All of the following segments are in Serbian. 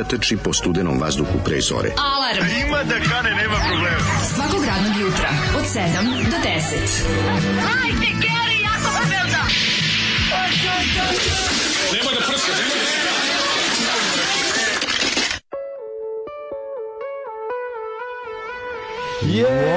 mladića trči po studenom vazduhu pre zore. Alarm. Ima da kane, nema problema. Svakog radnog jutra, od 7 do 10. Hajde, Geri, jako se velda.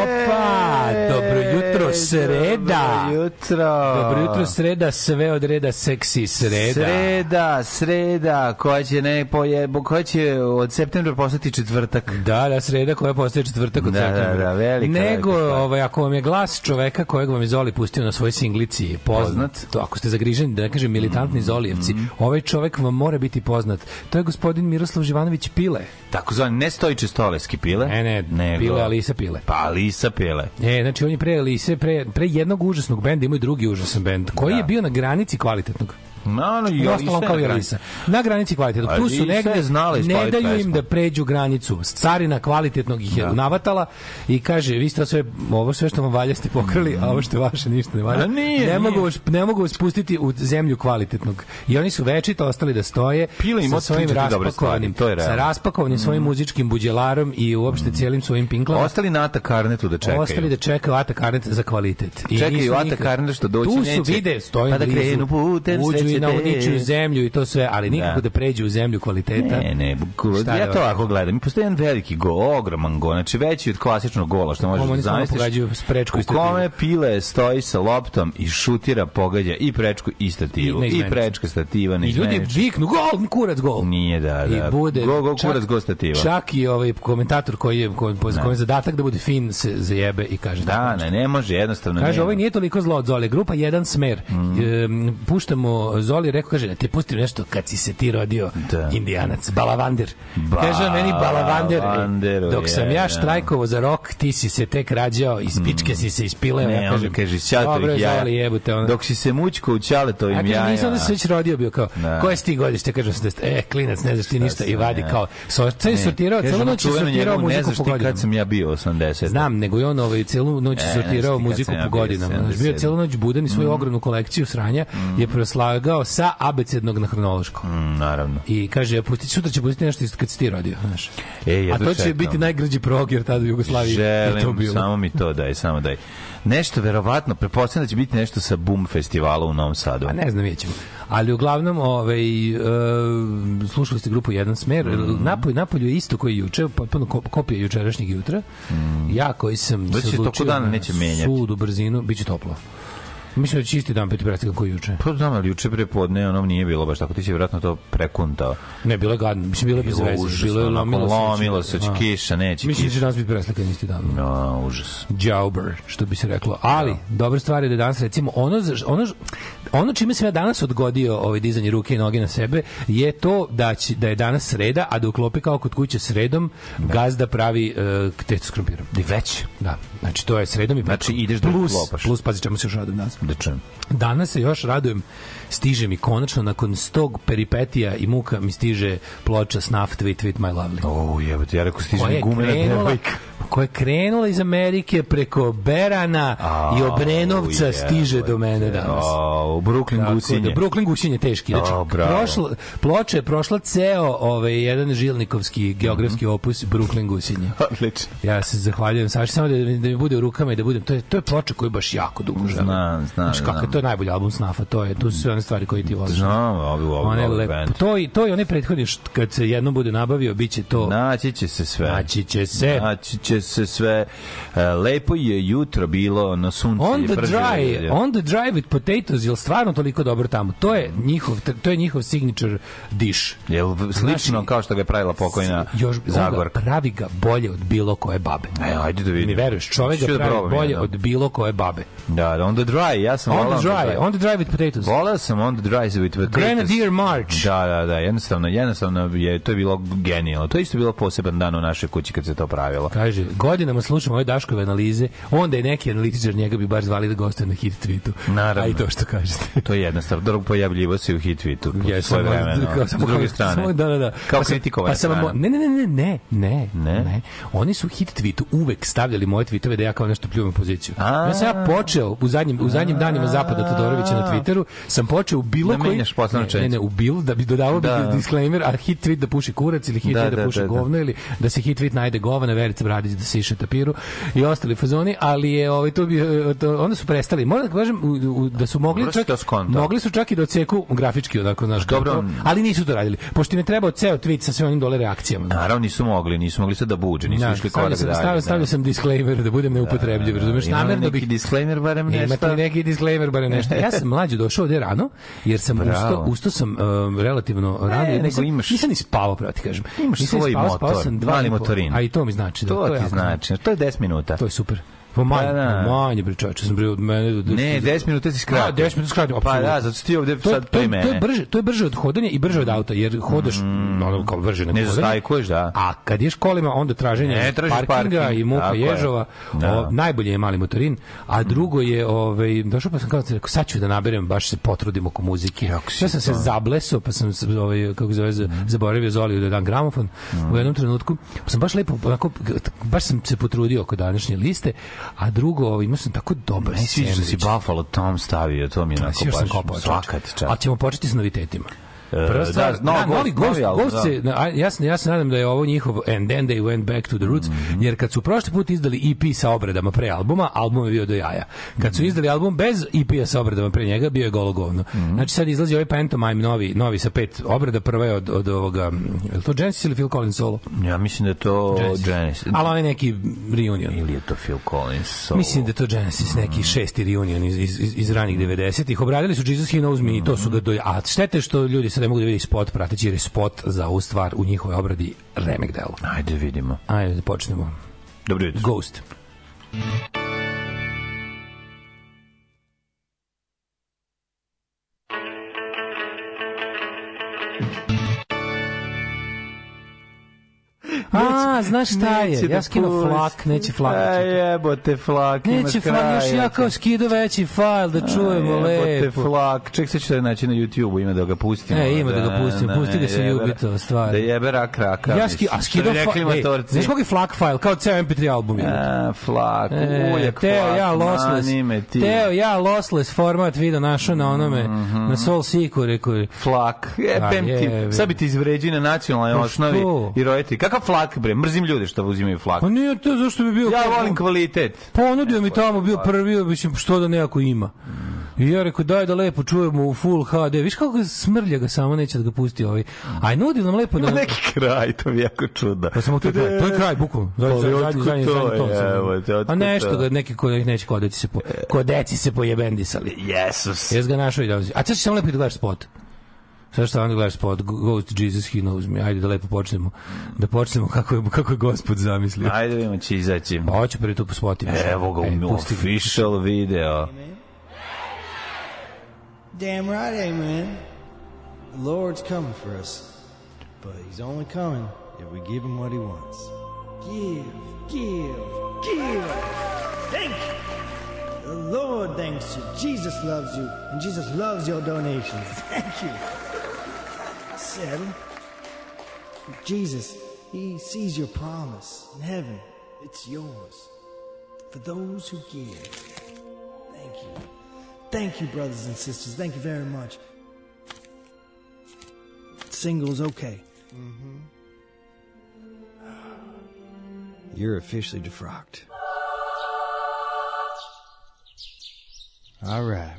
Opa, dobro jutro, sreda. Dobro jutro. Dobro jutro, sreda, sve od reda seksi sreda. Sreda, sreda, koja će, ne, poje, koja će od septembra postati četvrtak. Da, da, sreda koja postaje četvrtak od Da, da, septembra. da, velika, Nego, velika ovaj, ako vam je glas čoveka kojeg vam je Zoli pustio na svojoj singlici poznat, Poznat. to ako ste zagriženi, da ne kažem militantni Zolijevci, ovaj čovek vam mora biti poznat. To je gospodin Miroslav Živanović Pile. Tako zvani, ne stojiče stoleski pile. Ne, ne, nego, Pile, Alisa Pile. Pa Alisa pile. E, znači on je pre Alise, pre, pre jednog užasnog benda, imao i drugi užasan bend, koji Da. je bio na granici kvalitetnog. No, i ostalom kao i Alisa Alisa. Na granici kvalitetnog. Tu su negde, je znala ne daju im da pređu granicu. Carina kvalitetnog ih je navatala i kaže, vi ste sve, ovo sve što vam valja ste pokrali, a ovo što je vaše ništa ne valja. Nije, ne. Mogu vas, ne mogu vas pustiti u zemlju kvalitetnog. I oni su večito ostali da stoje Pile sa svojim dobre raspakovanim, to je sa raspakovanim svojim muzičkim buđelarom i uopšte cijelim svojim pinklama. Ostali na Ata Karnetu da čekaju. Ostali da čekaju Ata Karnet za kvalitet. I Čekaju Ata Karnet što doći tu neće. su vide, stoje Pa da krenu putem uđu i sreće na te. uničuju zemlju i to sve, ali nikako da, Da. pređu u zemlju kvaliteta. Ne, ne, ja to ovako gledam. Postoji jedan veliki go, ogroman go, znači veći od klasičnog gola, što možeš da zamisliš. prečku i U kome pile stoji sa loptom i šutira, pogađa i prečku i stativu. I I, prečka stativa, ne I ljudi viknu gol, kurac gol. Nije, da, da. I bude Go, go, kurac, go stativa. Čak i ovaj komentator koji je koji, koji je zadatak da bude fin se zajebe i kaže Da, ne, ne može, jednostavno Kaže, ovaj nije toliko zlo od Zole. Grupa Jedan smer. Mhm. Em, puštamo Zoli rekao, kaže, da ti pustim nešto kad si se ti rodio Da. indijanac, balavander. Kaže on meni balavander, Balavanderu, dok sam je, ja štrajkovo za rok, ti si se tek rađao, iz pičke si se ispileo. Ne, ja kažem, kaže, dobro, jaja. Zoli, jebote, ono. Dok si se mučko u ćaletovim Ja kažem, jajima. nisam da se već rodio bio kao, Da. koje si ti godište, kaže 80, e, klinac, ne znaš ti ništa, i vadi ja? kao, so, sve sortirao, Kaže, ono noć je sortirao muziku po godinama. kad sam ja bio 80. Znam, nego i on ovaj celu noć E, je sortirao muziku ja po godinama. Bio je 77. celu noć budan i svoju ogromnu kolekciju sranja je preslagao sa abecednog na hronološko. Mm, naravno. I kaže, pusti, sutra će pustiti nešto kad si ti rodio, znaš. E, A jedva to će čekam. biti najgrđi prog, jer tada u Jugoslaviji je to Želim, bilo. samo mi to daj, samo daj. Nešto verovatno, pretpostavljam da će biti nešto sa Boom festivala u Novom Sadu. A ne znam, vidjet ćemo. Ali uglavnom, ovaj, e, slušali ste grupu Jedan smer. Mm. Napolju, napolju je isto koji juče, potpuno ko- kopija jučerašnjeg jutra. Ja koji sam Mm. Već se odlučio dana na neće menjati. Sudu, brzinu, bit će toplo. Mislim da će isti dan biti predstavljan koji juče. Pa znam, ali juče prepodne ono nije bilo baš tako, ti si vjerojatno to prekuntao. Ne, bilo je gadno. Mislim, bilo je bez veze. užasno, Bilo je lomilo lomilo se, će A. kiša, neće Mislim da će danas biti preslikan isti dan. No, užas. Džauber, što bi se reklo. Ali, dobra stvar je da danas recimo ono, ono, ono čime sam ja danas odgodio ovaj dizanje ruke i noge na sebe je to da, će, da je danas sreda, a da u klopi kao kod kuće sredom gazda pravi uh, testu s krompirom. Di već? Da, znači to je sredom i Znači, petkom. ideš da plus, klopaš. plus, pazi čemu se još radujem danas. Da čujem. Danas se još radujem, stiže mi konačno, nakon stog peripetija i muka mi stiže ploča Snuff Tweet Tweet My Lovely. O, jebote, ja rekao stiže mi je gumena devojka. koja je krenula iz Amerike preko Berana i Obrenovca Au, stiže do mene danas. U Brooklyn Tako gusinje. Da, Brooklyn gusinje teški. Znači, prošlo, ploča je prošla ceo ovaj, jedan žilnikovski geografski Mhm. opus Brooklyn gusinje. Odlično. Ja se zahvaljujem Saši samo da, da mi bude u rukama i da budem to je to je ploča koju baš jako dugo želim. Znam, znam, Znači kako znam. to je najbolji album Snafa, to je tu su sve one stvari koje ti voliš. Znam, ovi, One ovi lep, band. to i to i onaj prethodni št- kad se jednom bude nabavio biće to Naći će se sve. naći će se Naći će se sve. E, lepo je jutro bilo na suncu. On je the brže dry, on the dry with potatoes, je stvarno toliko dobro tamo? To je njihov, to je njihov signature dish. Jel slično Znači, kao što ga je pravila pokojna Još ga pravi ga bolje od bilo koje babe. E, ajde da vidim. Mi veruješ, čovjek Ću ga da pravi bolje od bilo koje babe. Da, da, on the dry, ja sam On the dry, on the dry with potatoes. Volao sam on the dry with potatoes. Grenadier March. Da, da, da, jednostavno, jednostavno je, to je bilo genijalno. To je isto bilo poseban dan u našoj kući kad se to pravilo. Kaže, godinama slušam ove Daškove analize, onda je neki analitičar njega bi bar zvali da gostuje na hit tweetu. Naravno. A i to što kažete. To je jednostavno. Drugo pojavljivo se u hit tweetu. Ja svoje vremeno. kao- S druge strane. Samo, da, da, da. Kao Pa sam- kritikovana pa sam strana. Ne, ne, ne, ne, ne, ne, Ne? ne. Oni su hit tweetu uvek stavljali moje tweetove da ja kao nešto pljujem poziciju. Ja sam ja počeo u zadnjim, u zadnjim danima Zapada Todorovića na Twitteru, sam počeo u bilo Da koji... ne, ne, ne, u bilo, da bi dodavao Da. da. disclaimer, a hit tweet da puši kurac ili hit Da, tweet da, da, puši da, da. govno ili da se hit tweet najde govana, Verica Bradić da se iše tapiru i ostali fazoni, ali je ovaj to bi e, to, onda su prestali. Moram da kažem u, u, da su mogli si čak to skontao. mogli su čak i da odseku grafički onako znaš Dobro. kako ali nisu to radili. Pošto im je trebao ceo tweet sa sve onim dole reakcijama. Naravno nisu mogli, nisu mogli sad da buđe, nisu Ja, išli korak dalje. stavio, da. stavio sam disclaimer da budem neupotrebljiv? Ima li Namerno bih disclaimer barem nešto? Imate neki disclaimer, bare nešto? Ja sam mlađi došao ovde rano, jer sam Bravo. ustao, ustao sam um, relativno rano. jer nego nisam, imaš- nisam ni spavao, pravo ti kažem. Imaš nisam ni svoj spavao, motor, spavao sam dva mali motorin. A i to mi znači. Da, To je ti znači, to je 10 minuta. To je super. Pa manje, Pa da. manje bre čoveče, sam bre od mene do, do, Ne, 10 minuta si skratio. A, 10 minuta skratio, Pa da, zato si ti ovde To, sad to, je- mene. to je brže, to je brže od hodanja i brže od auta, jer hodaš ono kao brže nego Ne zastajkuješ, da. A kad ješ kolima, onda traženje Ne, parkinga parking, i muka je. ježova, Da. o, najbolje je mali motorin, a drugo je, ovaj, došao pa sam kao rekao, sad ću da naberem, baš se potrudim oko muzike. Ja sam se to. zablesao, pa sam se, ovaj, kako se zove, za- zaboravio Zoliju da dam gramofon u jednom trenutku. Pa sam baš lepo, onako, baš sam se potrudio oko današnje liste, a drugo, ovaj, imao sam tako dobar Meni sviđa da si. Buffalo Tom stavio, to mi je onako Još sam baš kopao. svaka ti čast. Ali ćemo početi s novitetima. Prva da, stvar, novi da, novi Ghost, novi album, Ghost da. se, na- a, ja, se, ja se nadam da je ovo njihov And Then They Went Back to the Roots, Mhm. jer kad su prošli put izdali EP sa obradama pre albuma, album je bio do jaja. Kad Mhm. su izdali album bez EP-a sa obradama pre njega, bio je golo govno. Mhm. Znači sad izlazi ovaj Pantomime novi, novi sa pet obrada, prva je od, od ovoga, je li to Genesis ili Phil Collins solo? Ja mislim da je to Genesis. Genesis. Ali on je neki reunion. Ili je to Phil Collins solo. Mislim da je to Genesis, neki šesti reunion iz, iz, iz, iz ranih 90-ih. Obradili su Jesus He Knows Me i to su ga do... A štete što ljudi ne mogu da vidi spot prateći, jer je spot za ovu stvar u njihovoj obradi remek delo. Ajde vidimo. Ajde da počnemo. Dobro jutro. Ghost. Znaš šta je? Ja da skinuo pusti. flak, neće flak. da A čita. jebote flak, imaš Neće flak, još ja kao skido veći fajl da čujemo Jebote lepo. flak. Ček, sad ću da naći na YouTube-u, ima da ga pustimo. E, ima da ga pustimo, pusti ga se ljubito, stvar. Da jebe rak raka. Ja ski, a skido flak, matorci. znaš kog je flak file, kao ceo MP3 album. A, flak, E, Teo, flak, ja lossless. Teo, ja lossless format video našao na onome, na Soul Seeku, rekao je. Flak, jebem A, jebe. ti. Sad bi ti izvređi na nacionalnoj Pa osnovi i roditelji. Kakav flak, bre? Mrzim ljude što uzimaju flak. Pa nije to zašto bi bio... Ja volim kvalitet. Ponudio mi tamo, bio prvi, mislim, što da nekako ima. I ja rekao, daj da lepo čujemo u full HD. Viš kako smrlja ga samo, neće da ga pusti ovaj. Aj, nudi nam lepo da... Ima neki kraj, to mi je jako čudno. Pa samo to je kraj, to je kraj, bukvalno. Zadnji, Pa, zadnji, zadnji, zadnji A nešto to? ga neki ko ih neće kodeci se po, kodeci se pojebendisali. Jesus. Jes ga našao i dolazi. A sad ćeš samo lepo da gledaš spot. Sad što onda gledaš spot, Ghost Jesus He Knows Me. Ajde da lepo počnemo. Da počnemo kako je, kako je gospod zamislio. Ajde vidimo će izaći. Pa hoću prvi tu po spotima. Evo ga E, official video. Damn right, amen. The Lord's coming for us, but He's only coming if we give Him what He wants. Give, give, give. Thank you. The Lord thanks you. Jesus loves you, and Jesus loves your donations. Thank you. Settle. Jesus, He sees your promise in heaven. It's yours for those who give. Thank you. Thank you, brothers and sisters. Thank you very much. Single's okay. Mm-hmm. You're officially defrocked. All right.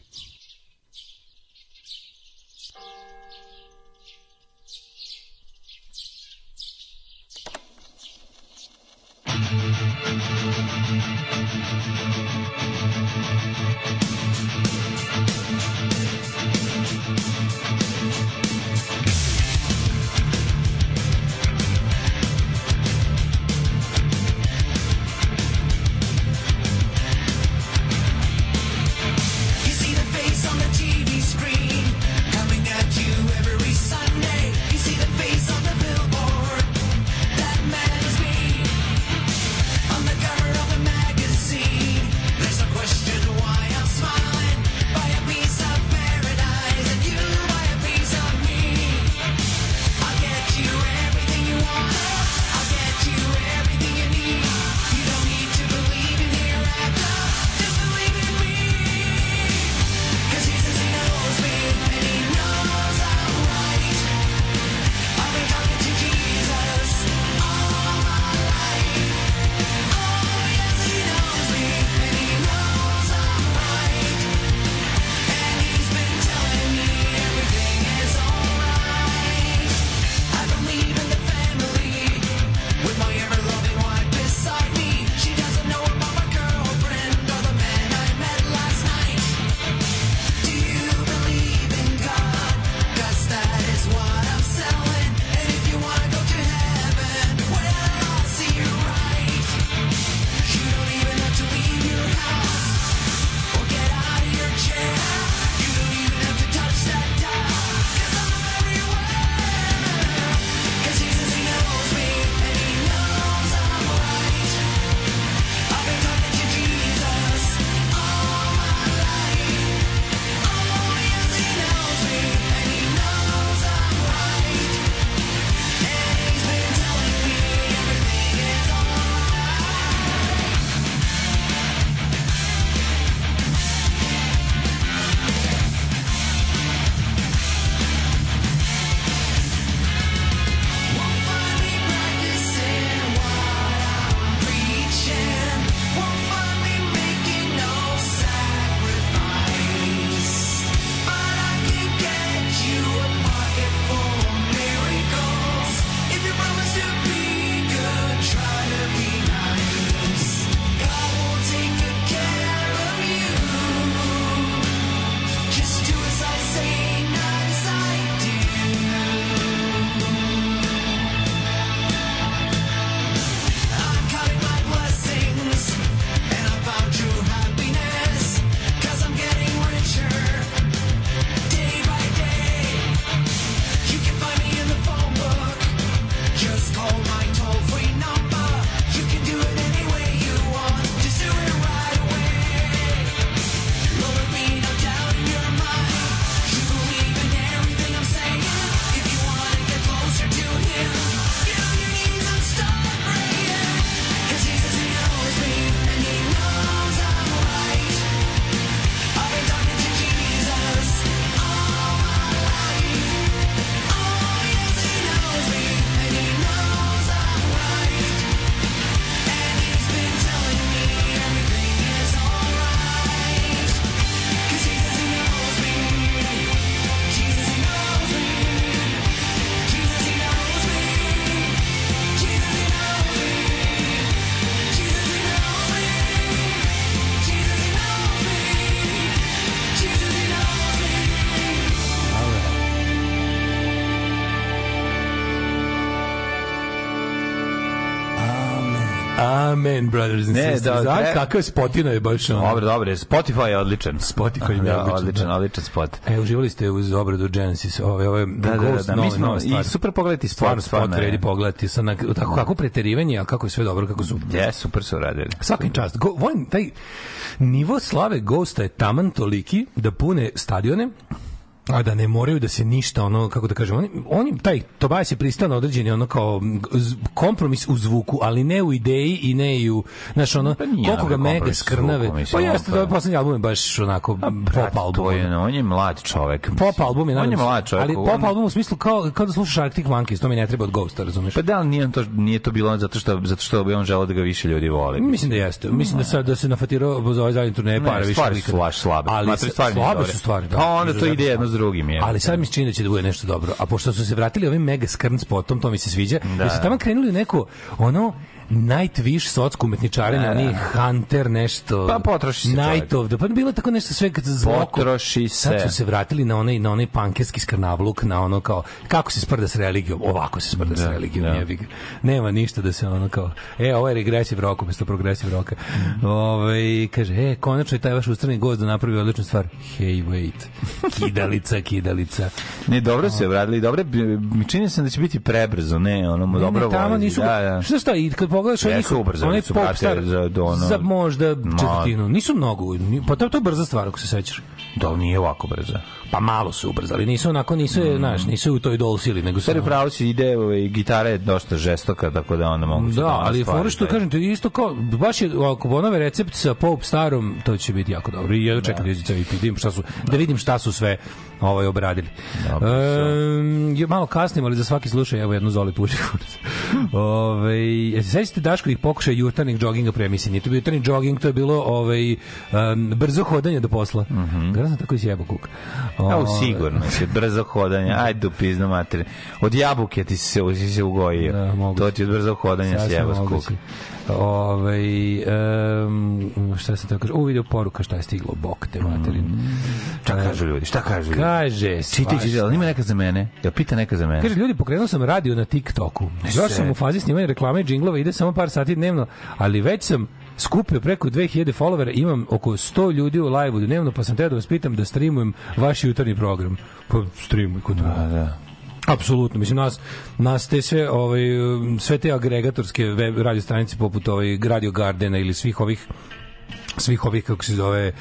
Brothers and Ne, Sisters. da, Da, tre- kakav spotina je baš ono. Dobro, dobro, Spotify je odličan. Spotify je da, odličan, odličan, da. odličan spot. E, uživali ste uz obradu Genesis, ove, ove Da, da, da, Ghost, da, nove, smo, nove i stvari. super pogledati spot, Stvarno spot stvarno vredi pogledati. Sa, na, tako, kako preterivanje, a kako je sve dobro, kako su Je, super su uradili. Svakim čast. Go, volim taj nivo slave Ghosta je taman toliki da pune stadione a da ne moraju da se ništa ono kako da kažem oni oni taj Tobias je pristao na određeni ono kao kompromis u zvuku ali ne u ideji i ne i u znaš ono Pa koliko ga mega skrnave pa jeste on da poslednji album je baš onako Brat, pop album To je, on je mlad čovek. mislim. pop album je On je mlad čovek. ali on- pop album u smislu kao, kao da slušaš Arctic Monkeys to mi ne treba od Ghosta razumeš Pa da, ali nije, on to, nije to bilo zato što, zato što bi on želeo da ga više ljudi vole. Mislim da jeste. Mislim da sad da se nafatirao za ovaj zadnji turneje Ne, para više stvari su slabe. Ali stvari nisu slabe su stvari. Da, Pa onda to ide jedno drugim, je. Ali sad mi se čini da će da bude nešto dobro. A pošto su se vratili ovim mega skrn spotom, to mi se sviđa. Da, su tamo krenuli u neko ono Nightwish socko umetničarenje, oni Hunter nešto. Pa potroši se Night čovjek. of the, pa bilo tako nešto sve kad zloko. Potroši Sad se. su se vratili na onaj na onaj pankerski skrnavluk, na ono kao kako se sprda s religijom. Ovako se sprda s Da, religijom, da. jebi. Nema ništa da se ono kao e, ovo je regresiv rock umesto progresiv roka. Ovaj kaže, e, konačno je taj vaš ustrani gost da napravi odličnu stvar. Hey, wait. Kidalica, kidalica. Ne, dobro se vratili, dobro, mi čini se da će biti prebrzo, ne, ono, Ne, dobro ne, tamo nisu, da, da. šta šta, i kad pogledaš Jesu njihov- ubrzali onaj su, pop brate, star, za- do ono- za možda četvrtinu, nisu mnogo, pa to, to je brza stvar ako se sećaš. Da, nije ovako brzo. Pa malo su ubrzali, nisu onako, nisu, je, znaš, nisu u toj dolsili, nego su... Ono- pravo si ide, ovaj, gitara je dosta žestoka, tako da onda mogu se Da, ali je fora što kažem ti isto kao baš je ako ponove recept sa Pope starom to će biti jako dobro. I ja čekam da ceo EP, da vidim šta su da vidim šta su sve ovaj obradili. Dobro, je malo kasnim, ali za svaki slušaj evo jednu Zoli puši. Ovaj jesi se sećate Daškovih pokušaja jutarnjeg džoginga pre emisije? Nije to bio jutarnji džoging, to je bilo ovaj em, brzo hodanje do posla. Mm -hmm. sam tako sjebo kuk. Evo Ovaj, sigurno si brzo hodanje. Ajde u piznu materiju. Od jabuke ti se si se ugojio. Da, to ti od brzo hodanja sjeba moguće. Ovaj um, šta se to kaže? U video poruka šta je stiglo bok te materin. Šta kažu ljudi? Šta kažu ljudi? Kaže, Čitaj, svašta. čitaj, ali ima neka za mene? Jel pita neka za mene? Kaže, ljudi, pokrenuo sam radio na TikToku. Još sam u fazi snimanja reklame i džinglova, ide samo par sati dnevno, ali već sam skupio preko 2000 followera, imam oko 100 ljudi u live-u dnevno, pa sam teo da vas pitam da streamujem vaš jutarnji program. Pa streamuj kod Da, da. Apsolutno, mislim nas nas te sve ovaj sve te agregatorske web radio stranice poput ovaj Radio Gardena ili svih ovih svih ovih kako se zove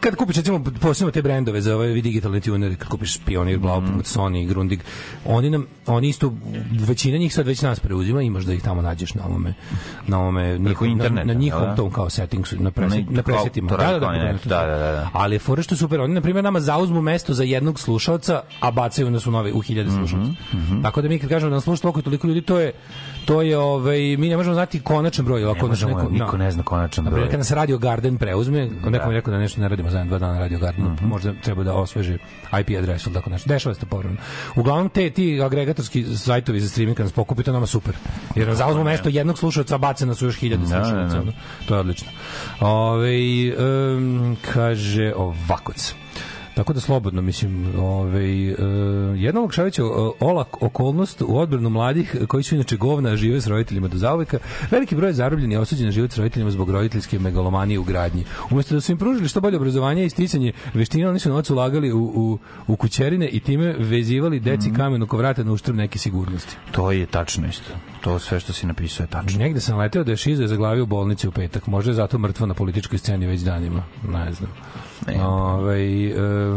kad kupiš recimo posebno te brendove za ove digitalne tunere, kad kupiš Pioneer, Blaupunkt, Sony, Grundig, oni nam oni isto većina njih sad već nas preuzima, imaš da ih tamo nađeš na ovome na ovome njihov, na, na njihovom da? tom kao settingsu, na preset, na presetima. Da, da, da, da, net, da, da, da, da. Ali je fora što super, oni na primjer nama zauzmu mesto za jednog slušaoca, a bacaju nas u nove u hiljade Mhm, slušaoca. Tako da mi kad kažemo da nas sluša toliko i toliko ljudi, to je to je ovaj mi ne možemo znati konačan broj, ako Ne možemo, neko niko ne zna konačan broj. kad nas Radio Garden preuzme, neko mi je rekao da nešto ne radimo za dva dana Radio Garden, Mhm. možda treba da osveži IP adres ili tako nešto. Dešava se to povremeno. Uglavnom te ti agregatorski sajtovi za streaming kad nas pokupi, to je nama super. Jer nam zauzmu mesto jednog slušaoca, bace nas u još hiljade Da, slušalaca. da, da. To je odlično. Ove, um, kaže ovakoc. Tako da slobodno, mislim, ovaj, uh, jedna Lokšavića olak okolnost u odbranu mladih koji su inače govna, žive s roditeljima do zauveka. Veliki broj zarobljeni je osuđen na život s roditeljima zbog roditeljske megalomanije u gradnji. Umesto da su im pružili što bolje obrazovanje i sticanje veština, oni su novac ulagali u, u, u kućerine i time vezivali deci Mhm. kamen oko vrata na uštrb neke sigurnosti. To je tačno isto. To sve što si napisao je tačno. Negde sam leteo da je Šizo zaglavio u bolnici u petak. Možda je zato mrtvo na političkoj sceni već danima. Ne znam. Ovaj, e,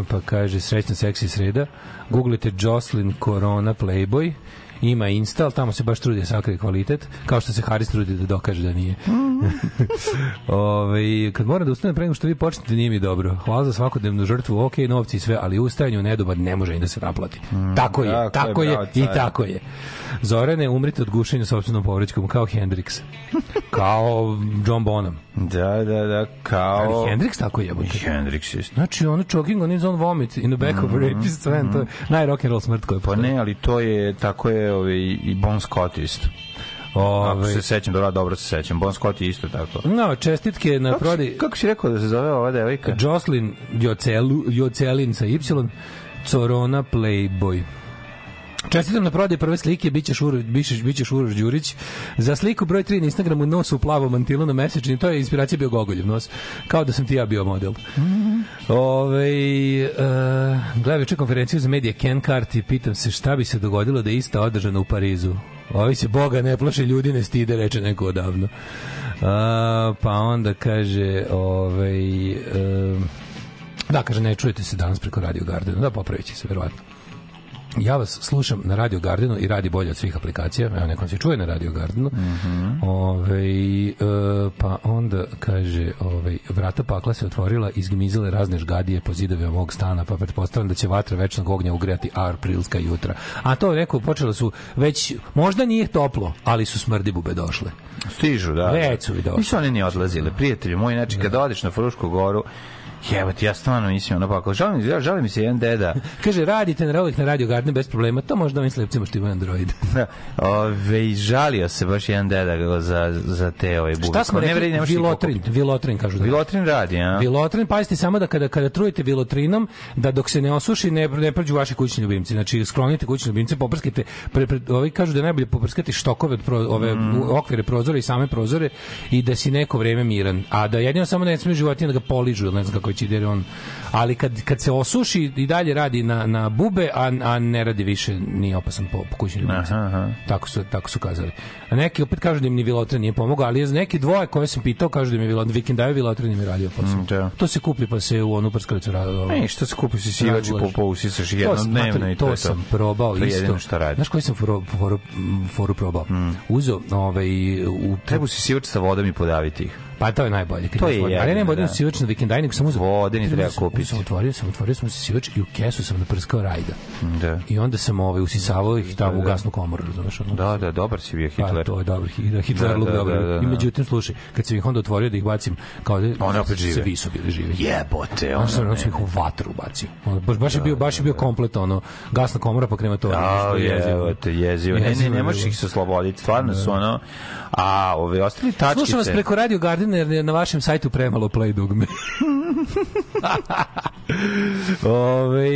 pa kaže srećna seksi sreda. Googlite Jocelyn Corona Playboy ima Insta, ali tamo se baš trudi da sakrije kvalitet, kao što se Haris trudi da dokaže da nije. Ove, kad moram da ustanem pre nego što vi počnete, nije mi dobro. Hvala za svakodnevnu žrtvu, ok, novci i sve, ali ustajanje u nedobar ne može ni da se naplati. tako je, tako tako, je, je, bravo, i tako je. Zorane, umrite od gušenja sopstvenom povrećkom, kao Hendrix. kao John Bonham. Da, da, da, kao... Ali Hendrix tako je. Hendrix isto. Znači, ono choking on his own vomit in the back of a rapist van, to je najrock'n'roll smrt koja je Pa ne, ali to je, tako je ovaj, i Bon Scott isto. Ako Ove, se sećam, dobro, dobro se sećam. Bon Scott je isto tako. no, čestitke na Kako prodi si, kako si rekao da se zove ova devojka? Jocelyn Jocelu, Jocelin sa Y, Corona Playboy. Čestitam na prodaj prve slike, biće Šuro, biće, biće Šuroš Đurić. Za sliku broj 3 na Instagramu nos u plavom na mesečni, to je inspiracija bio Gogoljev nos. Kao da sam ti ja bio model. Ove, uh, gledam juče konferenciju za medije Ken Cart i pitam se šta bi se dogodilo da je ista održana u Parizu. Ovi se Boga ne plaše, ljudi ne stide, reče neko odavno. Uh, pa onda kaže, ovaj, uh, da, kaže, ne čujete se danas preko Radio Gardena. Da, popravit će se, verovatno. Ja vas slušam na Radio Gardenu i radi bolje od svih aplikacija. Evo, nekom se čuje na Radio Gardenu. Ovaj, e, pa onda kaže, ovaj, vrata pakla se otvorila, izgmizile razne žgadije po zidovima mog stana, pa pretpostavljam da će vatra večnog ognja ugrejati aprilska jutra. A to rekao, počelo su već, možda nije toplo, ali su smrdi bube došle. Stižu, da. Već su i došli. Nisu oni ni odlazile, prijatelji moji, znači kada odeš na Frušku goru, Evo ti, ja stvarno mislim, ono pa, ako žalim, ja žalim mi se jedan deda, Kaže, radite na uvijek na Radio Gardenu bez problema, to možda ovim slepcima što imaju Android. da, ove, i žalio se baš jedan deda za, za te ove bube. Šta smo Ne vredi, rekli? ni Vilotrin, vilotrin kažu da. Vilotrin radi, a? Vilotrin, pazite samo da kada kada trujete vilotrinom, da dok se ne osuši ne ne prođu vaši kućni ljubimci. Znači sklonite kućne ljubimce, poprskite, pre, pre, ovi kažu da je najbolje poprskati štokove od pro, ove Mm. okvire prozora i same prozore i da si neko vreme miran. A da jedino samo ne smije životinje da ga poližu, ne znam kako će jer on ali kad, kad se osuši i dalje radi na, na bube, a, a ne radi više, nije opasan po, po kućnim ljubimcima. Tako su, tako su kazali. A neki opet kažu da im ni Vilotren nije pomogao, ali neki dvoje koje sam pitao kažu da mi je Vilotren, vikendaju Vilotren im je radio posao. Mm, da. To se kupi pa se u onu prskalicu radi. E, što se kupi si sivač i po, po usisaš jednom dnevno i to, to, je to. sam probao To je isto. što radi. Znaš koji sam foru, foru, foru probao? Uzeo, ovaj, u, Treba si sivač sa vodom i podaviti ih. Pa to je najbolje. To je vodu. Ali ne vodim da. sivač na vikendaj, nego sam uzeo. Vode ni treba kupiti. Sam otvorio, sam otvorio sam se sivač i u kesu sam naprskao rajda. Da. I onda sam ovaj, usisavao ih tamo u gasnu komoru, razumeš? ono? Da, da, dobar si bio Pa, Hitler. to je dobro, Hitler, Hitler Da, luk da, dobro. da, da, I da. međutim, slušaj, kad sam ih onda otvorio da ih bacim, kao da One opet žive. Svi su bili živi. Jebote, Ono ono sam ih u vatru bacio. Ono, baš, baš je bio, baš je bio komplet, ono, gasna komora pa krematorij. A, Što je jezivo. Ne, ne, ne možeš ih se osloboditi. Stvarno su ono... A ove ostali tačkice... Slušam vas preko Radio Gardena jer je na vašem sajtu premalo play dugme. Ove,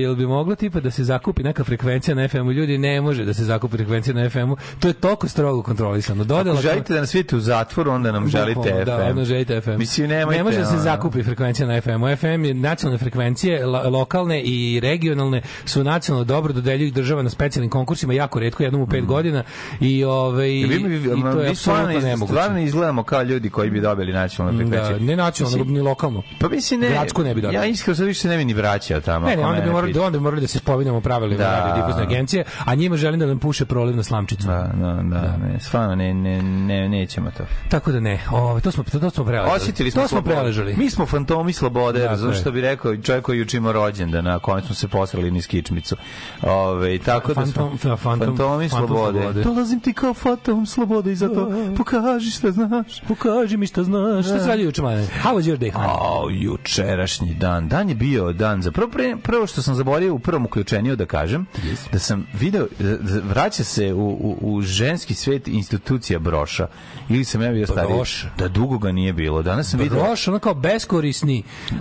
jel bi moglo tipa da se zakupi neka frekvencija na FM-u? Ljudi, ne može da se zakupi frekvencija na FM-u. To je toliko strogo kontrolisano. Dodala Ako želite da nas vidite u zatvoru, onda nam želite Bukvalno, FM. Da, onda želite FM. Mislim, nemojte, ne može da se zakupi frekvencija na FM-u. FM je nacionalne frekvencije, lokalne i regionalne su nacionalno dobro dodeljuju država na specijalnim konkursima, jako retko, jednom u pet godina i, ove, i, i to je apsolutno nemoguće. stvarno izgledamo kao ljudi koji bi dobili nacionalnu Da, frekvenciju. ne nacionalno, nego ni lokalno. Pa mislim ne. Gradsku ne bi dobili. Ja iskreno sad više ne bi ni vraćao tamo. Ne, ne, onda bi morali, onda bi morali da se spominjamo pravilima Da. radio difuzne agencije, a njima želim da nam puše proliv na slamčicu. Da, da, da, ne, stvarno ne, ne, ne, nećemo to. Tako da ne, ovaj to smo to smo preležali. Osjetili smo to smo preležali. Mi smo fantomi slobode, Tako zato što bi rekao čovjek koji juče ima rođendan, na kojem smo se posrali niz kičmicu. Ove, tako da smo Fantom- fa- fantom- fantomi fantom slobode. slobode. Dolazim ti kao fantom slobode i zato pokaži šta znaš. Pokaži mi šta znaš. Šta se radi juče, mane? How was your day, honey? A, jučerašnji dan. Dan je bio dan za... Prvo, pre, prvo što sam zaboravio u prvom uključenju da kažem, da sam video, da- da vraća se u, u, u ženski svet institucija broša. Ili sam ja bio stariji. Broš. Da dugo ga nije bilo. Danas sam video Broš, ono kao beskorisni uh,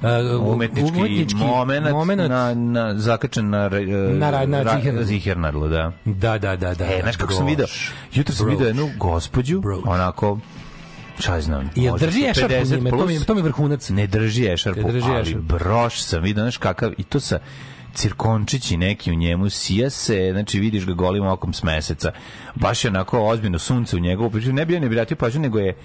umetnički, moment, momenat. na, na, zakačen na, re- Na ra- na ra-. Zihernadlu, da. Da, da, da, da. E, znaš kako sam Broš. video? Jutro sam Broš. video jednu gospođu, Broš. onako, šta ja znam, Jel možda drži ešarp u 50 njime? To mi, plus. to mi je vrhunac. Ne drži ešarpu, drži ali broš sam vidio, znaš kakav, i to sa cirkončići neki u njemu, sija se, znači vidiš ga golim okom s meseca. Baš je onako ozbiljno sunce u njegovu, priču, ne bi ja ne vratio pažnju, nego je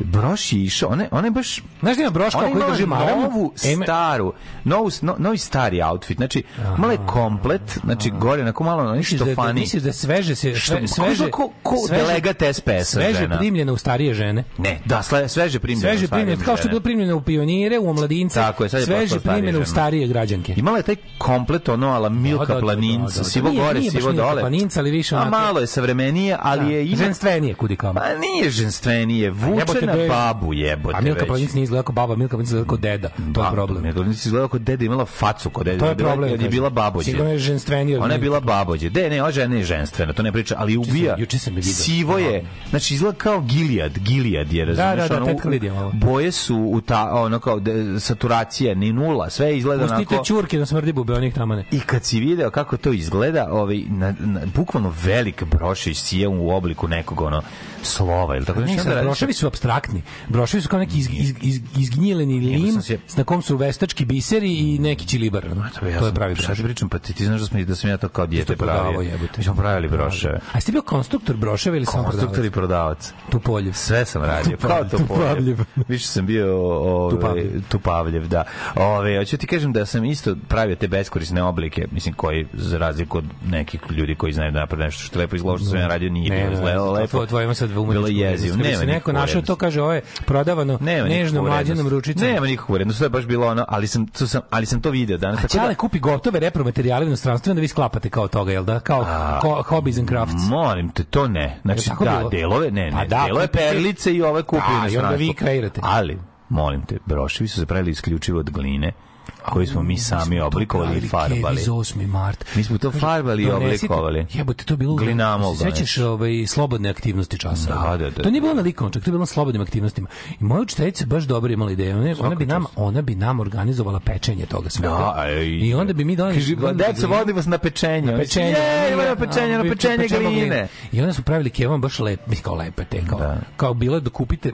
broš je išao, ona, ona je baš Znaš da ima broš drži maramu? novu, staru, novu, no, novi stari outfit, znači, malo je komplet, znači, gore, onako malo, da, što da, fani. misliš da sveže se Što- sve, sveže ko, ko delegat SPS-a sveže žena. primljena u starije žene. Ne, da, sle, sveže primljeno. Sveže starijim primljene, kao što je bilo primljene u pionire, u omladince, Tako je, sad je sveže starije primljene u starije građanke. Imala je taj komplet ono ala Milka Da, da, da, Planinca, da, da. sivo gore, sivo dole. Planinca, ali više A malo je savremenije, ali je. Ženstvenije kudi kamo. Pa nije ženstvenije, jebote, na babu jebote A Milka. Planinc nije izgledala kao baba, Milka Planinc izgledala kao deda. To je problem. Milka Planinc izgledala kao deda imala facu kao deda. To je problem, Kad je bila babođe. Sigurno je ženstvenija Ona je bila babođe. De, ne, ova žena je ženstvena, to ne priča, ali ubija. juče sam je video. Sivo je, znači izgleda kao Gilead, Gilead je, razumiješ? da, da, ono, tetka Lidija malo. Boje su u ta, ono kao, de, saturacija, ni nula, sve izgleda Pustite onako... čurke da smrdi bube, onih tamane. I kad si video kako to izgleda, ovaj, na, na, bukvalno velik brošić sije u obliku nekog ono slova, ili tako Ne, nešto. radiš- broševi su abstraktni. Broševi su kao neki iz, iz, iz, izgnjileni lim sam se- na kom su veštački biseri i neki čilibar. ono. Pa ja to je sam- pravi broš. ti pričam, pa ti, ti znaš da, smo, da sam ja to kao prodavao, pravio. Mi smo pravili broševe. A jesi ti bio konstruktor broševa ili samo Konstruktor i prodavac? prodavac. Tu polju. Sve sam radio, kao to Tupavljev. Više sam bio ove, Tupavljev. Da. Ove, hoću ti kažem da sam isto pravio te beskorisne oblike, mislim, koji, za razliku od nekih ljudi koji znaju da naprave nešto što lepo izgleda, što sam ja radio, nije Ne, bilo ne, ne, lepo. to tvoje ima sad umetničku jezivo. vrednost. Kad bi Nema se neko našao to kaže ovo je prodavano Nema nežno mlađenom ručicom. Nema nikakvu vrednost, to je baš bilo ono, ali sam, to sam, ali sam to video danas. A da- Čale kupi gotove repromaterijale u inostranstvu onda vi sklapate kao toga, jel da? Kao ko, hobbies and crafts. Molim te, to ne. Znači, da, bilo? delove, ne, ne, Pa da, delove perlice i ove kupi Da, u i onda inostranstvu. vi kreirate. Ali, molim te, broševi su se pravili isključivo od gline, koji smo mi sami oblikovali i farbali. Kevi za 8. mart. Mi smo to farbali i oblikovali. Jebote, to je bilo... Glinamol Se sećaš ovaj, slobodne aktivnosti časa? Da, da, da, To nije bilo na likovnom, čak to je bilo na slobodnim aktivnostima. I moja učiteljica baš dobro imala ideju. Ona, ona, bi nam, ona bi nam organizovala pečenje toga svega. Da. I onda bi mi doneli... Kaže, deca, vodim vas na pečenje. na pečenje. Je, ima na pečenje, na pečenje gline. I onda su pravili kevom baš lep, kao lepe te, kao, Da. kao bilo da kupite,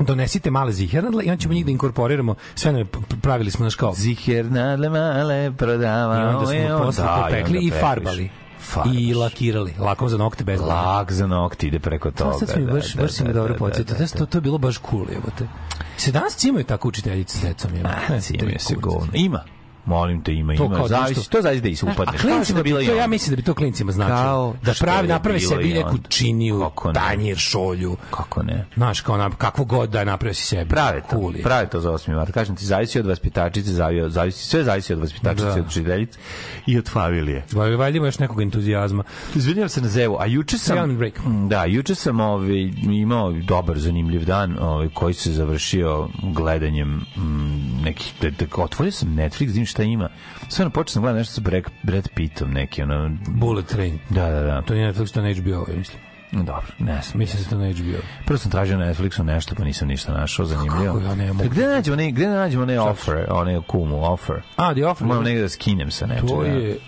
donesite male zihernadle i onda ćemo njih da inkorporiramo, sve nam pravili smo naš kao Ziher nadle male prodava. I onda smo posle Da, popekli i onda farbali. Farbaš. I lakirali. Lakom za nokte bez. Lak za nokti ide preko toga. To sad mi da, baš, da, baš si me da, dobro da, podsjetio. da, Da, to, to je bilo baš cool, jebote. Se danas cimaju tako učiteljice s decom, jebote. da. Cimaju se govno. Ima. Molim te, ima, To ima. kao Zavisi, nešto- to zavisi da i se A upadneš. klincima, je to ja mislim da bi to klincima značilo. Da pravi, naprave sebi neku činiju, tanjir, šolju. Kako ne? Znaš, kao na, kakvu god da je napravio si sebi. Prave to, Cool prave to za 8. mart. Kažem ti, zavisi od vaspitačice, zavisi, zavisi, sve zavisi od vaspitačice, Da. od učiteljice i od familije. Valjda valjda ima još nekog entuzijazma. Izvinjavam se na zevu, a juče sam... Break. Mm, Da, juče sam ovaj, imao dobar, zanimljiv dan ovaj, koji se završio gledanjem mm, nekih... De, de, otvorio sam Netflix, da šta ima. Sve počeo sam gledati nešto sa Brad, Brad Pittom, neki, ono... Bullet Train. Da, da, da. To nije Netflix, to je na HBO, ja mislim. Dobro, ne znam. Mislim da se to na HBO. Prvo sam tražio na Netflixu nešto, pa nisam ništa našao zanimljivo. Kako ja ne mogu? Gde nađemo ne, gde nađemo ne offer, one kumu offer? A, The Offer. Moram negde da skinem sa nečega. To je...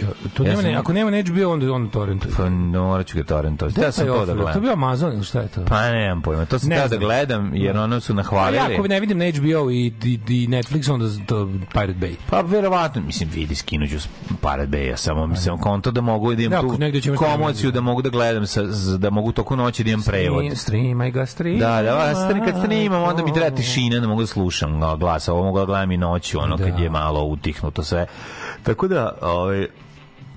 Ja, to Ja nema, sam- ne, ako nema na HBO, onda on torrent. Pa no, morat ću ga torrentovati. Gde Ja je sam to da Offer? To gledam. bio Amazon ili šta je to? Pa nemam pojma, to sam Ne da gledam, jer ono su Pa nahvalili. ja ako ne vidim na HBO i, i, i Netflix, onda to Pirate Bay. Pa verovatno, mislim, vidi, skinuću Pirate Bay, samo mislim konto da mogu da Da, imam negde tu komociju, da mogu da gledam, sa, da mogu toku noći da imam prevod. Stream- Streamaj ga, streamaj. Da, da, a stani kad snimam, onda mi treba tišina da mogu da slušam ga- glas, a ovo mogu da gledam i noću, ono Da. kad je malo utihnuto sve. Tako da, ovaj,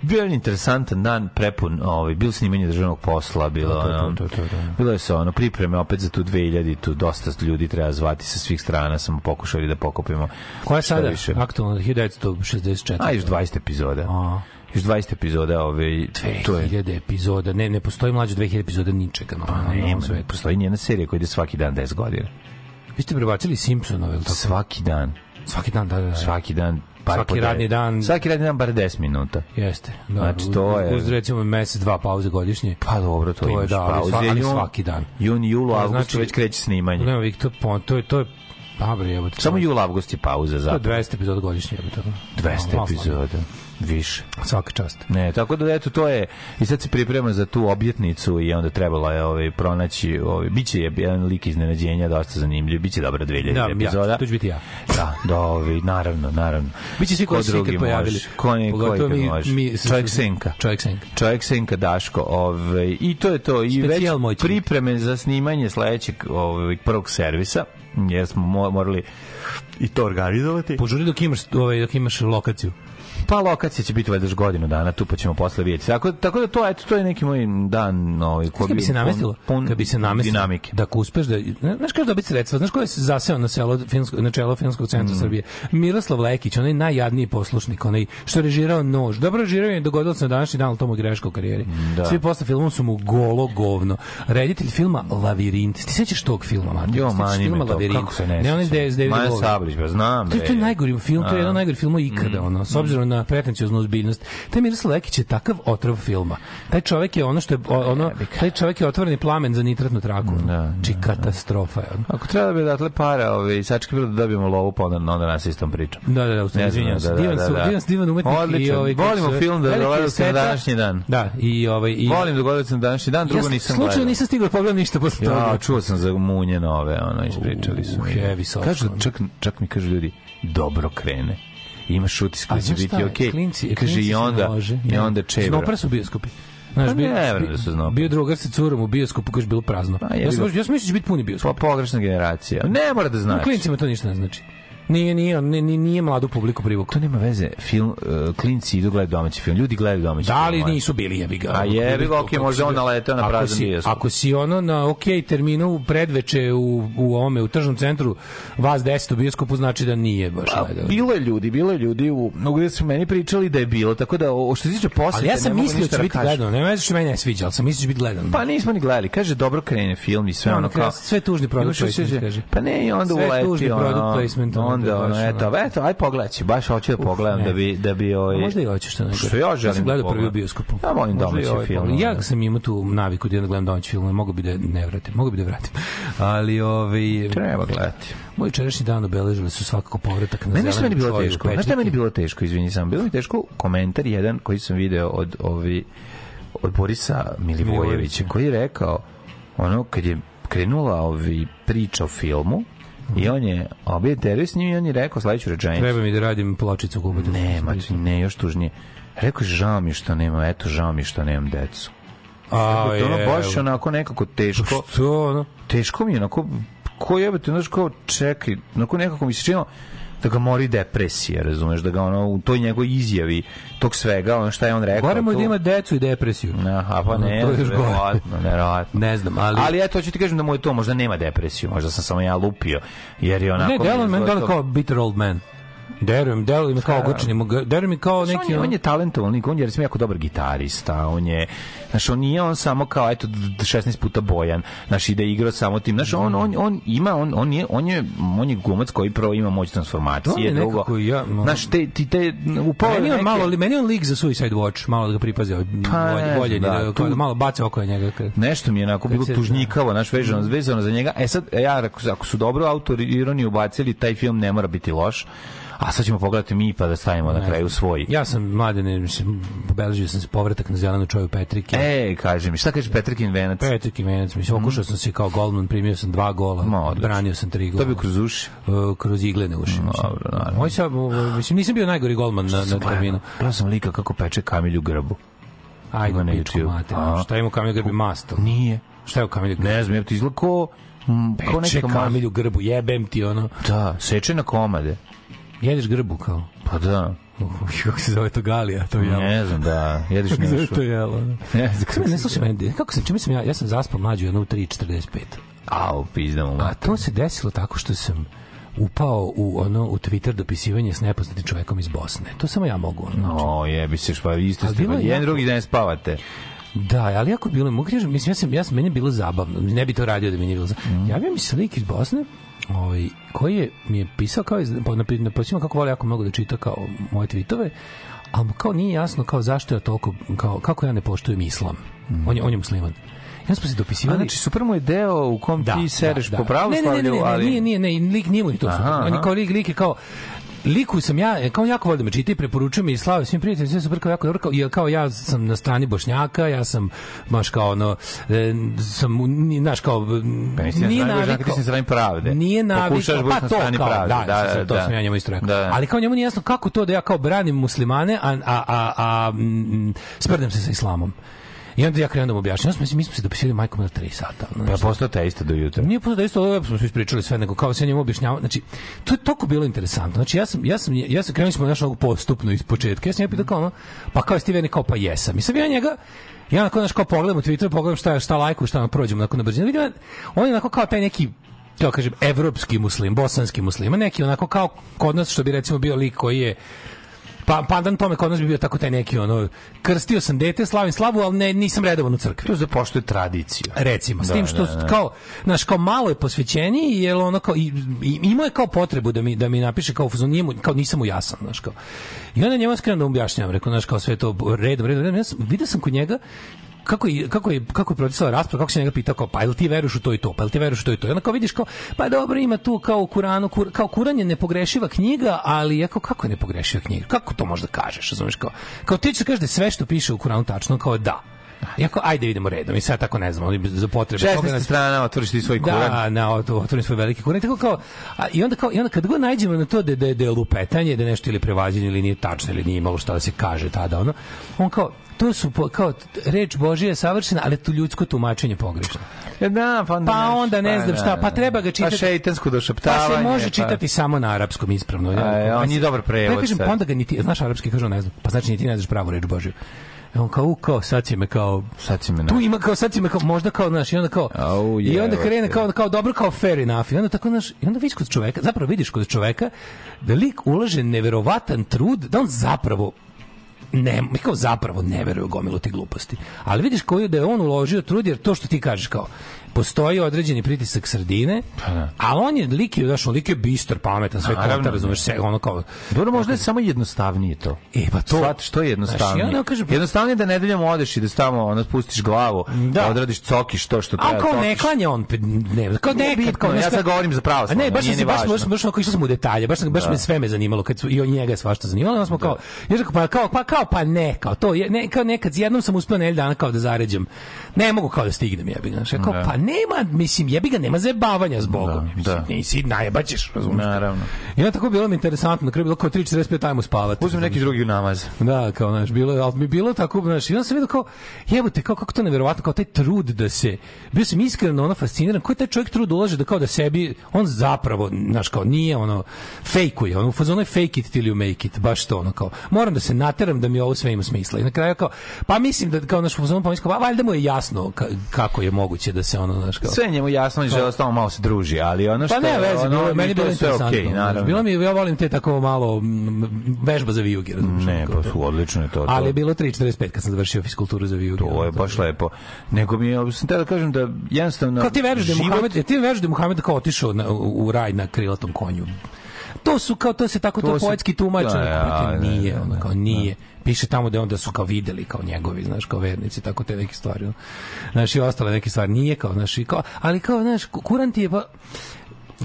bio je interesantan dan prepun, ovaj, bilo snimanje državnog posla, bilo, To, to, to, bilo je se ono, pripreme opet za tu 2000, tu dosta ljudi treba zvati sa svih strana, samo pokušali da pokupimo. Koja je sada? više. Aktualna 1964. A, još 20 epizoda. A. Još 20 epizoda, ovaj, to je... 2000 epizoda. Ne, ne postoji mlađe 2000 epizoda ničega. No, Pa nema, ovom svetu. postoji njena serija koja ide svaki dan 10 godina. Vi ste prebacili Simpsonove, ili tako? Svaki dan. Svaki dan, da, da, da. Svaki dan. Bar Svaki radni dan. Svaki radni dan bar 10 minuta. Jeste. Da, Znači, to je- Uz recimo mesec, dva pauze godišnje. Pa dobro, to, To je, da, pauze. sva- ali Jun- svaki dan. Jun, jul, To avgust znači- već kreće snimanje. Nema Viktor, pa, to je, to je, dobro, jebote. Samo jul, avgust je pauza To je za 200 epizoda godišnje, jebote. 200 Malo slabo. epizoda. Više. Svaka čast. Ne, tako da eto to je i sad se priprema za tu objetnicu i onda trebalo je ovaj pronaći ovaj biće je jedan lik iznenađenja dosta zanimljiv, biće dobra 2000 Da, epizoda. ja, to ću biti ja. Da, da, ovaj, naravno, naravno. Biće svi koji se ikad pojavili. Ko ne, ko mi- može? mi- Čovjek senka. Čovjek senka. Čovjek senka Daško, ovaj i to je to i već Specijal moćnik. pripreme za snimanje sledećeg ovaj prvog servisa jer smo mo- morali i to organizovati. Požuri dok imaš, ovaj, dok imaš lokaciju. Pa lokacija će biti valjda još godinu dana, tu pa ćemo posle vidjeti. Tako, tako da to, eto, to je neki moj dan ovaj, koji Kad bi se namestilo, pun, kad bi se namestilo dinamike. da ako uspeš da znaš kako dobiti sredstva, znaš ko je zaseo na selo filmsko na čelo filmskog centra Mm. Srbije. Miroslav Lekić, onaj najjadniji poslušnik, onaj što je režirao Nož. Dobro režirao je dogodilo se na današnji dan, ali to mu greška u karijeri. Da. Svi posle filmom su mu golo govno. Reditelj filma Lavirint. Ti sećaš tog filma, Martin? Jo, me filma to, Lavirint? kako se ne Ne, on je sjećam. s David Maja. Sablić, ba, znam, To je, to je najgori film, to je jedan od najgorih filmova ikada, Mm. ono, s obzirom na pretencioznu ozbiljnost. Taj Miroslav Lekić je takav otrov filma. Taj čovjek je ono što je, ono, taj čovjek je otvoreni plamen za nitratnu traku. ono. Da, Či katastrofa je. ono. Ako treba da bi odatle para, ovaj, sačekaj bilo da dobijemo lovu, pa onda, onda nas istom pričam. Da, da, da, Ne izvinjavam se. da, da, Divan da, su, da. divan, divan umetnik i Odličan. ovaj kako Volimo se- film da dogodio se na današnji dan. Da, i ovaj i Volim dogodio se na današnji dan, drugo ja nisam slučajno gledao. nisam stigao da pogledam ništa posle toga. Ja, čuo sam za munje nove, ono, ispričali su Kažu, čak, čak mi kažu ljudi, dobro krene. Imaš utisak A da će biti okej. Klinci, Kaže, klinci i onda, nalože. i onda Da. čebra. Snopra su bioskopi. Znaš, Pa bio, ne verujem da Snopra. bio drugar sa curom u bioskopu koji je bilo prazno. Pa, jebi ja sam, ja sam mislio da će biti puni Pa bioskop. pogrešna generacija. Ne mora da Na znači. klincima to ništa ne znači. Nije, nije, nije, nije, nije mladu publiku privukao. To nema veze. Film, uh, klinci idu gledati domaći film. Ljudi gledaju domaći Da li film. nisu bili jebi ga? A jebi ga, okej, Kako možda on naleteo na prazan si- bioskop. Ako si ono na ok terminu predveče u, u ovome, u tržnom centru, vas 10 u bioskopu znači da nije baš A, gledao. bilo je ljudi, bilo je ljudi u gde su meni pričali da je bilo, tako da o što se tiče posete, Ali ja sam ne mislio da će da biti gledano. Nema veze što meni ne sviđa, ali sam mislio da će biti gledano. Pa nismo ni gledali. Kaže dobro krene film i sve Ja, ono kao sve tužni product placement, kaže. Pa ne, i onda Sve uleti tužni ono. Onda da ono, eto, eto, aj pogledaj, baš hoću da pogledam da bi da bi ovaj A možda i hoćeš što nego. Što ja želim da gledao prvi u pogledam. bioskopu. Ja volim Možda i domaće ovaj pogledam. Ja sam imao tu naviku da da gledam domaće filmove, mogu bi da ne vratim, mogu bi da vratim. Ali ovaj treba gledati. Moj jučerašnji dan obeležili su svakako povratak na zelenu meni bilo čoju teško. Znaš šta je meni bilo teško, izvini sam. Bilo mi teško komentar jedan koji sam video od ovi od Borisa Milivojevića. koji je rekao ono kad je krenula ovi priča o filmu i on je obje intervju s njim i on je rekao sledeću rečenicu. Treba mi da radim pločicu kubotu. Ne, ma, ne, još tužnije. Rekao je, žao mi što nema, eto, žao mi što nemam decu. A, to je ono baš onako nekako teško. Što ono? Teško mi je, onako, ko jebate, znaš, kao, čekaj, onako nekako mi se činilo da ga mori depresija, razumeš, da ga ono, u toj njegovoj izjavi, tog svega, ono šta je on rekao. Gore mu je tu- da ima decu i depresiju. Aha, pa ne, to je još verovatno, verovatno. Ne znam, ali... Ali eto, hoću ti kažem da mu je to, možda nema depresiju, možda sam samo ja lupio, jer je onako... ne, delo mi izgleda delo to- kao bitter old man. Derujem, delo mi kao ogorčenim, derujem mi kao Znaš, neki... on je, on je talentovan on je recimo jako dobar gitarista, on je, znaš, on nije on samo kao, eto, d- 16 puta bojan, znaš, ide igrao samo tim, znaš, on, on, on ima, on, on, je, on, je, on je glumac koji prvo ima moć transformacije, je drugo, ja, no. znaš, te, ti te, u pola Meni on neke- malo, li- meni on lik za Suicide Watch, malo da ga pripazi, Pa, bolje, bolje, da, da, da tu- malo baca oko njega. Kad, nešto mi je onako bilo tužnjikavo, naš vezano, vezano za njega. E sad, ja ako, su- ako su dobro autori ironiju ubacili, taj film ne mora biti loš. A sad ćemo pogledati mi pa da stavimo na Ne kraju znam. svoj. Ja sam mladene, mislim, pobeležio sam se povratak na zelenu čoju Petrike. E, kaže mi, šta kaže Petrikin venac? Petrik i Venac, mislim, okušao sam se kao golman, primio sam dva gola, Ma, branio sam tri gola. To bi kroz uši. Uh, kroz iglene uši. Dobro, naravno. Moj sam, uh, mislim, nisam bio najgori golman na, na terminu. Gledao sam lika kako peče kamilju grbu. Ajde, na pičku mater. Šta ima kamilju grbi masto? Nije. Šta je u kamilju grbi? Ne znam, ja ti izgleda ko, Peče kamilju grbu, jebem ti ono. Da, seče na komade. Jedeš grbu kao. Pa da. Uf, kako se zove to Galija, to jelo. Ne znam, da. Jedeš Kako se zove nešto. to jelo? Ne Ne, kako slušaj meni, kako sam, čime sam ja, ja sam zaspao mlađu jednu u 3.45. Au, pizdamo A to se desilo tako što sam upao u ono u Twitter dopisivanje s nepoznatim čovekom iz Bosne. To samo ja mogu. Ono. O, jebi se, pa isto ste, pa jedan jako- drugi dan spavate. Da, ali jako bilo, mogu kažem, mislim, ja sam, ja sam, meni je bilo zabavno, ne bi to radio da mi nije bilo zabavno. Mhm. Javio mi se lik iz Bosne, ovaj, koji je, mi je pisao kao, iz, pa, napi- napisao kako voli jako mnogo da čita kao moje tweetove, ali kao nije jasno kao zašto ja toliko, kao, kako ja ne poštujem islam. On, je, on je musliman. Ja smo se A, dopisivali... znači, super mu je deo u kom ti sereš po ne, ne, ne, pravoslavlju, ne, ali... nije, nije, ne, lik nije mu ni to Aha, super. On je aha. kao lik, lik je kao liku sam ja, kao jako volim da me čita i preporučuje mi i slave svim prijateljima, sve super kao jako dobro, kao, kao ja sam na strani Bošnjaka, ja sam baš kao ono, e, sam, znaš kao, Pa nije navikao, ti si strani pravde. Nije navikao, pa to kao, pravde, da, da, da, to da. sam ja njemu isto rekao. Da. Ali kao njemu nije jasno kako to da ja kao branim muslimane, a, a, a, a mm, sprdem se sa islamom. I onda ja krenem da mu objašnjam. Ja sam, mislim, mi smo se dopisali majkom na 3 sata. ono, Pa postao te isto do jutra. Nije puno da isto lepo smo svi ispričali sve, nego kao se njemu objašnjavao. Znači, to je toliko bilo interesantno. Znači, ja sam, ja sam, ja sam krenuli smo našo postupno iz početka. Ja sam njega pitao kao, ono, pa kao vernik, kao pa jesam. I sad ja njega, ja onako, znaš, kao pogledam u Twitteru, pogledam šta, šta lajku, šta nam prođemo onako na brzinu. Vidim, on je onako kao taj neki kao kažem, evropski muslim, bosanski muslim, neki onako kao kod nas što bi recimo bio lik koji je pa pandan tome kod nas bi bio tako taj neki ono krstio sam dete, slavim slavu, ali ne, nisam redovan u crkvi. To je za poštuje tradiciju. Recimo, s Da, tim što da, da. kao, znaš, kao malo je posvećeniji, jer ono kao, i, i, imao je kao potrebu da mi, da mi napiše kao, u fazonu, nije mu, kao nisam mu jasan, znaš, kao. I onda njemu skrenuo da objašnjavam, rekao, znaš, kao sve to redom, redom, redom. Ja sam, vidio sam kod njega, kako je kako je kako je protisala rasprava kako se njega pitao kao pa jel ti veruješ u to i to pa jel ti veruješ u to i to i onda kao vidiš kao pa dobro ima tu kao u Kuranu kur, kao Kuran je nepogrešiva knjiga ali ja kao kako je nepogrešiva knjiga kako to možda kažeš razumeš kao kao ti ćeš da je sve što piše u Kuranu tačno kao da Jako, ajde idemo redom i sad tako ne znam, za potrebe toga 16 nas- strana otvoriš ti svoj kuran. da, na otvorim svoj veliki kuran. I Tako kao, a, i onda kao i onda kad god nađemo na to da da da je lupetanje, da nešto ili prevađenje ili nije tačno ili nije imalo šta da se kaže tada ono. On kao to su po- kao reč Božija je savršena, ali tu ljudsko tumačenje pogrešno. Ja, da, pa onda, Pa onda ne znam šta, pa treba ga čitati. Pa šeitansko Pa došaptavanje. se može čitati samo na arapskom ispravno. A, on je dobar prevod Pa kažem, pa onda ga ni ti, znaš arapski, kažu ne znam. Pa znači ni ti ne znaš pravu reč Božju. E on kao, kao, sad će me kao... Sad će me Tu na- ima kao, sad će me kao, možda kao, znaš, i onda kao... Au, I onda krene kao, kao, dobro, kao fair enough. I onda tako, znaš, i onda vidiš kod čoveka, zapravo vidiš kod čoveka da lik ulaže neverovatan trud, da on zapravo ne, mi kao zapravo ne veruje u gomilu tih gluposti. Ali vidiš koji da je on uložio trud, jer to što ti kažeš kao, postoji određeni pritisak sredine, a on je lik je, znaš, on lik je bistar, pametan, sve konta, razumeš, sve, ono kao, Dobro, možda je samo jednostavnije to. E, pa to- Shvat, što je jednostavnije? Znaš, onda kažem- jednostavnije je da nedeljom odeš i da tamo ono, spustiš glavu, Da. odradiš cokiš to što A treba. kao ne cokiš. klanja on, pe- ne, kao nekad, kao, ja sad kao- govorim za A ne, baš se, baš, baš, baš, sam u detalje, baš, baš me sve me zanimalo, kad su, i on njega je svašta zanimalo, onda smo kao, ja rekao, pa kao, pa kao, pa ne, kao to, je, ne, kao nekad, jednom sam uspeo nedelj dana kao da zaređem, ne mogu kao da stignem, ja kao, Da. pa nema, mislim, jebi ga, nema zajebavanja s Bogom, Da, mislim, da. nisi, najebaćeš, razumiješ. Naravno. I onda tako bilo mi interesantno, na kraju bilo kao 3.45 ajmo spavati. Uzmem neki drugi namaz. Da, kao, znaš, bilo je, ali mi bilo tako, znaš, i onda sam vidio kao, jebote, kao, kako to neverovatno, kao taj trud da se, bio sam iskreno ono fasciniran, koji taj čovjek trud ulaže da kao da sebi, on zapravo, znaš, kao, nije ono, fejkuje, ono, u fazonu je fake it till you make it, baš to, ono, kao, moram da se nateram da mi ovo sve ima smisla. I na kraju, kao, pa mislim da, kao, naš, u fazonu pomislim, kao, "Pa, valjda mu je jasno ka- kako je moguće da se ono, znaš, kao, Sve njemu jasno i žele tamo malo se druži, ali ono što pa ne veze, ono, je- meni je bilo je sve interesantno. okej, naravno. bilo mi, ja volim te tako malo vežba za vijuge, razumiješ? Ne, pa su odlično je to. to. Ali je bilo 3.45 kad sam završio fiskulturu za vijuge. To je baš lepo. Nego mi je, sam te da kažem da jednostavno... Kao ti veruješ da je Muhamed, ti veruješ da je Muhamed kao otišao na, u raj na krilatom konju. To su kao to se tako to, To poetski tumače, Da, ja, nije, ono kao nije. Piše tamo da onda su kao videli kao njegovi, znaš, kao vernici, tako te neke stvari. Znaš, i ostale neke stvari nije kao, znaš, i kao, ali kao, znaš, Kuran ti je pa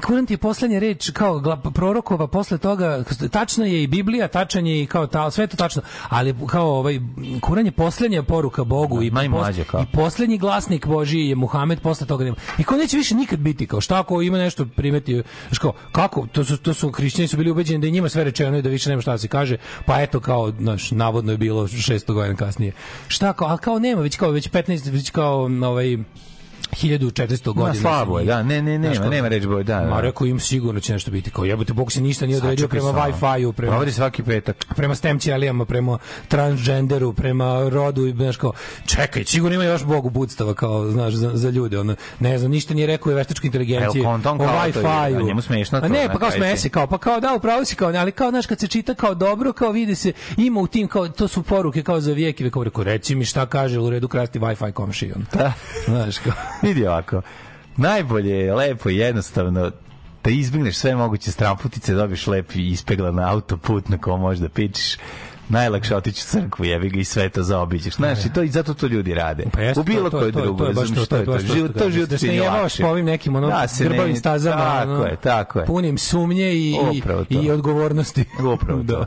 Kuran ti je poslednja reč kao prorokova posle toga tačno je i Biblija tačan je i kao ta sve to tačno ali kao ovaj Kuran je poslednja poruka Bogu i maj pos- mlađe kao. i poslednji glasnik Božiji je Muhamed posle toga nema. I ko neće više nikad biti kao šta ako ima nešto primeti kao kako to su to su hrišćani su bili ubeđeni da je njima sve rečeno i da više nema šta da se kaže pa eto kao znaš navodno je bilo 600 godina kasnije. Šta kao al kao nema već kao već 15 već kao ovaj 1400 godina. Ma, slabo je, da, ne, ne, Znaš nema, nema reč boj, da, da. Ma rekao im sigurno će nešto biti. Kao jebote, Bog se ništa nije odredio prema. Wi-Fi-u, prema Provodi svaki petak. prema stem ćelijama, prema transgenderu, prema rodu i znaš kao, čekaj, sigurno ima još Bogu budstava kao, znaš, za, za ljude, ono, ne znam, ništa nije rekao o veštačkoj inteligenciji, Evo, o Wi-Fi-u. a njemu smešno A to, ne, na pa kao se, kao, pa kao, da, upravo si kao, ali kao, znaš, kad se čita kao dobro, kao vidi se, ima u tim, kao, to su poruke kao za vijek i rekao, reci mi šta kaže u redu krasti Wi-Fi komši, ono. Da. Znaš, kao, Vidi ovako. Najbolje je lepo i jednostavno da izbegneš sve moguće stramputice, dobiš lep i ispeglan autoput na kom možeš da pičiš najlakše otići u crkvu, jebi ga i sve to zaobiđeš. Znaš, i to i zato to ljudi rade. Pa jeste, u bilo to- to- kojoj to- to je drugoj, razumiješ to, to je što baš to Život, to život Da se čini lakše. po ovim nekim ono Da se grbavim stazama, Tako ono, je, tako je. punim sumnje i, i, Upravo to. i odgovornosti. Upravo to.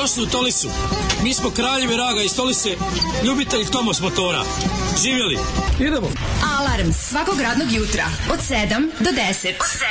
Dobrodošli u Tolisu. Mi smo kraljevi raga iz Tolise, ljubitelji Tomos motora. Živjeli! Idemo! Alarm svakog radnog jutra od 7 do 10. Od 7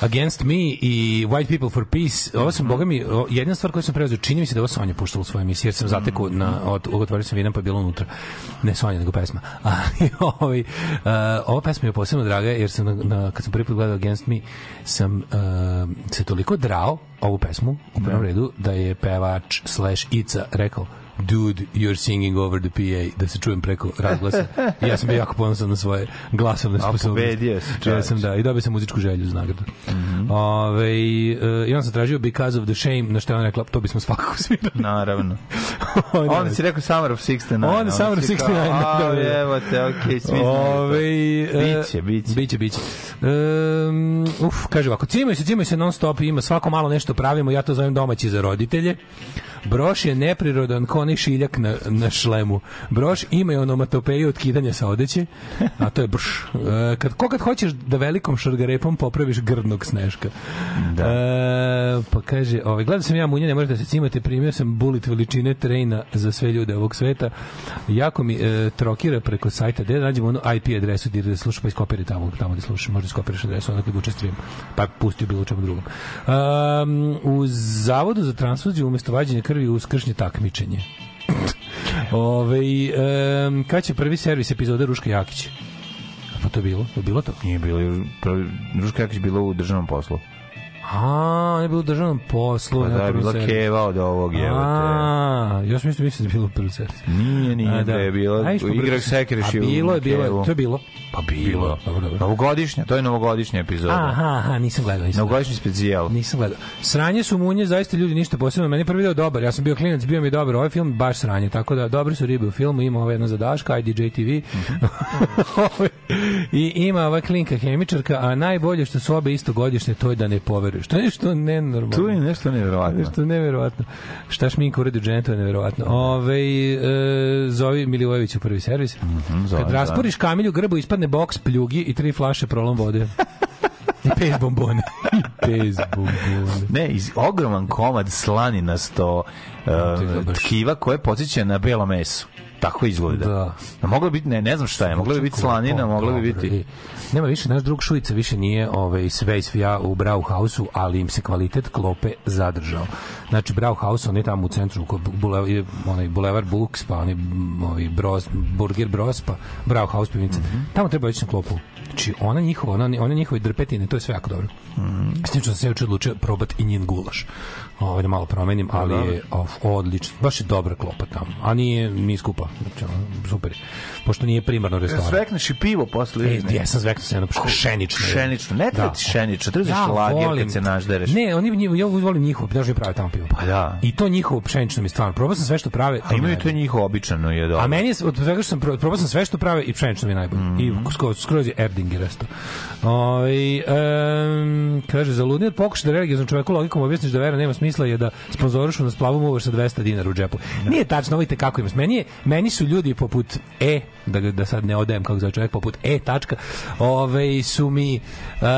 Against Me i White People for Peace. Ovo sam, boga mi, jedna stvar koju sam preuzeo, čini mi se da ovo Sonja puštala u svojoj emisiji, jer sam zatekao na, od, otvorio sam vidan pa je bilo unutra. Ne Sonja, nego pesma. Ali, ovaj, uh, ova pesma je posebno draga, jer sam, na, na, kad sam prvi put gledao Against Me, sam uh, se toliko drao ovu pesmu, u prvom redu, da je pevač slash Ica rekao, dude, you're singing over the PA, da se čujem preko razglasa. I ja sam bio jako ponosan na svoje glasovne A sposobnosti. pobedio si, Ja čoveče. sam, da, i dobio sam muzičku želju za nagradu. Mhm. Ove, uh, I on sam tražio Because of the Shame, na što je on rekla, to bismo svakako svirali. Naravno. Onda- Onda si rekao Summer of 69. Onda Summer of si kao, 69, A, da, da. evo te, okej, svi znaju to. Ove, e, Biće, biće. Biće, biće. Um, uf, kaže ovako, cimaju se, cimaju se non stop, ima svako malo nešto pravimo, ja to zovem domaći za roditelje. Broš je neprirodan ko onaj šiljak na, na šlemu. Broš ima i onomatopeju od kidanja sa odeće, a to je brš. E, kad, ko kad hoćeš da velikom šargarepom popraviš grdnog sneška. Da. E, pa kaže, ovaj, gledao sam ja munje, ne možete se cimati, primio sam bulit veličine trejna za sve ljude ovog sveta. Jako mi e, trokira preko sajta, gde da nađemo onu IP adresu gde da slušaš, pa iskopiri tamo, tamo gde slušaš, možda iskopiraš adresu, onda kad uče stream, pa pustio bilo čemu drugom. Um, u Zavodu za transfuziju umesto vađenja krvi uz kršnje takmičenje. Ove, um, kad će prvi servis epizode Ruška Jakić? Pa to bilo? Je bilo to? Nije bilo, Ruška Jakić bilo u državnom poslu. A, ne bilo u državnom poslu. Pa da je bila keva od ovog, evo te. A, još mislim, mislim da je bilo u prvom servisu. Nije, nije, A, da je bilo, brzo- Sekireš A i u bilo je, bilo je, to je bilo. Pa bilo. Dobro, dobro. Novogodišnja, to je novogodišnja epizoda. Aha, aha, nisam gledao, nisam. Novogodišnji specijal. Nisam gledao. Sranje su munje, zaista ljudi ništa posebno. Meni je prvi deo dobar. Ja sam bio klinac, bio mi je dobar. Ovaj film baš sranje, tako da dobri su ribe u filmu. Ima ovo jedno za Daška, IDJ TV. I ima ova klinka hemičarka, a najbolje što su obe isto godišnje, to je da ne poveruješ. To je nešto nenormalno. Tu je nešto nevjerovatno. Nešto neverovatno. Šta šminka uredi u džentu je neverovatno. Ove, e, zovi Milivojević u prvi servis. Mhm, zove, Kad rasporiš kamilju grbu, ispadne boks pljugi i tri flaše prolom vode. I pez bombone. I pez bombone. Ne, iz, ogroman komad slaninasto uh, baš- tkiva koje podsjeća na belo meso. Tako izgleda. Da. A biti, ne, ne znam šta je, moglo bi biti slanina, moglo bi biti... Nema više, naš drug Šujica više nije ovaj, sve svija u Brauhausu, ali im se kvalitet klope zadržao. Znači, Brauhaus, on je tamo u centru, kod bule, je onaj Boulevard Books, pa onaj m, ovaj Bros, Burger Bros, pa Brauhaus pivnica. Tamo treba ići na klopu. Znači, ona njihova, ona, ona njihove drpetine, to je sve jako dobro. S tim što sam se juče odlučio probati i njen gulaš. Ovaj, da malo promenim, ali je of, odlično. Baš je dobra klopa tamo. A nije, nije skupa. Znači, super je. Pošto nije primarno restoran. Svekneš i pivo posle. E, ja sam zveknuo se jedno šenično. Šenično, ne treba ti šenično, treba ti šlager kad se naždereš. Ne, oni njih, ja volim njihovo, znaš mi prave tamo pivo. Pa da. I to njihovo pšenično mi stvarno. Probao sam sve što prave. A imaju to njihovo običano je dobro. A meni je, od svega što sam probao, sam sve što prave i pšenično mi je najbolje. Mhm. I skroz, skroz je Erdinger isto. Oj, um, kaže, za ludni od pokuša da religioznom čoveku logikom objasniš da vera nema smisla je da sponzorišu na splavu uvaš sa 200 dinara u džepu. Nije tačno, vidite kako ima. Meni, je, meni su ljudi poput E, da, da sad ne odajem kako zove čovjek, poput E tačka, ove, su mi uh,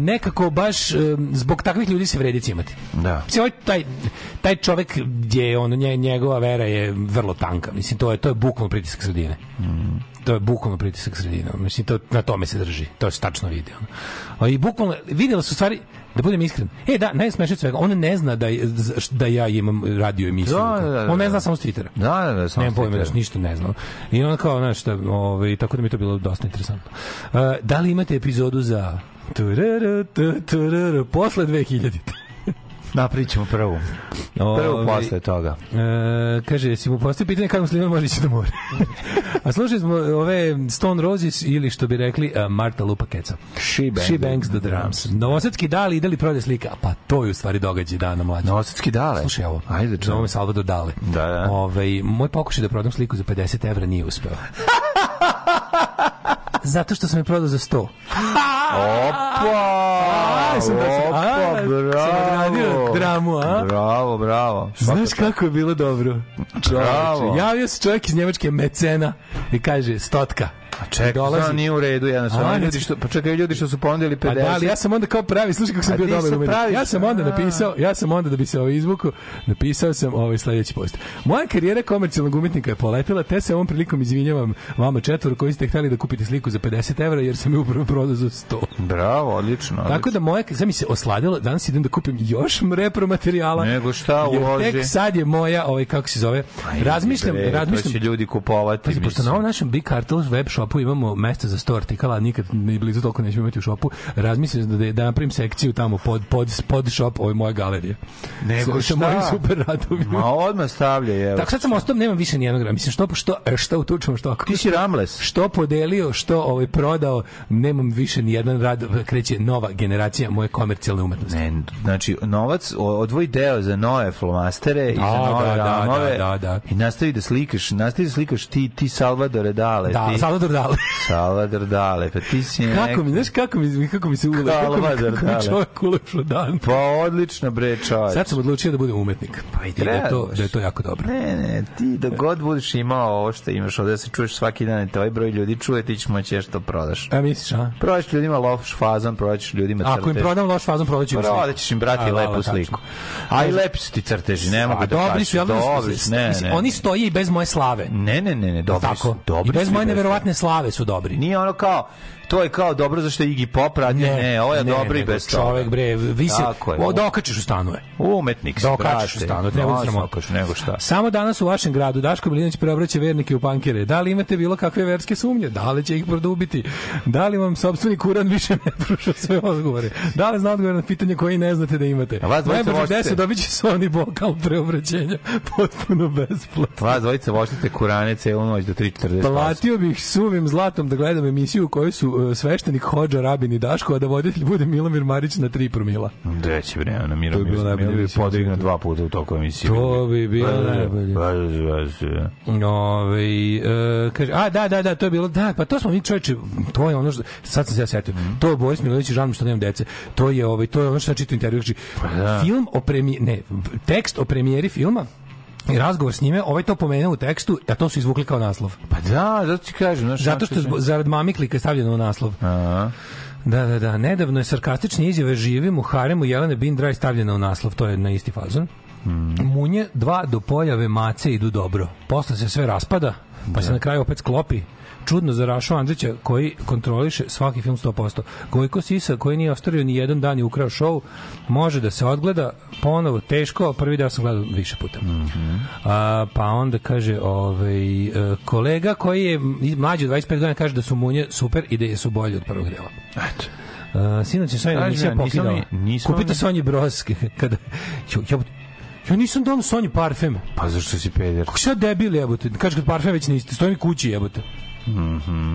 nekako baš um, zbog takvih ljudi se vredi cimati. Da. Mislim, ovaj, taj, taj čovek gdje je ono, nje, njegova vera je vrlo tanka. Mislim, to je, to je bukvalno pritisak sredine. To je bukvalno pritisak sredine. Mislim, to, na tome se drži. To se tačno vidi. Ono. A I bukvalno, vidjela su stvari, da budem iskren. E, da, najsmešnije svega, on ne zna da, da ja imam radio emisiju. Da, da, da, on ne da. zna samo s Twittera. Da, da, da, samo Nemam pojma, znaš, ništa ne znam. I on kao, znaš, šta, ovaj, tako da mi to bilo dosta interesantno. Uh, da li imate epizodu za tururu, tu, tururu, posle 2000? Napravit ćemo prvu. Prvu Ovaj, posle toga. E, kaže, si mu postavio pitanje kako Slivan može ići do mora. A slušali smo ove Stone Roses ili što bi rekli uh, Marta Lupa Keca. She bangs, She bangs the drums. Novosadski dali ide li prode slika? Pa to je u stvari događaj dana mlađa. Novosadski dale. Slušaj ovo. Ajde, čujem. Zove Salvador Dale. Da, da. Ovaj, moj pokušaj da prodam sliku za 50 evra nije uspeo. Zato što sam je prodao za 100. Opa! A, sam da Opa, a, sam odradio bravo. dramu, a? Bravo, bravo. Svaka Znaš kako je bilo dobro? Bravo. Čoveče, javio se čovjek iz Njemačke mecena i kaže stotka. Čekaj, Dolazi- dolazi. nije u redu, jednostavno. A, Oni ne- ljudi što, pa čekaj, ljudi što su ponudili 50. Pa da, ali ja sam onda kao pravi, slušaj kako sam A bio dobar umetnik. praviš- Ja sam onda A. napisao, ja sam onda da bi se ovaj izvuku, napisao sam ovaj sledeći post. Moja karijera komercijalnog umetnika je poletela, te se ovom prilikom izvinjavam vama četvoro koji ste hteli da kupite sliku za 50 evra, jer sam je upravo prodao za 100. Bravo, odlično. Tako da moja, sad mi se osladilo, danas idem da kupim još repromaterijala. Nego šta uloži? Tek sad je moja, ovaj, kako se zove, razmišljam, Bre, razmišljam, To će ljudi kupovati. Pazi, pošto na ovom našem Big Cartel web shopu imamo mesto za 100 artikala, nikad ni blizu toliko nećemo imati u shopu, razmišljam da, da napravim sekciju tamo pod, pod, pod shop, ovo je moja galerija. Nego Sa- šta? Sa mojim super radovima. Ma odmah stavlja, evo. Tako sad sam ostao, nemam više nijednog rada. Mislim, što, što, e, što utučemo, što ako... Ti si Ramles. Što podelio, što ovaj prodao, nemam više ni jedan rad, kreće nova generacija moje komercijalne umetnosti. Ne, znači, novac, o- odvoji deo za nove flomastere i Da, za nove da, da, ramove da, da, da. i nastavi da slikaš, nastavi da slikaš ti, ti Salvadore Dale. Da, ti, Salvador Dale. Salvador Dale, pa ti si Kako neki- mi, znaš kako mi, kako mi se ule, kako mi, kako mi čovjek ulepšao dan. Pa odlično bre čovječ. Sad sam odlučio da budem umetnik. Pa i da je to, da je to jako dobro. Ne, ne, ti da god budeš imao ovo što imaš ovde da se čuješ svaki dan i te ovaj broj ljudi čuje, ti ćeš moći što prodaš. A misliš, a? Prodaš ljudima loš fazon, prodaš ljudima crtež. Ako im prodam loš fazon, prodat ću im sliku. Prodaćeš im, brati, lepu sliku. A i lepi su ti crteži, ne mogu da dobri su, ja znam, Dobri su, ne, ne. Oni stoje i bez moje slave. Ne, ne, ne, ne, dobri su. Dobri I bez moje neverovatne slave su dobri. Nije ono kao, to je kao dobro zašto je Iggy Pop radi, ne, ne, ovo je ne, dobro i bez toga. Čovek, bre, vi se, je. o, da okačiš u stanove. Umetnik si, Da okačiš u stanu, treba biti sramota. svakaš, nego šta. Samo danas u vašem gradu Daško Milinović preobraća vernike u pankere. Da li imate bilo kakve verske sumnje? Da li će ih produbiti? Da li vam sopstveni kuran više ne pruža sve odgovore? Da li zna odgovor na pitanje koje ne znate da imate? A vas dvojica Najbrže možete- 10 dobit će Sony bokal preobraćenja potpuno besplatno. Vas dvojica voštite kurane celu noć do 3.40. Platio bih suvim zlatom da gledam emisiju u kojoj su sveštenik Hođa, Rabin i Daško, a da voditelj bude Milomir Marić na 3 promila. Će bre, ona Miro To bi svijetu. dva puta u toku emisije. To bi bilo najbolje. Ove, e, kaže, a da, da, da, to je bilo, da, pa to smo mi čoveče, to je ono što, sad sam se ja setio, to je Boris Milović i mi što nemam dece, to je, ovaj, to je ono što ja čitam intervju, znači, da. film o premijeri, ne, tekst o premijeri filma, i razgovor s njime, ovaj to pomenuo u tekstu, a to su izvukli kao naslov. Pa da, zato ti kažem. Znaš, Zato što je zbo- zarad mamiklika je stavljeno u naslov. Aha. Da, da, da. Nedavno je sarkastične izjave živim u haremu Jelene Bindraj stavljena u naslov, to je na isti fazon. Munje dva do pojave mace idu dobro. Posle se sve raspada, pa se na kraju opet sklopi. Čudno za Rašu Andrića koji kontroliše svaki film 100%. Gojko Sisa koji nije ostario ni jedan dan i ukrao šou, može da se odgleda ponovo teško, a prvi deo sam gledao više puta. A, pa onda kaže ovaj, e, kolega koji je mlađi od 25 godina kaže da su munje super i da su bolje od prvog dela. Eto. Uh, sinoć je Sonja emisija pokidala. Kupite mi- Sonji broske. Kada, ja, ja, ja nisam dao Sonji parfem. Pa zašto si peder? Kako se ja debil jebote? Kaže kad parfem već niste, stoji mi kući jebote.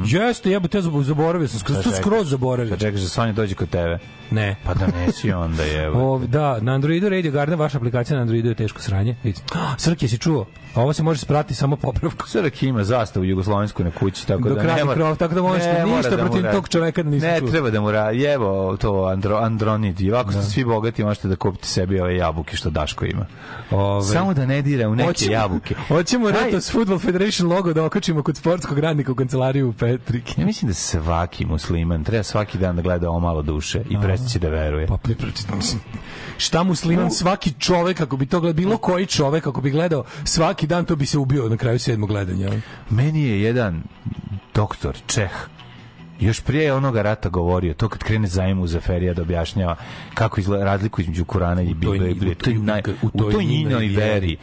Jeste, jebote, ja zab- zaboravio sam, skroz, skroz zaboravio. Kad čekaš da Sonja dođe kod tebe. Ne. Pa da nesi onda je. O, da, na Androidu Radio Garden, vaša aplikacija na Androidu je teško sranje. Srke, si čuo? Ovo se može sprati samo popravkom. Srk ima zastavu jugoslovensku na kući, tako Dok da radi ne mora- krov, tako da možeš ne mora ništa da protiv tog čoveka da nisam Ne čuo. treba da mu radi. Jevo to andro, Andronid. I ovako ste svi bogati, možete da kupite sebi ove jabuke što Daško ima. Ove, Samo da ne dira u neke Hoćemo- jabuke. Hoćemo. Retos Football Federation logo da okačimo kod sportskog radnika u kancelariju u Petriki. Ja mislim da svaki musliman treba svaki dan da gleda ovo malo duše i prestaće da veruje. Pa pri- pri- mislim, šta musliman svaki čovek ako bi to gledao bilo koji čovek ako bi gledao svaki dan to bi se ubio na kraju sedmog gledanja. Meni je jedan doktor Čeh još prije onoga rata govorio, to kad krene zajem u Zaferija da objašnjava kako izgleda razliku između Kurana i toj- Biblije, u- naj, u u toj toj njenoj njinoj veri. veri.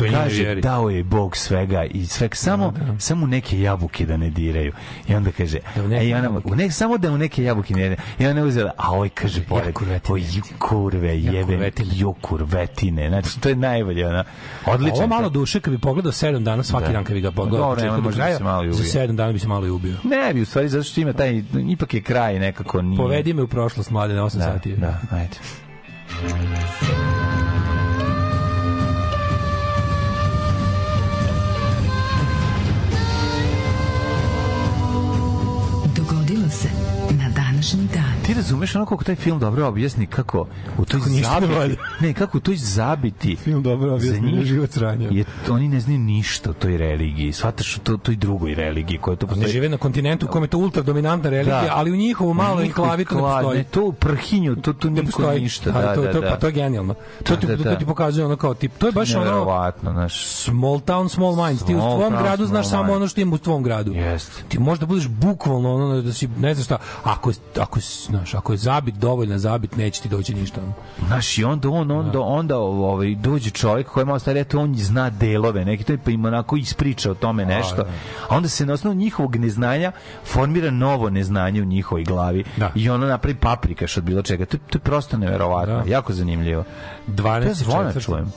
Njenoj Kaže, dao je Bog svega i svega, samo, samo neke jabuke da ne diraju. I onda kaže, Da u neke a i ona, u ne, samo da u neke jabuke ne diraju. I ona uzela, a ovaj kaže, pored, kurvetine. o ju kurve, jebe, ju kurvetine. Znači, to je najbolje, ona. Odlično. Ovo malo duše kad bi pogledao 7 dana svaki Da. dan kad bi ga pogledao Dobro, od početka nema, do možda bi kraja, se malo i za ubio. 7 dana bi se malo i ubio. Ne bi, u stvari, zato što ima taj, ipak je kraj nekako nije. Povedi me u prošlost mlade na 8 da, sati. Da, ajde. Ti razumeš ono kako taj film dobro objasni kako u toj Kako zabiti, ne, kako u toj zabiti Film dobro za objasni, njih je život sranja. Je, oni ne znaju ništa o toj religiji. Shvataš o to, toj drugoj religiji koja to postoji. žive na kontinentu u kome je to ultra dominantna religija, Da. ali u njihovu malo Njihov enklavi to ne postoji. Ne, to u prhinju, to, ne niko postoji ništa. Da, Da, to, da, to, da. pa to je genijalno. To, ti, Da, da, to da. ti pokazuje ono kao tip. To je baš ono znaš. small town, small minds. Ti u tvom gradu znaš samo ono što ima u tvom gradu. Ti možda budeš bukvalno ono da si ne znaš šta. Ako ako znaš, ako je zabit dovoljna zabit, neće ti doći ništa. Znaš, i onda on, onda, onda ovaj, dođe čovjek koji malo stariji, eto, on zna delove, neki to je pa im onako ispriča o tome nešto. A onda se na osnovu njihovog neznanja formira novo neznanje u njihovoj glavi. Da. I ono napravi paprikaš od bilo čega. To, to je prosto neverovatno. Da. Jako zanimljivo. 12 To zvona čujem.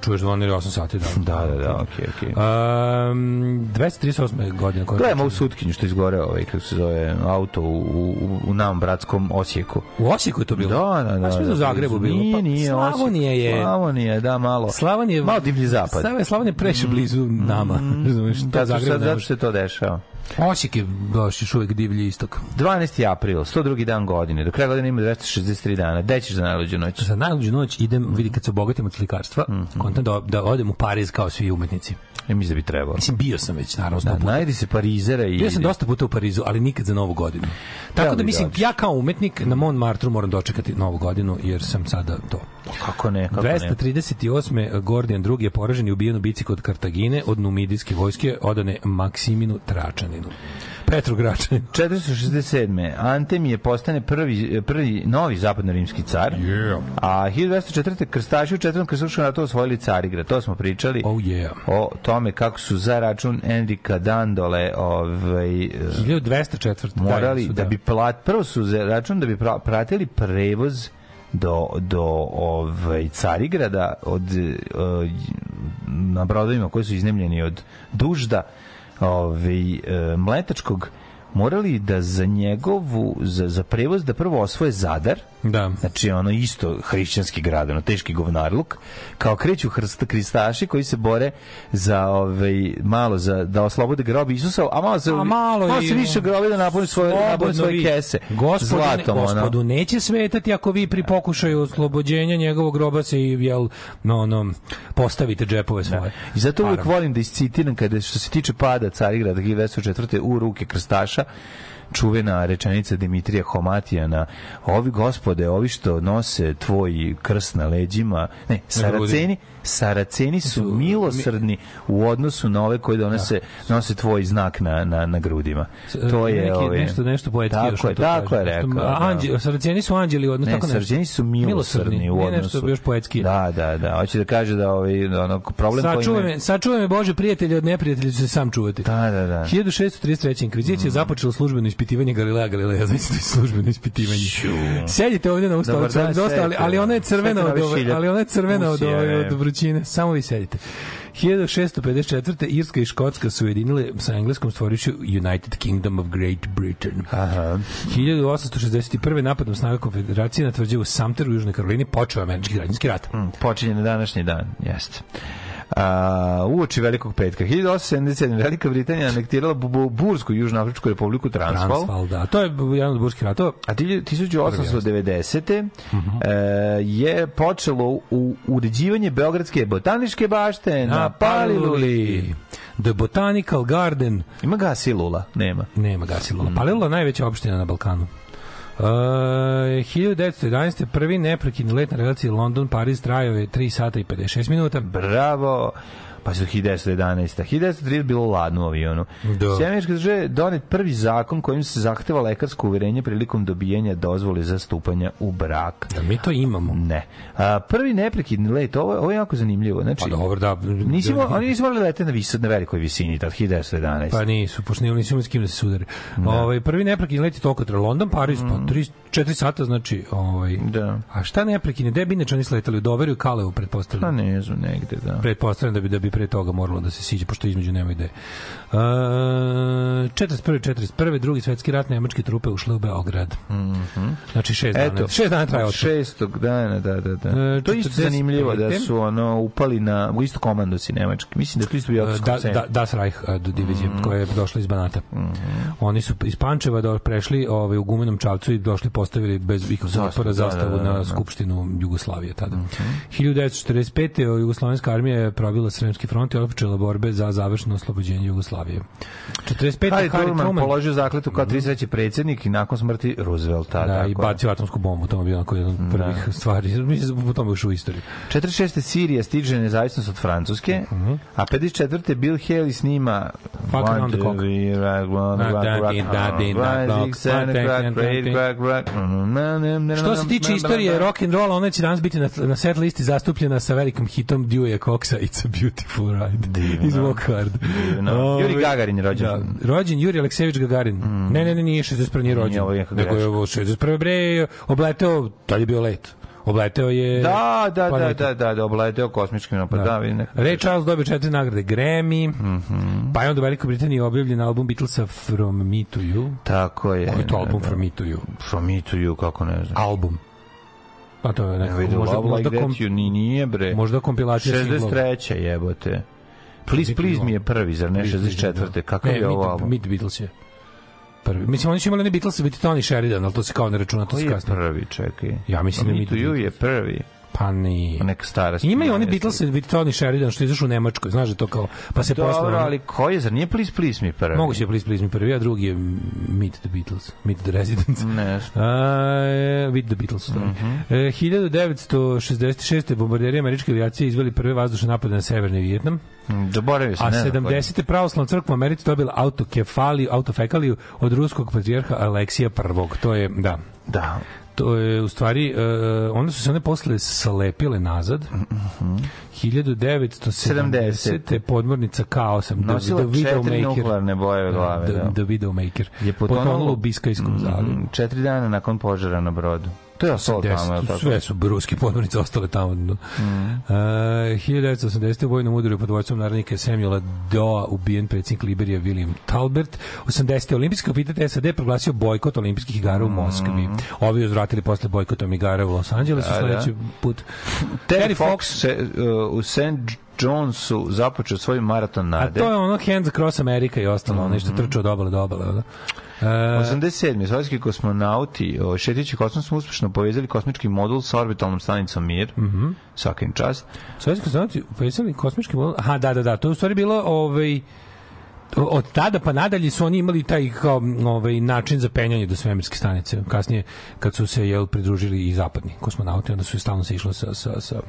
Čuješ zvonili 8 sati da. Da, da, da, okej, okej. Um, 238. godine. koja- Gledamo u sutkinju što izgore ovaj, kako se zove, auto u, u, u nam bratskom Osijeku. U Osijeku je to bilo? Da, da, da. A sve da, u Zagrebu bilo. Nije, Pa, nije Slavonija je- Slavonija, da, malo. Slavonija Malo divlji zapad. Slavonija, Slavonija je preše blizu nama. Razumeš, to Da, Zagreb sad, ne zato može. se to dešava. Osijek je baš još uvijek divlji istok. 12. april, 102. dan godine. Do kraja godine ima 263 dana. Gde ćeš za najluđu noć? Za najluđu noć idem, vidi kad se obogatim od slikarstva, Mhm. kontam da, da odem u Pariz kao svi umetnici. Ja mislim da bi trebalo. Mislim, bio sam već, naravno, sto Da, puta. najdi se Parizera i... Bio sam dosta puta u Parizu, ali nikad za Novu godinu. Tako da bi mislim, ja kao umetnik na Montmartru moram dočekati Novu godinu, jer sam sada to. Kako ne, kako ne. 238. Gordijan II je poražen i ubijen u bici kod Kartagine od numidijske vojske odane Maksiminu Tračaninu. Petru Gračaninu. 467. Antem je postane prvi, prvi novi zapadno-rimski car. Yeah. A 1204. krstaši u četvrtom krstaškom ratu osvojili Carigrad. To smo pričali. Oh yeah. o tome kako su za račun Enrika Dandole ovaj, eh, 1204. morali su, da bi plat, prvo su za račun da bi pra- pratili prevoz do, do ovaj, Carigrada od, uh, na brodovima koji su iznemljeni od dužda ovaj, e, mletačkog morali da za njegovu za, za prevoz da prvo osvoje Zadar Da. znači ono isto hrišćanski grad, ono teški govnarluk, kao kreću hrsta kristaši koji se bore za ovaj malo za da oslobode grob Isusa, a malo se A malo i- se više grobi da napuni svoje napuni svoje vi. kese. Gospodu, zlatom ono. gospodu neće svetati ako vi pri pokušaju oslobođenja njegovog groba se i jel, no, ono, postavite džepove svoje. I zato uvijek volim da iscitiram kada što se tiče pada Carigrada 1904. u ruke krstaša čuvena rečenica Dimitrija Homatijana ovi gospode, ovi što nose tvoj krst na leđima ne, saraceni saraceni su milosrdni u odnosu na ove koji donose nose tvoj znak na, na, na grudima to je neki, ove, nešto, nešto poetski tako je, to tako je rekao da. anđe, saraceni su anđeli, odnosno Ne, tako nešto. Sarđeni su milosrdni u odnosu. nešto još poetski. Da, da, da. Hoće da kaže da ovaj da ono problem koji Sačuvaj imaju- me, sačuvaj me Bože prijatelji od neprijatelja ću se sam čuvati. Da, da, da. 1633. inkvizicija je započela službeno ispitivanje Galilea Galileja, znači to je službeno ispitivanje. Sedite ovdje na ustalicu, ali, dosta, ali, ona je crvena od ove, ali ona je crvena od, ove, ne. od vrućine. Samo vi sedite. 1654. Irska i Škotska su ujedinile sa engleskom stvorišu United Kingdom of Great Britain. Aha. 1861. napadom snaga konfederacije na tvrđavu Sumter u Južnoj Karolini počeo američki građanski rat. Mm, počinje na današnji dan, jeste. A, uoči Velikog petka. 1877. Velika Britanija anektirala Bu- Bu- Bursku Južnoafričku republiku Transval. Transval, da. To je jedan od burskih ratova. A ti- 1890. Mhm. e, je počelo u uređivanje Beogradske botaničke bašte na, Paliluli. The Botanical Garden. Ima gasilula? Nema. Nema gasilula. Palilula je najveća opština na Balkanu. Uh, 1911. prvi neprekidni let na relaciji London-Paris trajao je 3 sata i 56 minuta. Bravo. Pa su 1911. 1930 bilo ladno u avionu. Da. Sjemeničke države donet prvi zakon kojim se zahteva lekarsko uverenje prilikom dobijanja dozvole za stupanja u brak. Da mi to imamo. Ne. A, prvi neprekidni let, ovo, ovo je jako zanimljivo. Znači, Pa dobro, da. Nisi mo, oni nisu morali leteti na, vis, na velikoj visini, tad 1911. Pa nisu, pošto nisu nisu imali s kim da se sudare. Ovaj prvi neprekidni let je toliko trajao London, Paris, pa 3 4 sata znači, ovaj. Da. A šta neprekidni? Gde bi inače oni sletali u i Kaleu Pa pretpostavljam? ne znam, negde, da. Pretpostavljam da bi da bi pre toga moralo da se siđe pošto između nema ideje. Uh, 41. 41. drugi svetski rat nemačke trupe ušle u Beograd. Znači šest dana. Eto, šest dana traje od šestog dana, da, da, da. E, to je isto 45. zanimljivo da su ono upali na u isto komandosi nemački. Mislim da to isto bio da, da, Das Reich uh, divizije koja je došla iz Banata. Oni su iz Pančeva do, prešli ovaj, u gumenom čavcu i došli postavili bez ikakvog otpora da, zastavu da, da, da. na Skupštinu Jugoslavije tada. 1945. Jugoslovenska armija je probila Sremski front i otpočela borbe za završeno oslobođenje Jugoslavije. 45. Harry Harry Truman Truman položio zakletu kao 33. predsjednik i nakon smrti Roosevelta. da, i tako. bacio atomsku bombu, to je bio onako jedan od prvih stvari. Mislim da po tome ušao u istoriju. 46. Sirija stiže nezavisnost od Francuske, a 54. Bill Haley snima Fuck around the Da, da, da, da, da, da, da, da. rock. Što se tiče istorije rock and roll, ona će danas biti na, na set listi zastupljena sa velikim hitom Dewey Coxa It's a Beautiful Ride Divno. iz Walk Hard. Divno. Ovaj, Juri Gagarin je rođen. Da, rođen Juri Aleksejević Gagarin. Ne, ne, ne, nije 61. nije rođen. ovo je kako Nego je ovo 61. bre obleteo, tad je bio let. Obleteo je... Da, da, da, da, da, da, obleteo kosmičkim napad. Da, nekako. Ray Charles dobio četiri nagrade Grammy, Mhm. pa je onda u Velikoj Britaniji objavljen album Beatlesa From Me to You. Tako je. Koji je to album da. From Me to You? From me to you, kako ne znam. Album. Pa to je Ne nekako, možda, možda, kom, ni, nije bre. možda kompilacija singlova. 63. jebote. Please, please mi je prvi, zar ne Please, please, 64. da. Kakav Ne, je ovo album? The Beatles je. Prvi. Mislim, oni su imali ne Beatles, biti Tony Sheridan, ali to se kao ne računa, to Koji se je kasnije. prvi, čekaj? Ja mislim da Me Meet to the you je Beatles. prvi. Pa ni. Neka stara Imaju oni. Beatles biti Tony Sheridan što izašao u Nemačkoj, znaš da to kao, pa se posle... Dobro, ali koji zar nije Please, please mi prvi? Moguće je Please Please mi prvi, a drugi je Meet the Beatles, Meet the Residents. Ne, A, e, Meet the Beatles. Mm Mhm. e, 1966. bombarderi američke avijacije izveli prve vazdušne napade na severni Vijetnam, zaboravio sam. a ne znam koji. 70. pravoslavna crkva u Americi dobila autokefaliju, autofekaliju od ruskog patrijarha Aleksija I. To je, da, Da. To je u stvari, e, onda su se one posle salepile nazad. Mhm. 1970. podmornica K8, Nosila the, the četiri nuklearne bojeve glave. The, da. the Widowmaker. Je potonula u Biskajskom zalivu. Mm, Četiri dana nakon požara na brodu. To je ostalo tamo, tako? sve su ruske podmornice ostale tamo. Mm. Uh, 1980. u vojnom udaru pod vojcom narodnika Samuela Doa ubijen predsjednik Liberija William Talbert. 80. Olimpijski komitet SAD proglasio bojkot olimpijskih igara u Moskvi. Ovi uzvratili posle bojkotom igara u Los Angelesu Mm. Da, da. sledeći put. Terry Fox se, uh, u St. Johnsu započeo svoj maraton A nade. to je ono Hands Across America i ostalo, mm nešto trče od obale do obale. ono. Uh, 87. Sovjetski kosmonauti šetići kosmosom uspešno povezali kosmički modul sa orbitalnom stanicom Mir. Mm. -hmm. Svakim čast. Sovjetski kosmonauti povezali kosmički model. Aha, da, da, da. To je u stvari bilo ovaj od tada pa nadalje su oni imali taj kao ovaj način za penjanje do svemirske stanice. Kasnije kad su se jel pridružili i zapadni kosmonauti, onda su stalno se išlo sa sa sa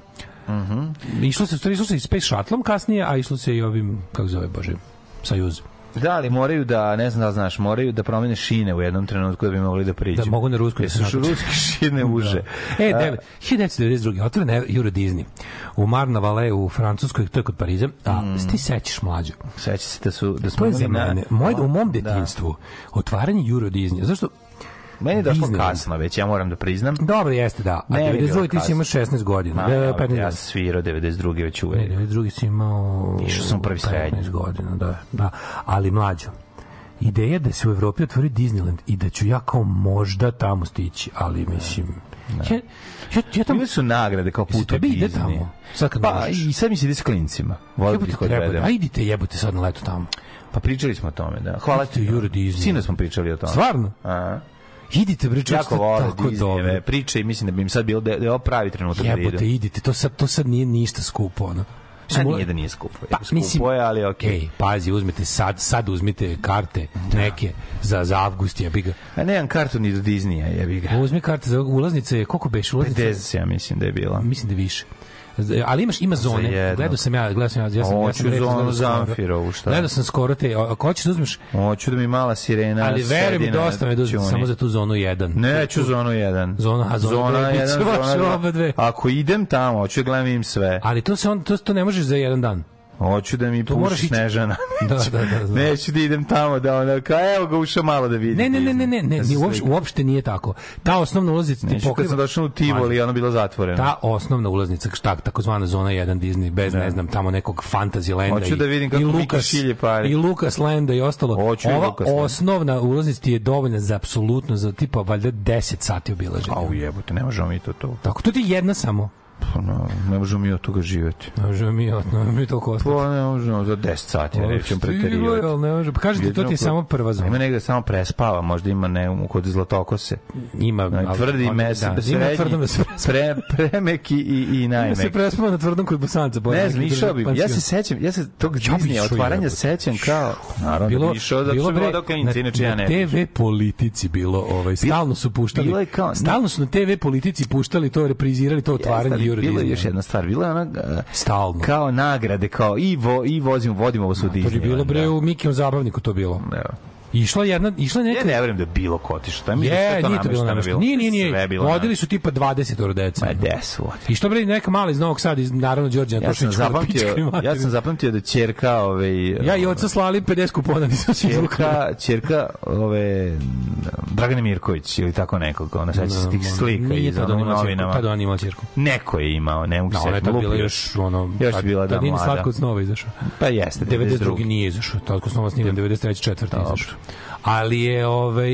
Mhm. Išlo se, išlo se i Space Shuttle kasnije, a išlo se i ovim, kako zove, bože, Sajuz. Da, ali moraju da, ne znam da znaš, moraju da promene šine u jednom trenutku da bi mogli da priđu. Da mogu na rusku da Jesu što ruske šine uže. E, A, devet, 1992. otvoren je Euro Disney u Marne u Francuskoj, to je kod Pariza. A, mm. ti sećaš mlađo? Seća se da su da smo To je za mene, moj, u mom Da. detinjstvu, otvaranje Euro Disney. Zašto? Meni je došlo kasno već, ja moram da priznam. Dobro, jeste, da. A Ne, ne, 92. ti si imao kasno. 16 godina. Ma, Da, ja, 15 ja sam svirao 92. već uvek. 92. si imao... Išao sam prvi srednji. 15 godina, da. da. Ali mlađo, ideja da se u Evropi otvori Disneyland i da ću ja kao možda tamo stići, ali mislim... Ja, ja, ja tamo... Bile su nagrade kao Jesi put tebi ide Disney. tamo? Sad kad pa, možeš. i sad mi se ide s klincima. Volio bih Jebote, ih treba, odvedem. a idite jebote sad na leto tamo. Pa pričali smo o tome, da. Hvala ti. Euro Disney. Sino smo pričali o tome. Stvarno? A, Idite bre, čovječe, jako vole tako. Disneyve priče i mislim da bi im sad bilo da, da je ovo pravi trenutak da idu. Idite, to sad, to sad nije ništa skupo, ono. A nije da nije skupo. Pa, skupo mislim, je, ali okej. Ej, pazi, uzmite sad, sad uzmite karte neke za, za avgust, jebi ga. A nemam kartu ni do Disneya, jebi ga. Uzmi karte za ulaznice, koliko beš ulaznice? 50 ja mislim da je bila. Mislim da je više. Ali imaš ima zone. Gledao sam ja, gledao sam ja, ja sam ja sam rekao, zonu za. Amfirovu, šta? Gledao sam skoro te, ako hoćeš da uzmeš, Hoću da mi mala sirena ali veruj mi sedi na dosta me da uzmeš ćuni. samo za tu zonu 1. Neću zonu 1. Zona, a zona dve, bit će vaše dva. oba dve. Ako idem tamo, hoću da gledam im sve. Ali to se on to, to ne možeš za jedan dan. Hoću da mi To puši ići. Snežana. Da, da, da, znam. Neću da idem tamo da ona kao evo ga ušao malo da vidi. Ne, ne, ne, ne, ne, Disney. ne, Da uopšte, uopšte nije tako. Ta osnovna ulaznica ti Neću kad pokriva... sam došao u Tivoli, ono bilo zatvoreno. ta osnovna ulaznica, šta, takozvana zona 1 Disney, bez, ne znam, tamo nekog Fantasyland Hoću da vidim kako šilje pare. i Lucas Landa i ostalo. Hoću Ova Lucas osnovna ulaznica ti je dovoljna za apsolutno, za tipa, valjda 10 sati obilaženja. Au jebote, ne možemo mi to to. Tako, to ti je jedna samo. Pa no, ne možemo mi od toga živjeti. Ne možemo mi, ne možemo mi toliko ostati. Pa ne možemo za 10 sati, ja nećemo preterivati. Ali ne može. Pa kažete, to ti je samo prva Ima zona. negde samo prespava, možda ima ne, kod zlatokose. Ima, ali- Tvrdi ali- da, ima srednji, tvrdom da se pre, premeki i, i Ima se najmeki. prespava na tvrdom kod bosanca. Ne znam, išao bi. Ja se sećam, ja se tog Disneya otvaranja sećam kao, naravno, bilo, da bi išao, zato bilo bre, na, inače ja na ne. TV politici bilo, ovaj, stalno su puštali, bilo je kao- stalno su na TV politici puštali to, reprizirali to otvaranje Bilo je još jedna stvar, bila je ona uh, Stalno. kao nagrade, kao i, vo, i vozimo, vodimo vas u Disney. To je bilo bre u Mikijem zabavniku to bilo. Evo. Išla je jedna, išla je Ja neka... ne verujem da je bilo ko otišao. da Je, sve to nije to bilo namešteno. Nije, nije, bilo Vodili su tipa 20 deca. Ma gde su vodili? I što bre neka mala iz Novog Sada, iz, naravno Đorđe Ja sam zapamtio, ja sam zapamtio da ćerka ovaj Ja i oca slali 50 kupona, ćerka, ćerka ove Dragane Mirković ili tako nekog, ona seća se tih slika iz onog novinama. tad on imao cirku. Neko je imao, ne mogu Da, se ona je bila još, ono, Još bila da tad nije ni mlada. slatko od snova izašao. Pa jeste, 92. 92. nije izašao, tako snova snimam 93. četvrti izašao. Ali je ovaj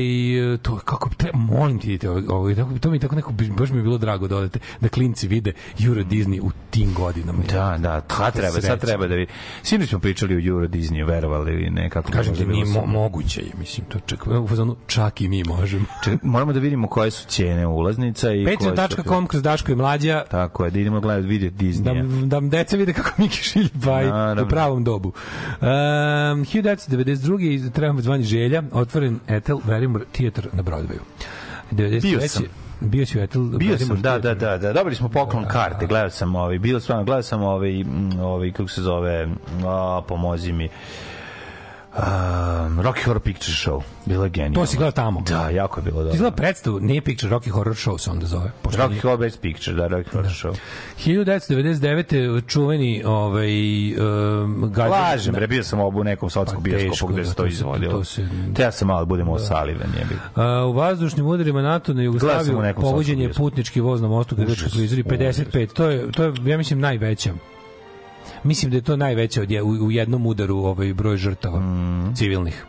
to kako tre, molim ti idite ovaj tako to mi tako neko baš mi je bilo drago da odete da klinci vide Euro Disney u tim godinama. Da, da, sad treba, sad sreća. treba da vidi. Sinoć smo pričali o Euro Disneyu, verovali ili ne, kako Kažem ti, mi mo, moguće je, mislim, to čak, u fazonu, čak i mi možemo. Čekaj, moramo da vidimo koje su cijene ulaznica i Patreon.com kroz Daško i Mlađa, Tako je, da idemo gledati video da, Disneya. da deca vide kako Miki šilje baj u pravom dobu. Um, 1992. trebamo zvani Želja, otvoren Etel Verimur Theater na Broadwayu. 93. Bio sam. Bio si u Etel Bio sam, da, da, da, da. Dobili smo poklon karte, gledao sam ovaj, bilo stvarno, gledao sam ovaj, ovaj, kako se zove, a, pomozi mi, um, Rocky Horror Picture Show. Bilo je genijalno. To si gledao tamo? Da, jako je bilo Ti dobro. izgleda predstavu, nije picture, Rocky Horror Show se onda zove. Pošto Rocky nije- Horror Best Picture, da, Rocky Horror Show. 1999. čuveni ovaj, um, gađa... Lažem, bre, bio sam obu u nekom sotskom Pa, bioskopu gde da, se to to izvodilo. to se- Te ja sam malo da budemo osalivan, jebi. A, u vazdušnim udarima NATO na Gledao Jugoslaviju pogođen je putnički voz na mostu Užas, prizori 55. To je to je ja mislim najveća. Mislim da je to najveća od je, u, u jednom udaru ovaj broj žrtava Mm. civilnih.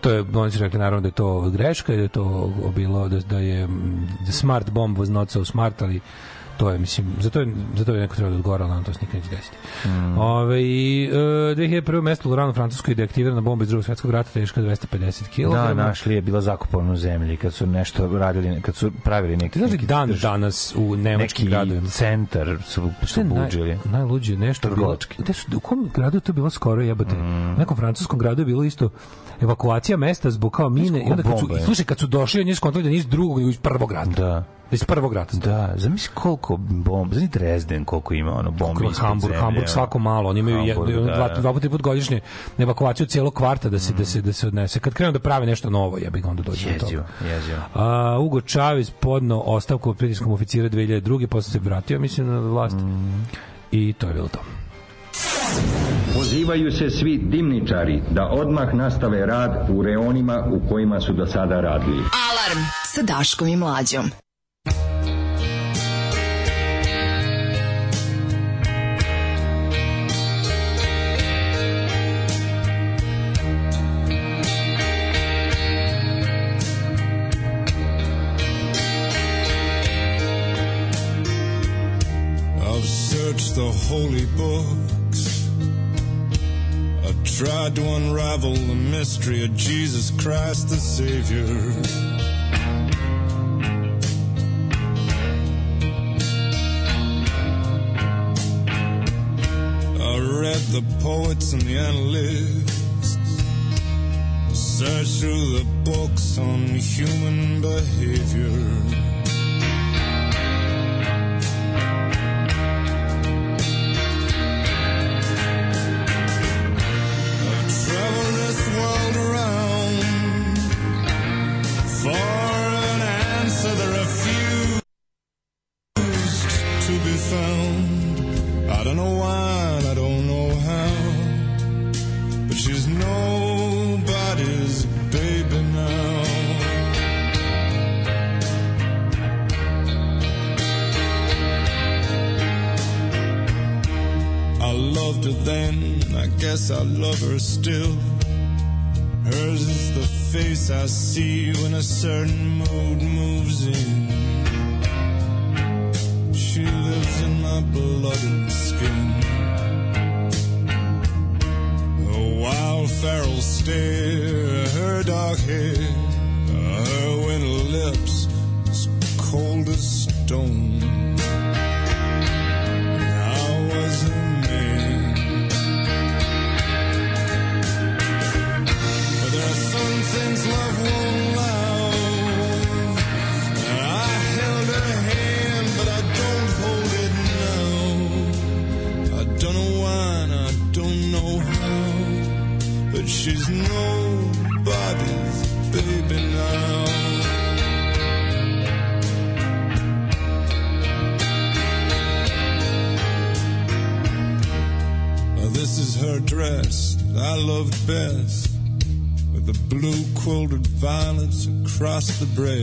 To je oni su rekli naravno da je to greška da je to bilo da, da je mm, the smart bomb was not so smart, ali to je mislim zato je zato je neko trebao da odgovara ali nam to se nikad neće desiti. Mm. Ove, i, e, 2001. mesto Lorano Francuskoj je aktivirana bomba iz drugog svetskog rata teška 250 kg. Da, našli je bila zakopana u zemlji kad su nešto radili, kad su pravili neki, znaš da neki, dan danas u nemačkim neki gradovima? centar su, su je naj, buđili. najluđe nešto bilo, Trgovački. gde su, u kom gradu je to bilo skoro jebote Mm. u nekom francuskom gradu je bilo isto evakuacija mesta zbog kao mine i onda kad su, bomba slušaj, kad su došli oni skontali da nisu drugog nego iz prvog rata Da. Iz prvog rata Da, zamisli koliko bomba, znaš Dresden koliko ima ono bombi ispod Hamburg, zemlje, Hamburg svako malo, oni imaju Hamburg, jedno, da, dva, da. Mm. dva puta put godišnje evakuaciju cijelog kvarta da se da se da se odnese. Kad krenu da prave nešto novo, ja bih onda dođe do toga. jezivo. A, Ugo Čavez podno ostavku od pritiskom oficira 2002. posle se vratio, mislim, na vlast. Mm. I to je bilo to. Pozivaju se svi dimničari da odmah nastave rad u reonima u kojima su do sada radili. Alarm sa Daškom i Mlađom. Holy books. I've tried to unravel the mystery of Jesus Christ the Savior. I read the poets and the analysts. Searched through the books on human behavior. I see when a certain mood the breast.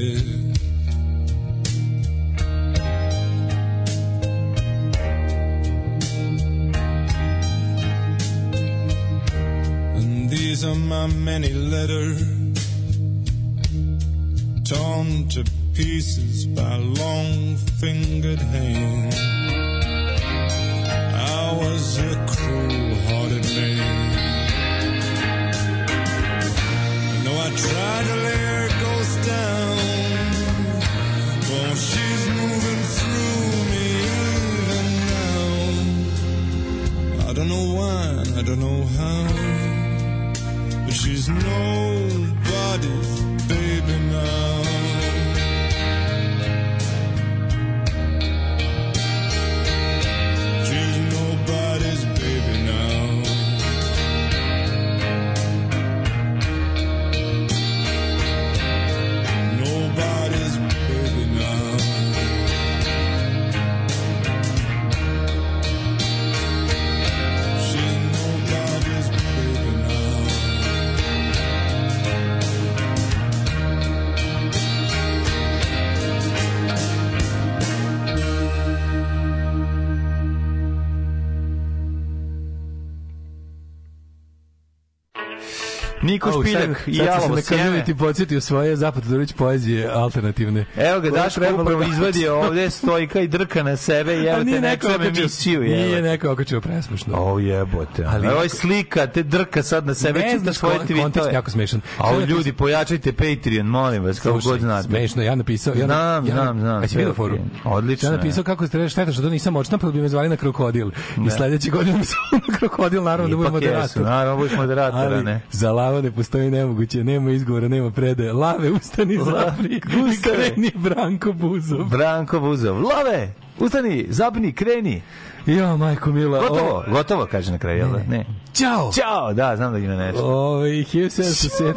Niko Špiljak sad- i sad sam Jalovo se na sjeme. podsjetio svoje Zapad Todorović poezije alternativne. Evo ga, Koje Daško upravo da- izvadio ovde stojka i drka na sebe i evo te neko emisiju. Nije neko okačio presmešno. O jebote. Ali- ovo je slika, te drka sad na sebe, Ne znaš, svoje kon- tweetove. kontekst je jako smešan. A ovo Sad ljudi, pojačajte Patreon, molim vas, kako god znate. Smešno, ja napisao... Ja, Znam, ja, znam, znam, A si vidio foru? Odlično Ja je. napisao kako ste šteta što to nisam očna, pa bi me zvali na krokodil. I sledeće godine mi se na krokodil, naravno da budem moderator. naravno, budeš moderator, ne. za ne postoji nemoguće, nema izgovora, nema predaje. Lave, ustani, zapri, i kreni Branko Buzov. Branko Buzov. Love, ustani, zapni, kreni. Jo, majko mila. Gotovo, o- gotovo, kaže na kraju, da? Ne. Ćao! Ćao, da, znam da ima nešto. Ovaj 1707.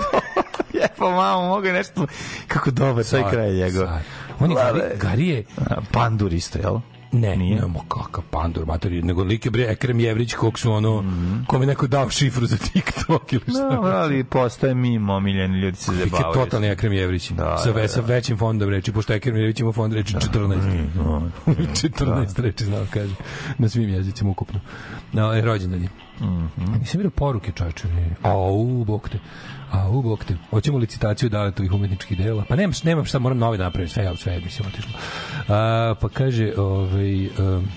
Jepo, mamo, mogu nešto... Kako dobar taj kraj njegov. On je Gari, Lave. Gari je A, Pandur isto, jel? Ne, Nije? ne, mo kakav pandur, materi, nego lik je bre Ekrem Jevrić, kog su ono, kome neko dao šifru za TikTok ili šta. No, ali postaje mimo, omiljeni ljudi se Lik je zabavaju. totalni Ekrem Jevrić. Da, sa, da, sa da. većim fondom reči, pošto Ekrem Jevrić ima fond reči 14. No, 14 reči, znao kaže. Na svim jezicima ukupno. Na no, rođendan je. Mhm. Nisam vidio poruke čače. Au, bok te. Au, bok te. Hoćemo licitaciju daletovih umetničkih dela. Pa nemam, nemam šta, moram novi napraviti. Sve, sve je, mislim, otišlo. A, pa kaže, ovaj... Um,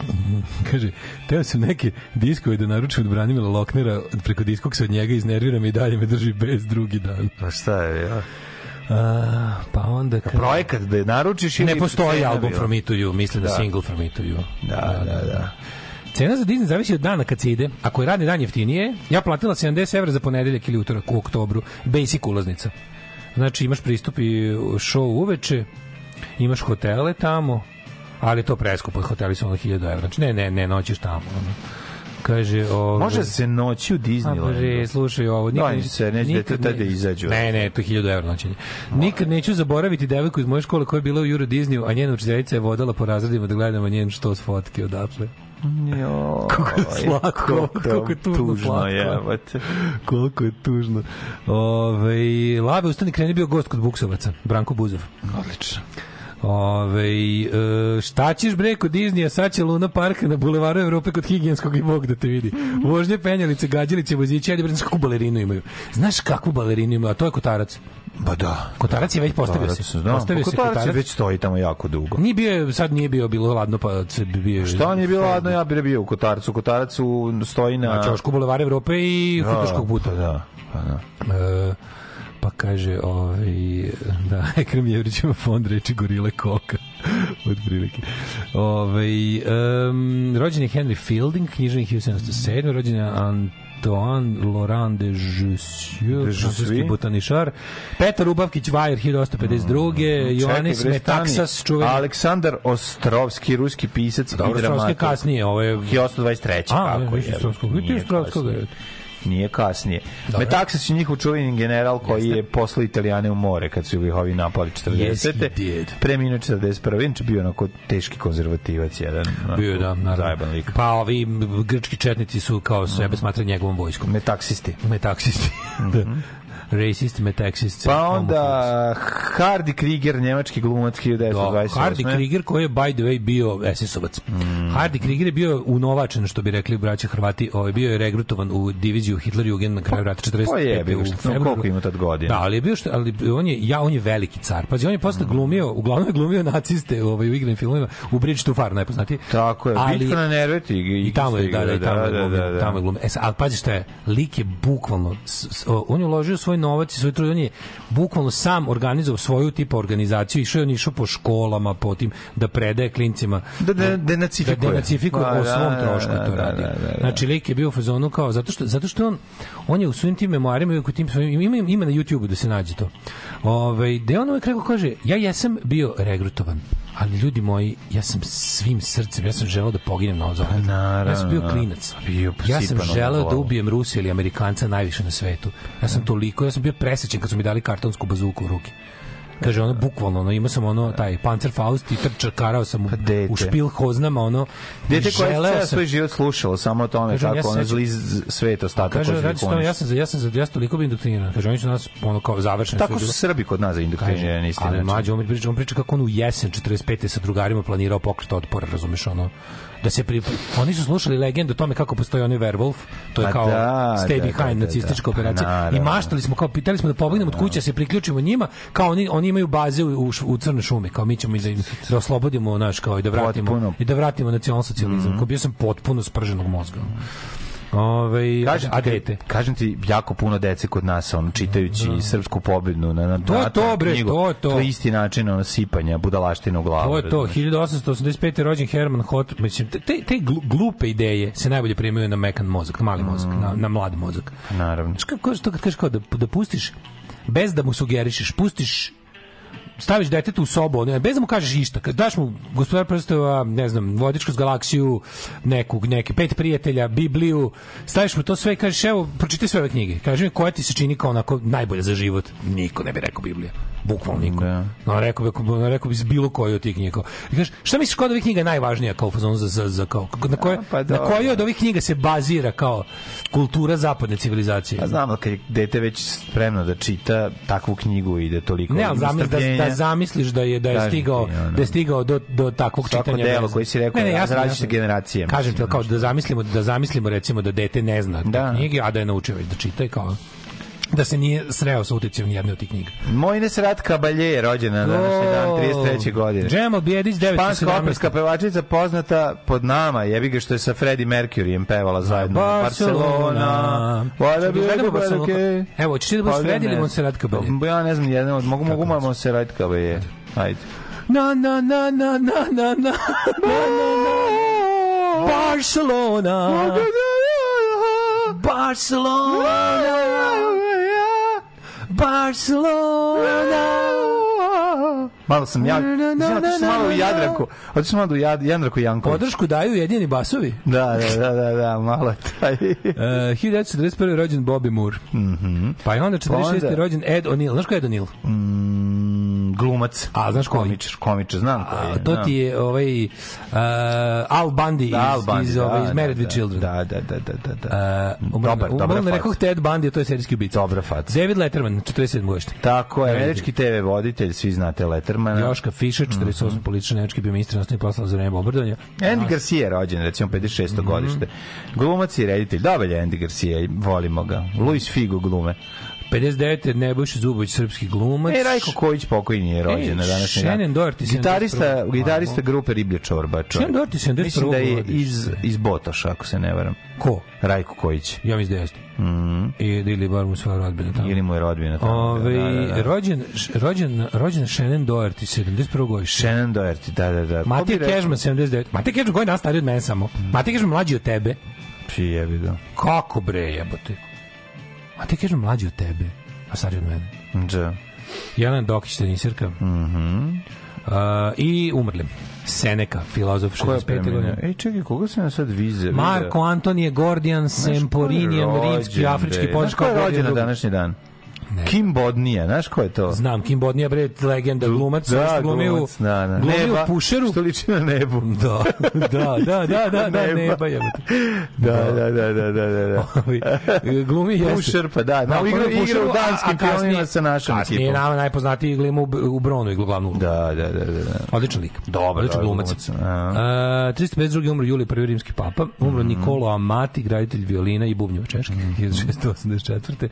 kaže, teo sam neke diskove da naručim od Branimila Loknera preko diskoksa od njega iznerviram i dalje me drži bez drugi dan. Pa šta je, ja? A, pa onda... Kaže, Projekat da je naručiš ili ne postoji album? From Me To You, mislim da, Da. single From Me To You. Da, da, da. Cena za Disney zavisi od dana kad se ide. Ako je radni dan jeftinije, ja platila 70 evra za ponedeljak ili utorak u oktobru. Basic ulaznica. Znači imaš pristup i show uveče, imaš hotele tamo, ali to preskupo, hoteli su ono 1000 evra. Znači ne, ne, ne, noćiš tamo. Ono. Kaže, ove, Može se noći u A bre, Disneylandu. slušaj ovo. Daj se, neće nikad da tada izađu. Ne, ne, to je 1000 evra noćenje. Nikad neću zaboraviti devojku iz moje škole koja je bila u Euro Disneyu, a njena učiteljica je vodala po razredima da gledamo njen štos fotke odatle. Jo, Kako je slatko, kako je tužno tužno slatko. jebote. Koliko je tužno. Ove, Lave ustani kreni bio gost kod Buksovaca, Branko Buzov. Odlično. Ove, e, šta ćeš bre kod Disneya, sad će Luna Parka na bulevaru Evrope kod higijenskog i Bog da te vidi. Vožnje, penjalice, gađalice, vozići, ajde bre, znaš kakvu balerinu imaju. Znaš kakvu balerinu imaju, a to je Kotarac. Ba da. Kotarac je već postavio se. Kotarac, znam. Postavio Pa se Kotarac je Kotarac. već stoji tamo jako dugo. Nije bio, sad nije bio bilo ladno, pa se bi bio... Šta nije bilo ladno, ja bih bio u Kotarcu. Kotarac u, stoji na... Na Čošku bulevara Evrope i Da, Futoškog puta. Pa da, pa da. E, pa kaže, ovaj, da, Ekrem Jevrić ima fond reči gorile koka. Od prilike. Ovaj, um, rođen je Henry Fielding, književnik 1707. Rođen je Antoine Laurent de Jussieu, francuski botanišar. Petar Ubavkić Vajer, 1852. Joannis Čekaj, bre, Metaxas, stani. čuveni. Aleksandar Ostrovski, ruski pisac Dobro, i Ostrovski dramaturg. kasnije, ovo je... 1823. A, kako nisi je. Ostrovskog. Ti Nije Ostrovskog, kasnije. je. Nije kasnije. Metaxas je njihov čuveni general koji je poslao Italijane u more kad su ih ovi napali 40. Yes. Preminuo 41. Inače bio onako teški konzervativac jedan. Bio je, da, naravno. Lik. Pa ovi grčki četnici su kao sebe smatrali njegovom vojskom. Metaksisti. Metaksisti. da. Racist, metaksist. Pa onda Hardy Krieger, njemački glumac 1928. Hardy Krieger koji je by the way bio SS-ovac. Mm. Hardy Krieger je bio unovačen što bi rekli braća Hrvati, ovaj bio je regrutovan u diviziju Hitlerjugend na kraju rata 45. Pa u što- februaru. koliko ima tad godina? Da, ali je bio što, ali on je ja on je veliki car. Pazi, on je posle Mm. glumio, uglavnom je glumio naciste ovaj, u igranim filmovima, u Bridge to Far najpoznatiji. Tako je, bitka na Nerveti. I tamo je, da, da, i tamo je glumio, tamo je glumio. E, sad, ali pazi šta je, lik je bukvalno, s- s- o, on je uložio svoj novac i svoj trud, on je bukvalno sam organizovao svoju tipa organizaciju, išao je on išao po školama, po tim, da predaje klincima. Da- da- denacifikuje. Da denacifikuje Pa, o da, svom da, trošku da, to da, radi. da, da, da. Znači, lik je bio u fazonu kao, zato što, zato što on, on je u svojim tim memoarima i tim svojim, ima, ima na YouTube-u da se nađe to. Ove, gde on uvek rekao, kaže, ja jesam bio regrutovan, ali ljudi moji, ja sam svim srcem, ja sam želeo da poginem na ozonu. Ja sam bio klinac. Bio Ja sam želeo da ubijem Rusa ili Amerikanca najviše na svetu. Ja sam toliko, ja sam bio presrećen kad su mi dali kartonsku bazuku u ruke. Kaže ono bukvalno, ono imao sam ono taj Panzerfaust i trča karao sam u, u špil hoznama ono. Pa Dete koje je svoj život slušalo samo o tome Kažem, ja kako se ono zli svet ostatak Kaže, da radi tome, ja sam, ja sam, za- ja sam toliko indoktriniran. Kaže, oni su nas ono kao završeni. Tako sve su. Srbi kod nas zaindoktrinirani, isti Ali način. mlađe, on priča, on priča kako on u jesen 45. sa drugarima planirao pokret otpora, razumeš, ono, da se pri... Oni su slušali legendu o tome kako postoji onaj werewolf, to je Pa kao da, stay da, da, behind da, nacistička da. operacija. Naravno. I maštali smo, kao pitali smo da pobegnemo od kuće, da se priključimo njima, kao oni, oni imaju baze u, u, u crne šume, kao mi ćemo i da, da oslobodimo naš, kao i da vratimo, Potpuno. i da vratimo nacionalsocijalizam. Kao bio sam potpuno sprženog mozga. Ove, Kažem a dete? kažem ti, jako puno dece kod nas, on, čitajući srpsku pobednu na, na To je to, na bre, knjigu, to to. To je isti način ono, sipanja budalaština u glavu. To je to, razumeš? 1885. rođen Herman Hot, mislim, te, te glu- glupe ideje se najbolje primaju na mekan mozak, na mali mozak, na, na mlad mozak. Naravno. Znaš kako što kad kažeš kao da, da pustiš, bez da mu sugerišeš, pustiš staviš detetu u sobu, ne, bez da mu kažeš išta. Kad daš mu gospodar prstova, ne znam, vodičku galaksiju, neku, neke pet prijatelja, Bibliju, staviš mu to sve i kažeš, evo, pročitaj sve ove knjige. Kaži mi koja ti se čini kao onako najbolja za život. Niko ne bi rekao Biblija. Bukvalno niko. Da. No, rekao bi, no, rekao bi bilo koju od tih knjiga. I kažeš, šta misliš kod ovih knjiga je najvažnija kao u fazonu za, za, za kao, na koje, pa na koje od ovih knjiga se bazira kao kultura zapadne civilizacije? Ja znam, ali kad je dete već spremno da čita takvu knjigu i da toliko Ne, ali ima zamisli, da, da zamisliš da je da je stigao ti, ono. da je stigao do do takvog Svako čitanja. delo bez- koje si rekao, za različite generacije, Kažem ti kao da zamislimo da zamislimo recimo da dete ne zna Da. knjige, a da je naučio već da čita i kao da se nije sreo sa uticajem jedne od tih knjiga. Moj Nesrat Kabalje je rođena na današnji dan, 33. godine. Džemal Bijedić, Španska 917. operska pevačica poznata pod nama, jebi ga što je sa Freddie Mercuryjem pevala zajedno. Barcelona. What a Gledamo beautiful Barcelonu. day. Evo, hoćeš ti da budeš Pa, Freddy ili ne. Montserrat Caballé? Ja ne znam, jedan od, mogu, mogu malo Montserrat Caballé. Ajde. Na na na na na na na na na Barcelona Barcelona Barcelona Malo sam ja, otišao sam malo u Jadranku, otišao malo u Jad, Jadranku Janković. Podršku daju jedini basovi. Da, da, da, da, da, malo taj. Uh, 1941. rođen Bobby Moore. Mhm. Pa je onda 46. onda- rođen Ed O'Neill. Znaš ko je Ed O'Neill? Mm, glumac. A, znaš koji? Komičar, komičar, znam A, je. to da. ti je ovaj uh, Al Bundy, Da, Al iz, Bundy, iz, da, ovaj, iz da, Married da, with Children. Da, da, da, da, da. da. Uh, Dobar, dobra Umrlo ne faca. rekao Ted Bundy, to je serijski ubica. Dobra faca. David Letterman, 47 godište. Tako je, američki TV voditelj, svi znate Lettermana. Joška Fischer, 48 Mhm. političan nemački bio ministar nastavnih poslova za vreme bombardovanja. Andy Garcia je rođen, recimo 56. Mhm. godište. Glumac i reditelj. Dobar je Andy Garcia, volimo ga. Luis Figo glume. 59. Nebojša Zubović, srpski glumac. E, Rajko Kojić pokojni je rođen na današnji dan. Shannon Doherty, Gitarista, 71. gitarista grupe Riblja čorba. Shannon Doherty, 71. Mislim da je iz, iz Botoša, ako se ne varam. Ko? Rajko Kojić. Ja mislim da jeste. Mhm. I ili bar mu svoja rodbina tamo. Ili mu je rodbina tamo. Ove, da, da, da. rođen, rođen, rođen Shannon Doherty, 71. godište. Shannon Doherty, da, da, da. Matija? Kežman, 79. Matija Kežman godina stariji od mene samo. Matija Kežman mlađi od tebe. Pi, jebi ga. Kako bre, jebote? Matija Kežman mlađi od tebe, a stariji od mene. Da. Jelena Dokić, tenisirka. Mhm. Uh, I umrli. Seneca, filozof Ko je 65. preminuo? godine. Ej, čekaj, koga sam ja sad vize? Marko Antonije Gordijan Semporinijan, rimski, afrički Znaš podška. ko je rođen na današnji dan? Kim Bodnija, znaš ko je to? Znam, Kim Bodnija, bre, legenda, glumac, Da, što glumi u, glumac, da, da. glumi Neba, Pušeru. Što liči na nebu. Da, da, da, da, da, da, Neba. neba. Da, da, da, da, da, da. da. Ovaj, glumi jeste. Pušer, pa da, da, igra, igra u danskim a kasnije- filmima sa našom Kasnije ekipom. nama najpoznatiji glima u, u Bronu i glavnu ulogu. Da, da, da, da. da. Odličan lik. Dobar, Odličan glumac. glumac, a. Uh, 352. umro Julij prvi rimski papa. Umro Nikolo Amati, graditelj violina i bubnjeva Češke, 1684.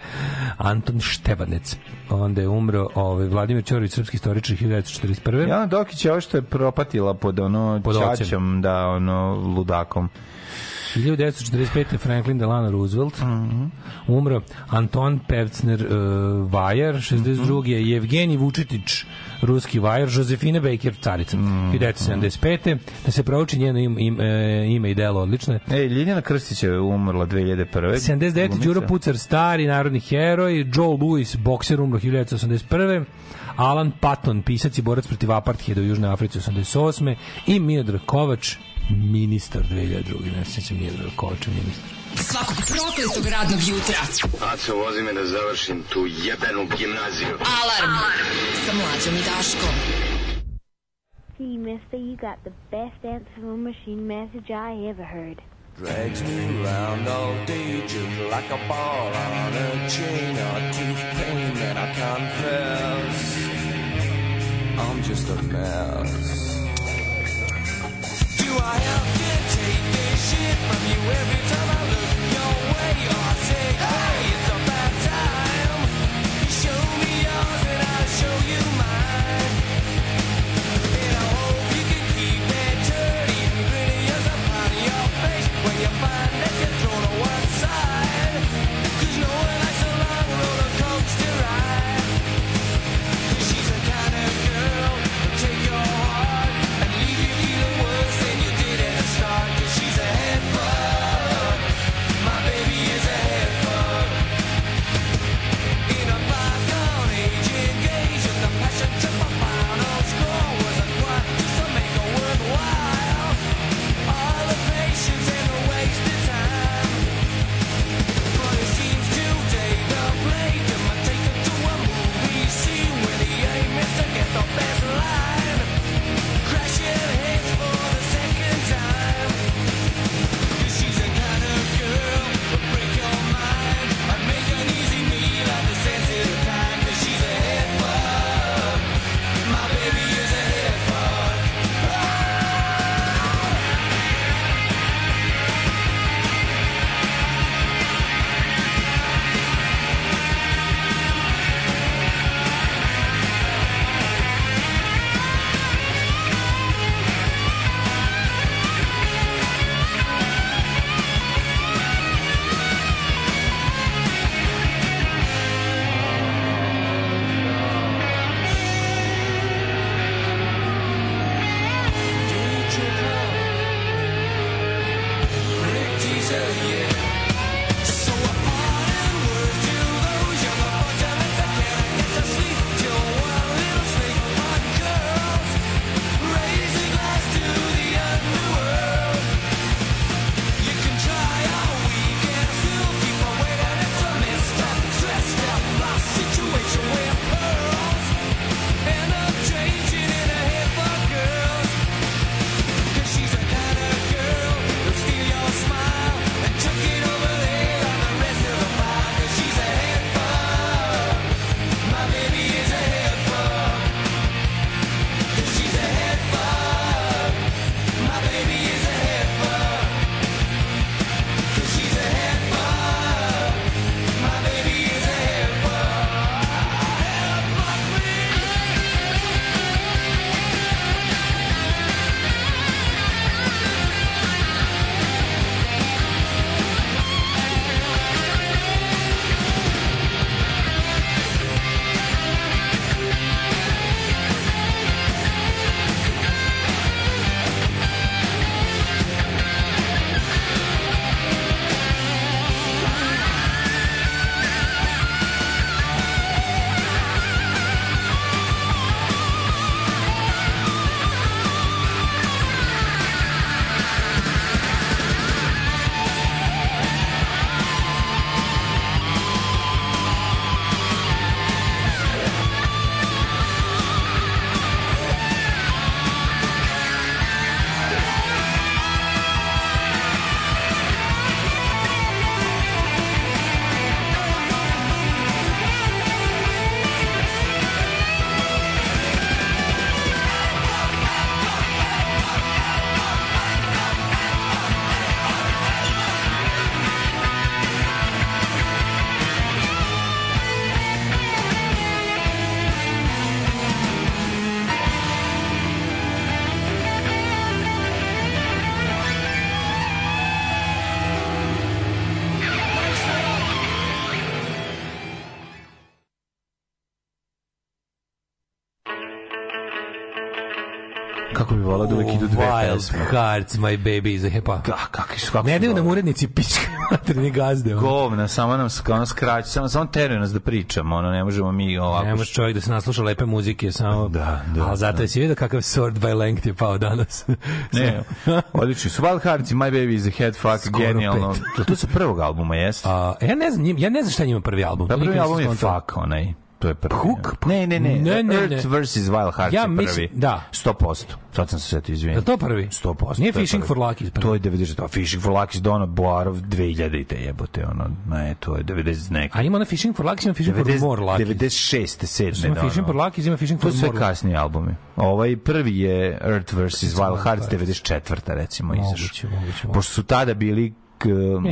Anton Števanec. Onda je umro ovaj, Vladimir Ćorović, srpski istoričar, 1941. Jana Dokić je ovo što je propatila pod ono Pod čačom, da, ono, ludakom. 1945. Franklin Delano Roosevelt umro Anton Pevcner uh, Vajar 62. je Evgenij Vučetić ruski Vajar Josefina Baker carica 1975. da se prouči njeno im, im, e, ime i delo odlično E, Ljiljana Krstić je umrla 2001. 79. Glumica. Đuro Pucar, stari narodni heroj, Joe Louis, bokser, umro 1981. Alan Patton, pisac i borac protiv apartheida u Južnoj Africi 88. I Miodrag Kovač, ministar 2002. Ne sjećam Miodrag Kovača, ministar. Svakog prokletog radnog jutra. Aco, vozi me da završim tu jebenu gimnaziju. Alarm. Sa mlađom i Daškom. Gee, mister, you got the best answering machine message I ever heard. Drags me around all day just like a ball on a chain or tooth pain that I confess I'm just a mess. Do I have to take this shit from you every time I pesme. Hearts, my baby iz hepa. Kakvi su, kako Ne su daju nam urednici pičke materine gazde. ono. Govna, samo nam ono skraći, samo, samo teruje nas da pričamo, ono, ne možemo mi ovako. Ne može čovjek da se nasluša lepe muzike, samo... Da, da, Ali zato je si vidio kakav sword by length je pao danas. Ne, odlični su. Wild Hearts i My Baby is a Head Fuck, Skoro genijalno. pet. To, to sa prvog albuma, jeste? A, ja ne znam, ja ne znam šta njima prvi album. To prvi album je. Fuck, onaj. To je prvi. Hook? Ne, ne, ne. Ne, ne, Earth ne. vs. Wild Hearts Ja je prvi. mislim- da. 100%. Sad sam se setio, izvinim. Li to prvi? 100%. Nije to je Fishing for Lucky prvi? To je 90. A Fishing for Lucky Dono Boarov 2000 i te jebote, ono, ne, to je 90 neki. A ima na Fishing for Lucky, ima Fishing for 90, More Lucky. 96. 7. Ima Fishing for Lucky, ima Fishing To for su sve More Lucky. kasniji albumi. Ovaj prvi je Earth vs. Wild Hearts Hearts. 94. recimo izašao. moguće, moguće. Pošto su tada bili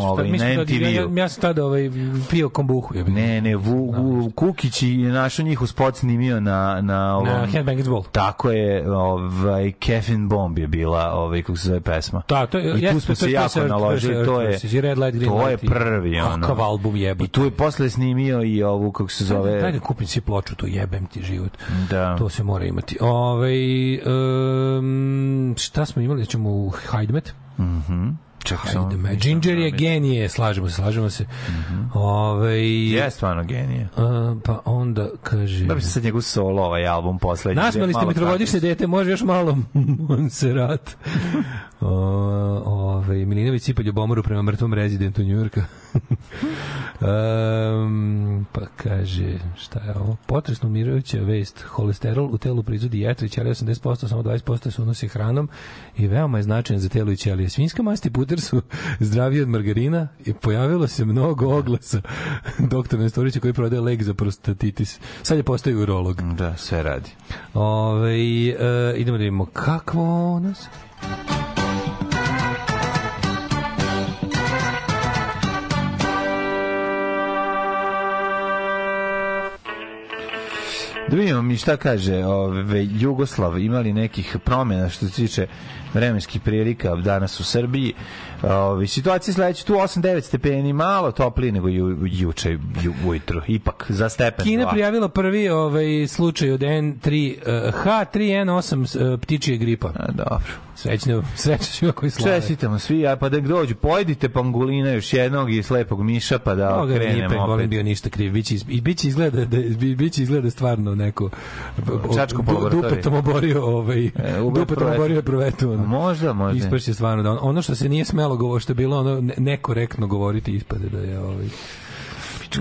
ovaj, mi smo na tad- ja, ja, sam tada ovaj, pio kombuhu. Ja. Ne, ne, Vu, Vu, Kukić je našao njih u spot snimio na na ovom, Na Headbangers Ball. Tako je, ovaj Caffeine Bomb je bila, ovaj kako se zove pesma. Da, to je- I tu smo to se je- to jako naložili, to je To je prvi ono. Kakav album jebote. I tu je posle snimio i ovu kako se zove Daj da kupim si ploču, to jebem ti život. Da. To se mora imati. Ove, um, šta smo imali? Ćemo u Hajdmet. Mhm. Čekaj, samo- Hajdmet. Ginger je genije, slažemo se, slažemo se. Ove, Je stvarno genije. a, pa onda kaže... Da bi se sad njegov solo ovaj album poslednji. Nasmeli ste malo mi trogodišnje kratki. dete, može još malo Monserrat. O, ove, Milinović sipa ljubomoru prema mrtvom rezidentu Njurka. Um, pa kaže, šta je ovo? Potresno umirujuća vest. Holesterol u telu proizvodi jetra i ćelija 80%, samo 20% se unosi hranom i veoma je značajan za telo i ćelije. Svinjska mast i puter su zdraviji od margarina i pojavilo se mnogo oglasa doktora Nestorića koji prodaje lek za prostatitis. Sad je postao urolog. Da, sve radi. Ove, e, idemo da vidimo kakvo nas... Da vidimo mi šta kaže ove, Jugoslav, imali nekih promjena što se tiče vremenskih prilika danas u Srbiji. Ove, situacija sledeća, tu 8-9 stepeni, malo toplije nego ju, juče ju, ujutru, ipak za stepen Kina dva. prijavila prvi ovaj slučaj od N3 uh, H3N8 uh, ptičije gripa. A, dobro. Srećno, srećno svima koji slave. Čestitamo svi, a pa da dođu, pojedite pangulina još jednog i slepog miša, pa da nije krenemo Pangolin opet. bio ništa kriv. Biće, i biće izgleda da bi- biće izgleda stvarno neko Čačko po laboratoriji. dupetom oborio ovaj E, dupetom oborio provetu. ono. Možda, možda. Ispašće stvarno da on- ono što se nije smelo govoriti, što je bilo ono ne- nekorektno govoriti ispade da je ovaj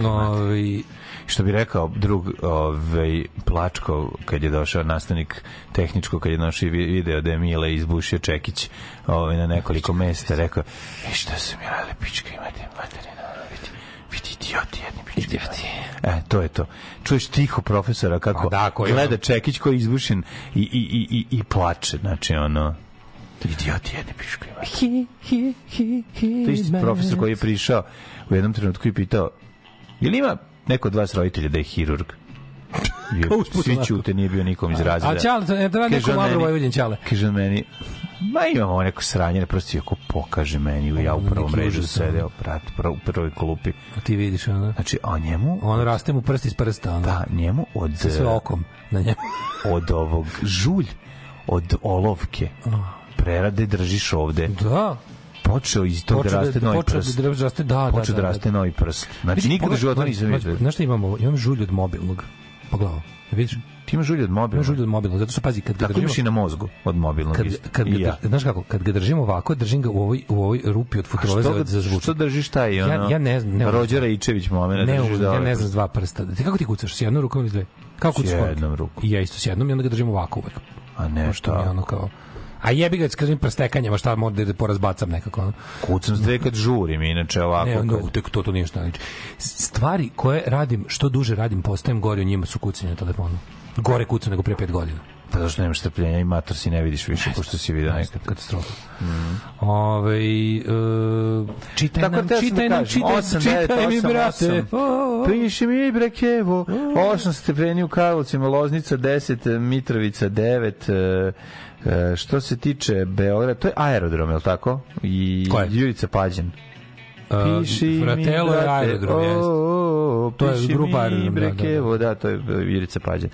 ovaj što bi rekao drug ovaj Plačko kad je došao nastavnik tehničko kad je došao i vi- video da je Mile izbušio Čekić ovaj na nekoliko mesta rekao e šta su mi radili pička imate materina vidi vidi idioti jedni pička idioti. E to je to. Čuješ tiho profesora kako da, koji gleda Čekić koji je izbušen i, i, i, i, i plače znači ono idioti jedni pička imate. Hi hi hi hi to je isti profesor koji je prišao u jednom trenutku i pitao je li ima neko od vas roditelja da je hirurg? Svi ćute, nije bio nikom iz razreda. A Ćale, to ne treba neko Mavro Vojvodin Ćale. Kaže meni, ma imamo ovo neko sranje, ne prosto ako pokaže meni, ja u prvom redu sedeo, prat, u prvoj klupi. A ti vidiš ono. Znači, a njemu, On raste mu prst iz prsta, ono. da, njemu od, Sa sve okom na njemu. od ovog žulj, od olovke, prerade držiš ovde. Da. Počeo iz tog da raste novi počeo prst. da raste, da, da, Počeo da da, raste da. novi prst. Znači, Vidi, nikada u životu nisam vidio. Znaš šta imam ovo? Imam žulj od mobilnog. Pogledaj. Vidiš? Ti imaš žulj od mobilnog. žulj od mobilnog, zato što pazi, kad ga Tako držimo... imaš i na mozgu od mobilnog. Kad, kad ga, ja. znaš kako, kad ga držim ovako, držim ga u ovoj, u ovoj rupi od futrole za, za zvučnik. što držiš taj, ono, ja, ja ne znam, ne Rođera Ičević momena ne, držiš ne, ja ne znam s dva prsta. Ti kako ti kucaš? S jednom rukom ili s dve? Kako S kucaš? jednom rukom. I ja isto s jednom i onda ga držim ovako uvek. A ne, šta? ono kao... A jebi ga, kad prstekanjama, šta možda da porazbacam nekako. Ono. Kucam s dve kad žurim, inače ovako. Ne, no, tek to, to nije šta liči. Stvari koje radim, što duže radim, postajem gore u njima su kucanje na telefonu. Gore kucam nego pre pet godina. Pa zašto nemaš strpljenja i mator si ne vidiš više, pošto si vidio nekad. Katastrofa. Ove, uh, čitaj Tako nam, sam čitaj da nam, kažem, čitaj, osam, čitaj devet, mi, osam, brate. osam. Piši mi, brekevo. 8 stepeni u Karlovcima, Loznica 10, Mitrovica 9, e, što se tiče Beograda, to je aerodrom, je li tako? I Ko je? Jurica Pađen. Uh, mi, Fratello je aerodrom, jeste. To je grupa Aerodrom, da, da, da. da, to je e, Jurica Pađen.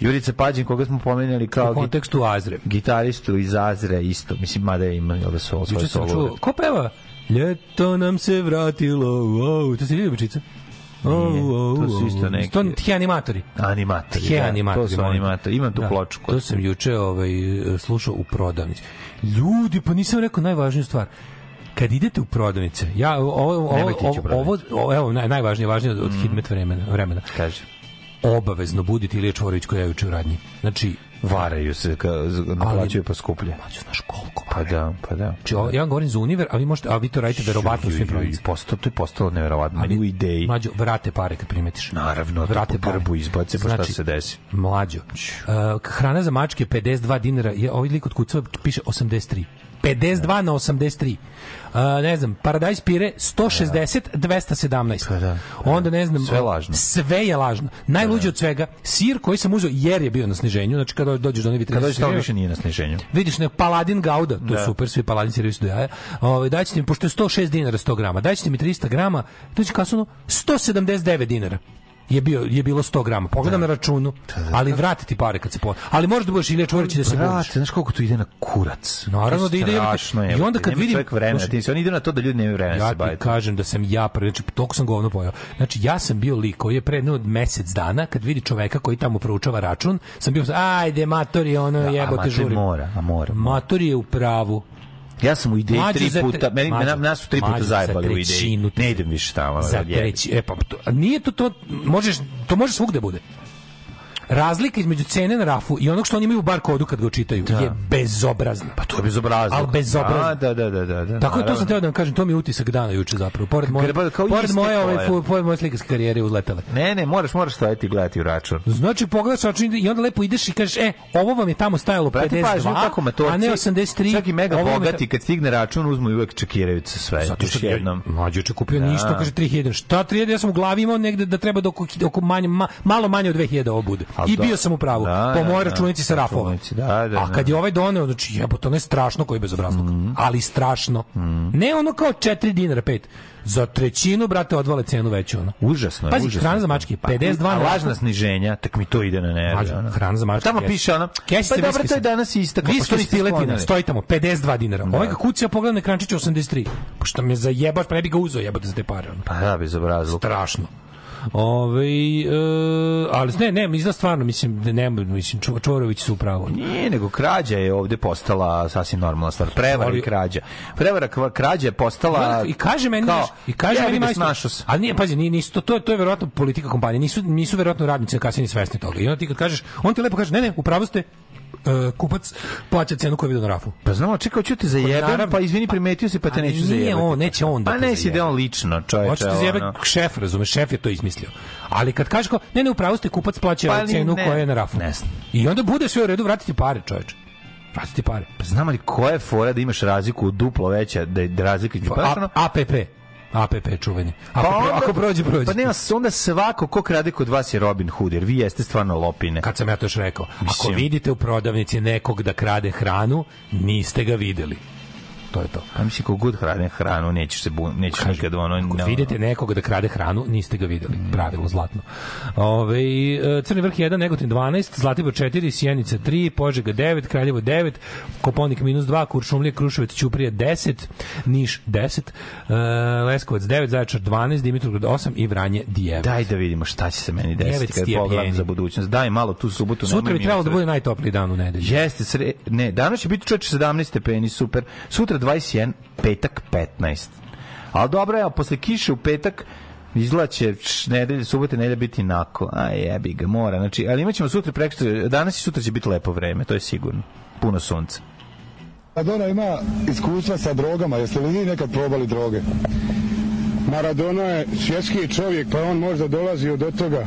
Jurica Pađen, koga smo pomenuli kao U kontekstu Azre. gitaristu iz Azre isto, mislim, mada je ima, jel da su svoje Juče sam solo. ko peva? Ljeto nam se vratilo, wow, to se vidi Bečica? Nije, to su isto neki- To animatori. Animatori, Ti da, animatori. to su animatori. Imam tu ploču kod To sam juče ovaj, slušao u prodavnici. Ljudi, pa nisam rekao najvažniju stvar. Kad idete u prodavnice, ja ovo ovo ovo, ovo, evo naj, najvažnije, važnije od hidmet vremena, vremena. Kaže. Obavezno budite Ilija Čvorović koja je juče u radnji. Znači, Varaju se, ka, naplaćuju pa skuplje. znaš koliko Pa da, pa da. Znači, ja vam govorim za univer, a vi možete, a vi to radite verovatno svim ju, prodavnicama. Postalo, to je postalo neverovatno. Meni u ideji. Mlađo, vrate pare kad primetiš. Naravno, vrate po grbu izbace, pa šta se desi? Mlađo. Uh, hrana za mačke 52 dinara, je ovaj lik od kucova piše 83. 52 na 83. Uh, ne znam, paradajz pire 160, 217. Pa da. Onda ne znam, Sve lažno. Sve je lažno. Najluđe od svega, sir koji sam uzeo jer je bio na sniženju, znači kada dođeš do onih Kada dođe tamo vitrine, više nije na sniženju. Vidiš ne Paladin Gauda, to Da. super, svi Paladin servis do jaja. Ovaj daćete mi pošto je 106 dinara 100 grama, daćete mi 300 grama, dođe kasano 179 dinara. Je bio je bilo 100 grama. Pogledam na računu, ali vratiti pare kad se po. Ali možeš da budeš Ilija Čvorić i da se buniš. Brate, znaš koliko tu ide na kurac? Naravno da ide, je. i onda kad vidim- čovjek vremena, Slušaj, ti se oni idu na to da ljudi nemaju vremena da Ja se ti baviti. kažem da sam ja prvi, znači toliko sam govno pojao. Znači ja sam bio lik koji je pre jedno od mesec dana kad vidi čoveka koji tamo proučava račun, sam bio ajde matori ono Da, jebote žuri. mora, a mora. Matori je u pravu. Ja sam u ideji tri puta, meni, Mlađo, nas su tri puta mlađo, za zajebali u ideji. Ne idem više tamo. za treći. E pa to, nije to to možeš to može svugde bude. Razlika između cene na rafu i onog što oni imaju u bar kodu kad ga čitaju je bezobrazna. Pa to je bezobrazno. Al bezobrazno. Da, da, da, da, da. Tako je, to sam teo da vam kažem, to mi je utisak dana juče zapravo. Pored moje, kao pored moje, ove, je. pored moje slikarske karijere uzletele. Ne, ne, moraš, moraš stojati i gledati u račun. Znači, pogledaš račun i onda lepo ideš i kažeš, e, ovo vam je tamo stajalo Brate, pažnju 52, kako matorci, a ne 83. Čak i mega je bogati, kad stigne račun, uzmu i uvek čekiraju se sve. Zato što jednom. mlađi juče kupio Da. ništa, kaže 3000. Šta 3000? Ja sam u glavi imao negde da treba da oko, oko manje, ma, malo manje od 2000 ovo bude. Al I da. bio sam u pravu. Da, po da, mojoj da. računici sa rafova. Da, da, A kad da. je ovaj doneo, znači jebote, ono je strašno koji bezobrazluk. Mhm. Ali strašno. Ne ono kao 4 dinara 5. Za trećinu, brate, odvale cenu veću ono. Užasno je, Pazi, užasno. hrana za mačke, 52 a na lažna sniženja, tak mi to ide na nerve. Ono. hrana za mačke. Tamo jeste. piše ono, Kesice pa dobro, to je danas istaklo, pa što Viskis niste piletina, stoji tamo, 52 dinara. Ovaj ga kucija pogleda na ekrančiću 83. Pošto me zajebaš, pa ne bi ga uzeo jebote za te pare. Ono. Pa da, bezobrazluk. Strašno. Ove, e, ali ne, ne, mislim da stvarno, mislim, ne, mislim, Čvorović su upravo. Nije, nego krađa je ovde postala sasvim normalna stvar. Prevara Ali- i krađa. Prevara, krađa je postala... I kaže meni, kao, i kaže meni majstor. Ali nije, pazi, nije, nisu, to, to, je, to je verovatno politika kompanije. Nisu, nisu verovatno radnici ni svesni toga. I onda ti kad kažeš, on ti lepo kaže, ne, ne, upravo ste, e, kupac plaća cenu koju vidi na rafu. Pa znamo, čekao, ću te zajebem, naravno- pa izvini, primetio se, pa te Ali neću nije zajebati. on, neće on da Pa te ne si da on lično, čoveče. Hoćete da zjebe ono. šef, razumeš, šef je to izmislio. Ali kad kažeš kao, ne, ne, upravo ste kupac plaća Pa cenu ne, koja je na rafu. ne znam. I onda bude sve u redu, vratiti pare, čoveče. Vratiti pare. Pa znam li koja je fora da imaš razliku duplo veća, da je razlika između... Pa, Pa, APP. APP čuveni. Ako, Pa pro- onda- ako prođe, prođe. Pa nema, onda svako ko krade kod vas je Robin Hood, jer vi jeste stvarno lopine. Kad sam ja to još rekao, ako Mislim. vidite u prodavnici nekog da krade hranu, niste ga videli. To je to. Pa mislim, kog god hrane hranu, nećeš se bun, nećeš nikad ono... Ako no. vidite nekog da krade hranu, niste ga videli. Pravilo zlatno. Ove, e, Crni vrh 1, Negotin 12, Zlatibor 4, Sjenica 3, Požega 9, Kraljevo 9, Koponik minus 2, Kuršumlije, Kruševac, Ćuprije 10, Niš 10, e, Leskovac 9, Zaječar 12, Dimitrovgrad 8 i Vranje 9. Daj da vidimo šta će se meni desiti kad pogledam za budućnost. Daj malo tu subotu. Sutra bi trebalo da bude najtopliji dan u nedelji. Jeste, sre... ne, danas će biti čoveče 17 stepeni, super. Sutra 21, petak 15. Ali dobro, evo, posle kiše u petak izlaće nedelje, subote, nedelje biti nako. A jebi ga, mora. Znači, ali imat ćemo sutra prekšto, danas i sutra će biti lepo vreme, to je sigurno. Puno sunca. Maradona ima iskustva sa drogama. Jeste li vi nekad probali droge? Maradona je svjetski čovjek, pa on možda dolazio do toga.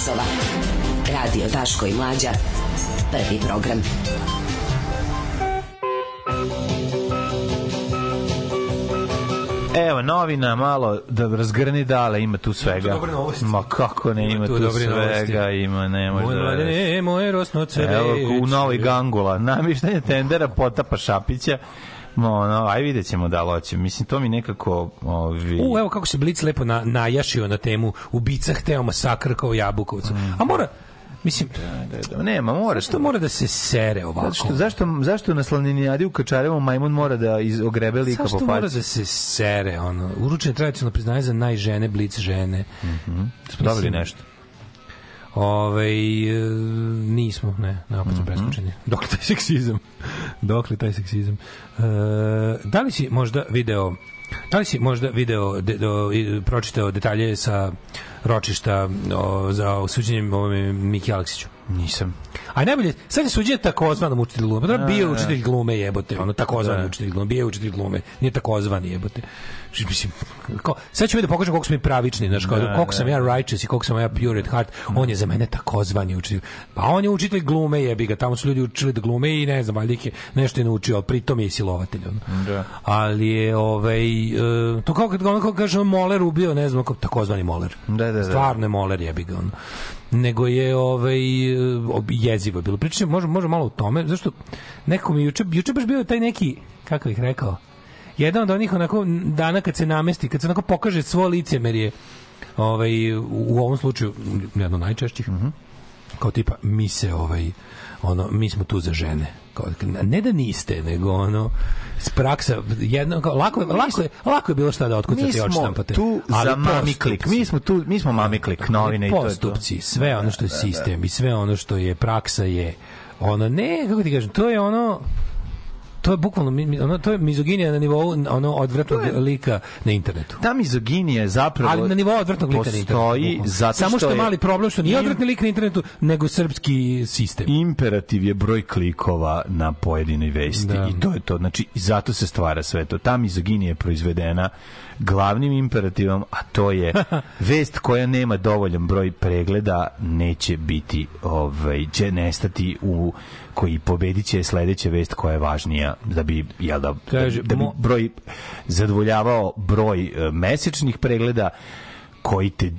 Časova. Radio Daško i Mlađa. Prvi program. Evo, novina malo da razgrni dale, ima tu svega. dobre novosti. Ma kako ne, ima, Ima tu tu, dobre svega, novosti. ima, ne može da... mladene, moje rosno cveće. Evo, u Novoj Gangula, namještanje tendera Potapa Šapića, No, no, aj vidjet ćemo da li hoće. Mislim, to mi nekako... Ovi... U, evo kako se Blic lepo na, najašio na temu ubica hteo masakr kao Jabukovcu. A mora, mislim, da, da, nema, mora. Što mora da se sere ovako? Zašto, zašto, zašto na slavninijadi u Kačarevu majmun mora da iz, ogrebe lika po Zašto faci? mora da se sere, ono? Uručen tradicionalno priznanje za najžene, Blic žene. Mhm. Smo dobili nešto. Ove, e, nismo, ne, ne, opet smo preskočeni. Dokle taj seksizam? Dokle taj seksizam? E, da li si možda video Da li si možda video, de, do, pročitao detalje sa ročišta o, za osuđenjem ovome Miki Aleksiću? Nisam. A najbolje, sad je suđenje takozvanom učitelju glume. Pa da, bio je da. učitelj glume jebote, ono takozvani Da. učitelj glume, bio je učitelj glume, nije takozvani jebote. Mislim, kao, sad ću mi da pokažem koliko smo mi pravični, znaš, kao, Da, koliko da. sam ja righteous i koliko sam ja pure at heart, on je za mene takozvani učitelj. Pa on je učitelj glume, jebi ga, tamo su ljudi učili da glume i ne znam, valjda ih je nešto je naučio, ali pritom je i silovatelj. Ono. Da. Ali je, ovaj, e, to kao kad ono kao kaže Moler ubio, ne znam, kao takozvani Moler. Da, da, da. Stvarno je Moler, jebi ga, ono nego je ovaj e, jezivo je bilo. Pričam, može može malo o tome, zašto neko mi juče juče baš bio taj neki kako bih rekao. Jedan od onih onako dana kad se namesti, kad se onako pokaže svo licemerje ovaj u, ovom slučaju jedno najčešćih. Kao tipa mi se ovaj ono mi smo tu za žene. Kao, ne da niste, nego ono s praksa jedno kao, lako je, lako je, lako je bilo šta da Mi otkucate i smo odštampate. tu ali za mami klik. postupci- Mi smo tu, mi smo mami klik novine i to je to. postupci, sve ono što je sistem i sve ono što je praksa je ono ne kako ti kažem, to je ono to je bukvalno ono to je mizoginija na nivou ono odvratnog lika na internetu. Ta mizoginija je zapravo Ali na nivou odvratnog lika na internetu. postoji zato Samo što je je mali problem što nije odvratni lik na internetu, nego srpski sistem. imperativ je broj klikova na pojedinoj vesti Da. i to je to. Znači, zato se stvara sve to. Ta mizoginija je proizvedena glavnim imperativom, a to je vest koja nema dovoljan broj pregleda neće biti, ovaj, će nestati u koji pobedit će sledeća vest koja je važnija da bi, jel da, Kaže, da, da bi broj zadovoljavao broj e, mesečnih pregleda koji te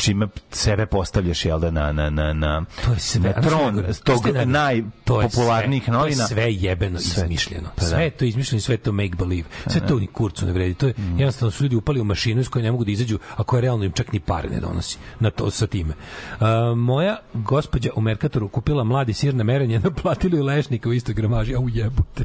čime sebe postavljaš jel da na na na na To je sve. na tron tog je je najpopularnijih novina To je sve jebeno Sve. izmišljeno. Pa da. Sve je to izmišljeno, sve je to make believe. Sve to ni kurcu ne vredi. To je Mm. jednostavno su ljudi upali u mašinu iz koje ne mogu da izađu, a koja realno im čak ni pare ne donosi na to sa time. Uh, moja gospođa u Merkatoru kupila mladi sir na merenje, naplatili u lešnika u istoj gramaži, a u jebote.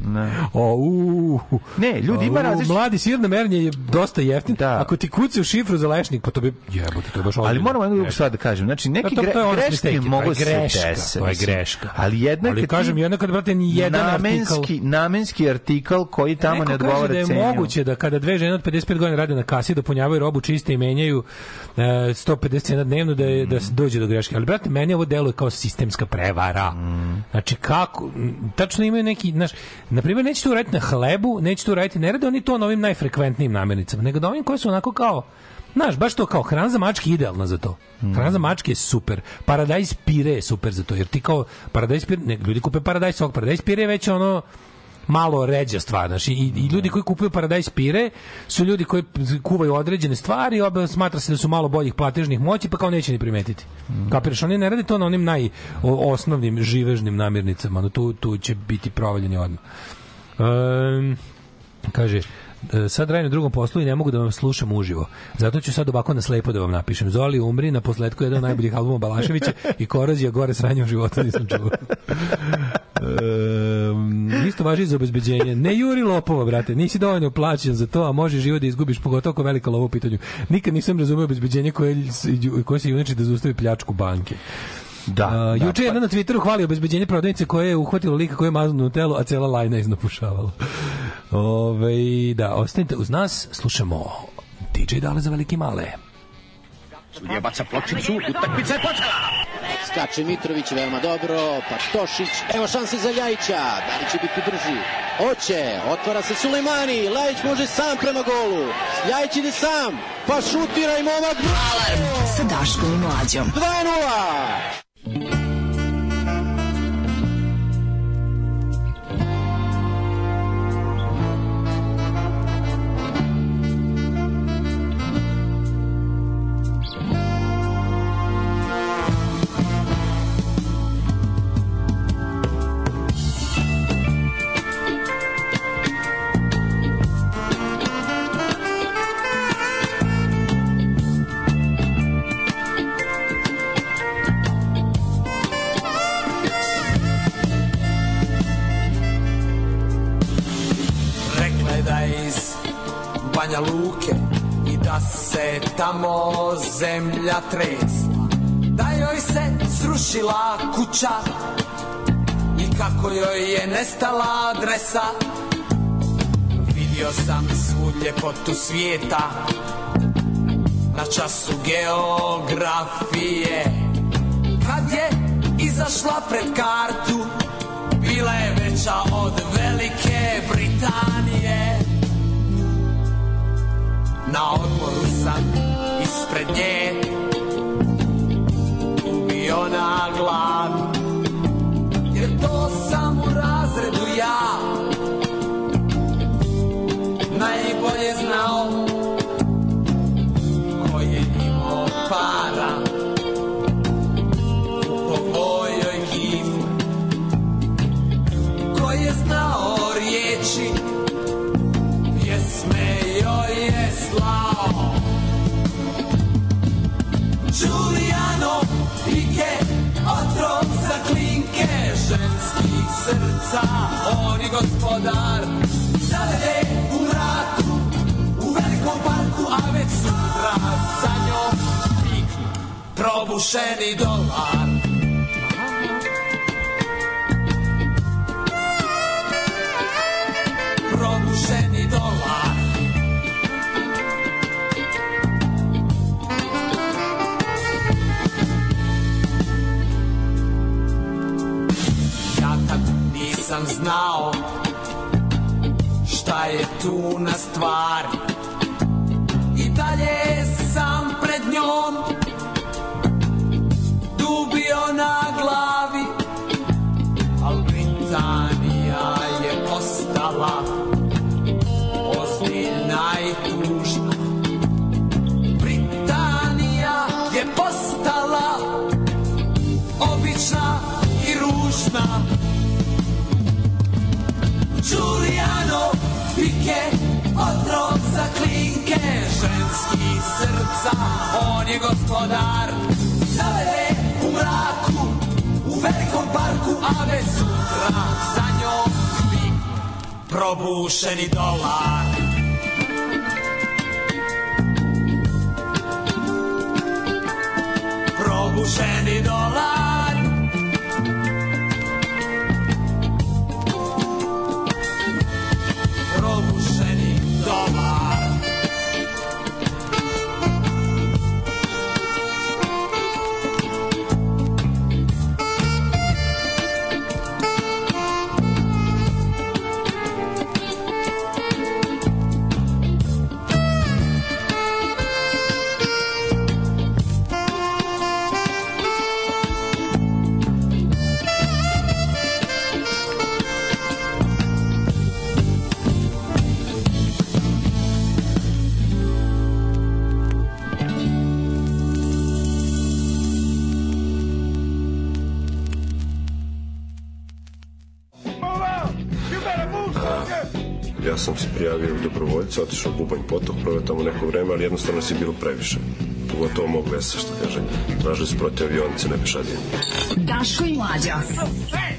O, u, Ne, ljudi, ima u, različit- Mladi sir na merenje je dosta jeftin. Ako ti kuci u šifru za lešnik, pa to bi jebote, to je baš Ali moramo jednu drugu stvar da kažem. Znači, neki Pa gre, greške mogu se greška, desi. to je greška. Ali jedna Ali kažem, jedna kad, brate, ni jedan namenski, artikl- namenski artikl koji tamo Neko ne odgovara kaže da je moguće da kada dve žene od 55 godina rade na kasi, dopunjavaju robu čiste i menjaju e, 150 cena dnevno da, je, da se dođe do greške. Ali, brate, meni ovo deluje kao sistemska prevara. Znači, kako? Tačno imaju neki, znaš, na primjer, neće to uraditi na hlebu, neće to uraditi, ne rade oni to na ovim najfrekventnijim namirnicama, nego da ovim koji su onako kao, Znaš, baš to kao hrana za mačke idealna za to. Hrana za mačke je super. Paradajz pire je super za to, jer ti kao paradajz pire, ne, ljudi kupe paradajz sok, paradajz pire je već ono malo ređa stvar, znači i, i ljudi koji kupuju paradajz pire su ljudi koji kuvaju određene stvari, oba smatra se da su malo boljih platežnih moći, pa kao neće ni primetiti. Kapiraš, oni ne rade to na onim najosnovnim živežnim namirnicama, no tu, tu će biti provaljeni odmah. Um, kaže, sad radim na drugom poslu i ne mogu da vam slušam uživo. Zato ću sad ovako na slepo da vam napišem. Zoli umri, na posledku jedan od najboljih albuma Balaševića i Korozija gore sranje u životu nisam čuo. Um, isto važi za obezbeđenje. Ne juri lopova, brate. Nisi dovoljno plaćen za to, a može život da izgubiš, pogotovo ako velika lova u pitanju. Nikad nisam razumeo obezbeđenje koje, koje se junači da zaustavi pljačku banke. Da, Uh, da, juče je jedan na Twitteru hvali obezbeđenje prodavnice koje je uhvatilo lika koje je maznuo u telo, a cela lajna je iznapušavala. Ove, da, ostanite uz nas, slušamo DJ Dale za velike male. Sudija baca pločicu, utakmica je počela. Skače Mitrović veoma dobro, pa Tošić, evo šanse za Ljajića, da li će biti brži? Oće, otvara se Sulejmani, Ljajić može sam prema golu, Ljajić ide sam, pa šutira i momak. Alarm sa Daškom i Mlađom. 2-0! Rekla zemlja tresla. Da joj se srušila kuća i kako joj je nestala adresa. Vidio sam svu ljepotu svijeta Na času geografije Kad je izašla pred kartu Bila je veća od Velike Britanije Na odmoru sam ispred nje. Ubio na glavi Jer to sam u Giuliano Pike Otrov za klinke ženskih srca. On je gospodar Zavede u mraku U velikom parku A već sutra sa njom Piknu probušeni dolar. Probušeni dolar nisam znao šta je tu na stvari I dalje sam pred njom dubio na glavi Al Britanija je postala ozbiljna i tužna. Britanija je postala obična i ružna Giuliano Pike Otrov za klinke ženskih srca On je gospodar Zavede u mraku U velikom parku A već sutra za njom probušeni dolar Probušeni dolar otišao u Bubanj potok, proveo tamo neko vreme, ali jednostavno si bilo previše. Pogotovo mog vesa, što kaže. Tražili su protiv avionice, ne pešadije. Daško i Mlađa. Steve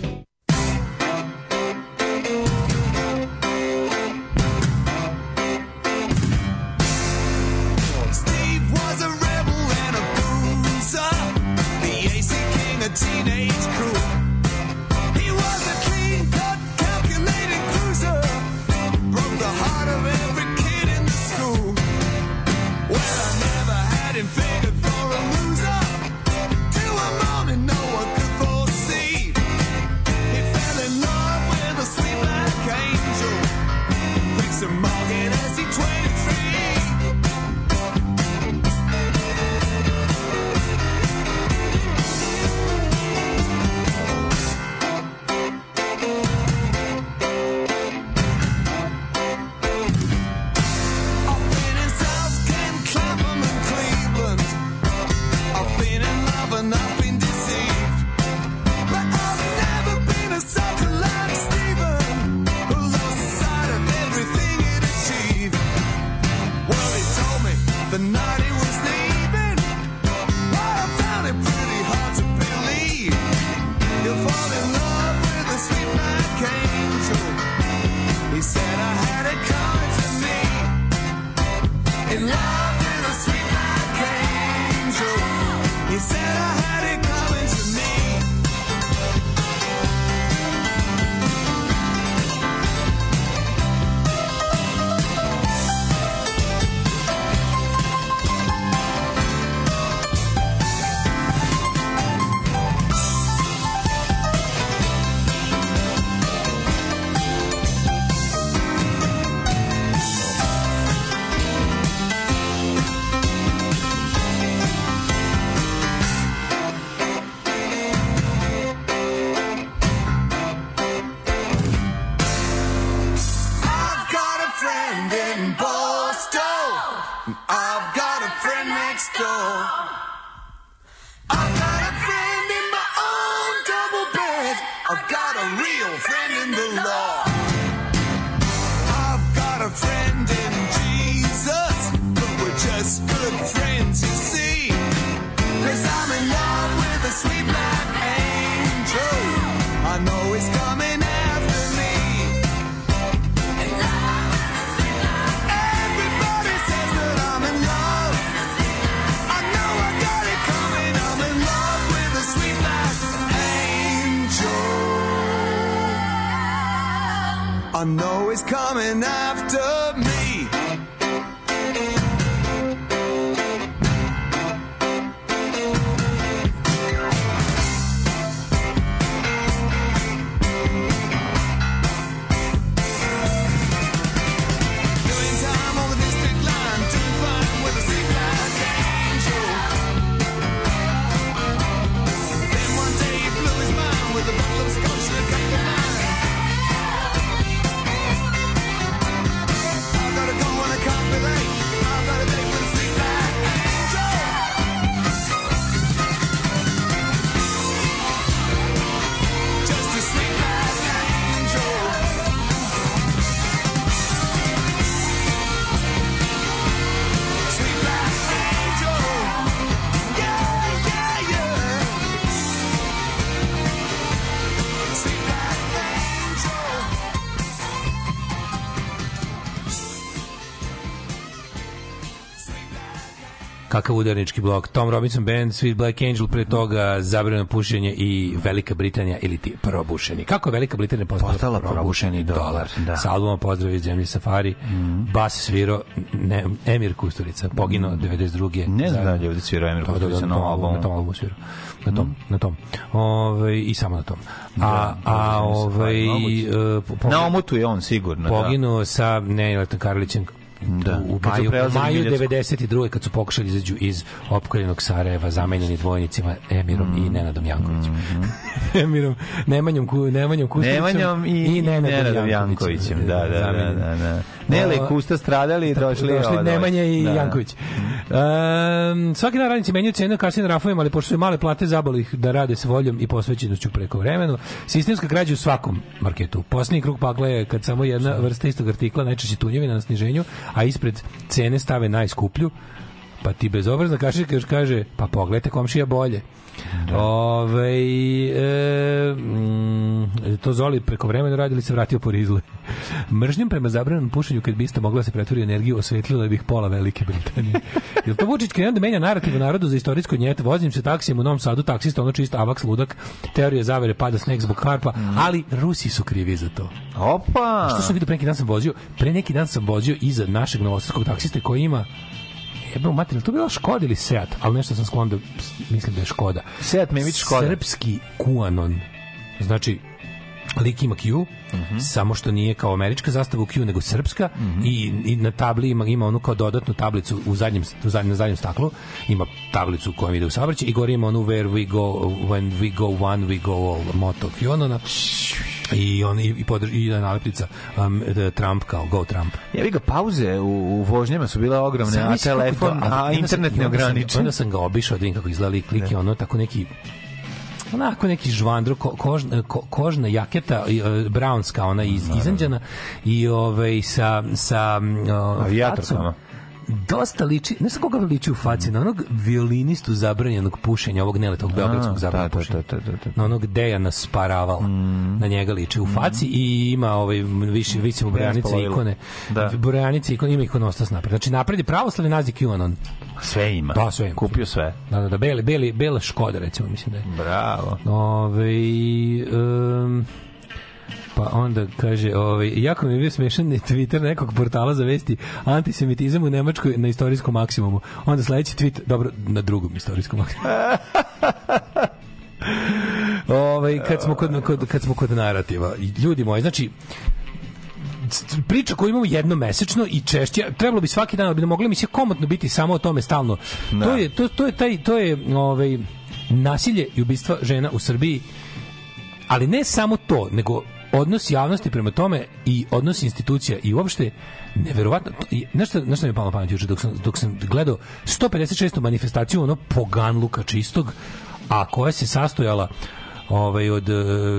Kakav udarnički blok. Tom Robinson Band, Sweet Black Angel, pre toga zabranjeno pušenje i Velika Britanija ili ti probušeni. Kako je Velika Britanija postala, Postala probušeni dolar, da. Sa albuma Pozdrav iz zemlje Safari, bas sviro ne, Emir Kusturica, poginuo 92. Ne znam da li je ovdje svirao Emir Da, da, Kusturica da, na ovom albumu. Na tom albumu svirao. Na tom, na tom. Ove, I samo na tom. A, Da, a Pozdrav iz Safari, ovaj, e, po- po- Na omotu je on sigurno, da. poginuo sa Neniletom Karlićem Da. u, maju, maju Miljacku. 92. kad su pokušali izađu iz opkoljenog Sarajeva zamenjeni dvojnicima Emirom Mm. i Nenadom Jankovićem. Emirom, Nemanjom, Ku- Nemanjom Kustovicom Nemanjom i, i Nenadom Jankovićem. Da, da, da, da, da. Nele i Kusta stradali i došli, došli ova dvojica. Nemanja i Da. Janković. Um, svaki dan radnici menjaju cene kasnije na rafovima, ali pošto su male plate zaboli ih da rade s voljom i posvećenošću preko vremenu. Sistemska krađa u svakom marketu. Posljednji krug pakla je kad samo jedna vrsta istog artikla, najčešće tunjevina na sniženju, a ispred cene stave najskuplju, pa ti bezobrazna kašika još kaže, pa pogledajte komšija bolje. Ove, e, mm, to Zoli preko vremena radi ili se vratio po rizle. Mržnjom prema zabranom pušenju kad bi isto mogla se pretvori energiju, osvetlila bih pola Velike Britanije. Jel to Vučić krenuo da menja narativ u narodu za istorijsko njet? Vozim se taksijem u Novom Sadu, taksista, ono čist avaks ludak, teorija zavere, pada sneg zbog harpa, ali Rusi su krivi za to. Opa! Što sam vidio pre neki dan sam vozio? Pre neki dan sam vozio iza našeg novosadskog taksista koji ima Jebeo materiju, to bila Škoda ili Seat, ali nešto sam sklon da mislim da je Škoda. Seat Mević Škoda. Srpski Kuanon. Znači, lik ima Q, samo što nije kao američka zastava u Q, nego srpska. I, i na tabli ima, ima onu kao dodatnu tablicu u zadnjem, u zadnjem, na zadnjem staklu, ima tablicu kojom ide u saobraćaj i gore ima onu where we go, when we go one, we go all, moto Qanona i on i, i, podrž, i nalepnica um, Trump kao go Trump. Ja vi ga pauze u, u vožnjama su bile ogromne, a Zamisli kako telefon, to- a sam- internet sam- neograničen. Onda sam ga obišao da vidim kako izgleda lik, lik je ono tako neki onako neki žvandro ko, kožna, ko, kožna jaketa i, e, brownska ona iz, izanđana i ovaj sa sa m, o, Avijatorkama. facom. Dosta liči, ne znam koga liči u faci, na onog violinistu zabranjenog pušenja, ovog neletog beogradskog A, zabranjenog da, da, pušenja. da, da, da. Na onog Dejana Sparavala. Na njega liči u faci i ima ovaj više više mu brojanice ikone. Da. Brojanice ikone ima ikonostas napred. Znači napred je pravoslavni naziv QAnon. Sve ima. Da, sve ima. Kupio sve. Da, da, da, beli, beli, bela Škoda, recimo, mislim da je. Bravo. Ove, um, pa onda kaže, ovaj jako mi je bio smešan Twitter nekog portala za vesti antisemitizam u Nemačkoj na istorijskom maksimumu. Onda sledeći tweet, dobro, na drugom istorijskom maksimumu. ovaj kad smo kod, kod, kad smo kod narativa. Ljudi moji, znači priča koju imamo jednom mesečno i češće trebalo bi svaki dan da bi nam mogla emisija komotno biti samo o tome stalno to je to, to je taj to je ovaj nasilje i ubistva žena u Srbiji ali ne samo to nego odnos javnosti prema tome i odnos institucija i uopšte neverovatno nešto nešto mi je palo pamet juče dok sam dok sam gledao 156. manifestaciju ono poganluka čistog a koja se sastojala ovaj od e,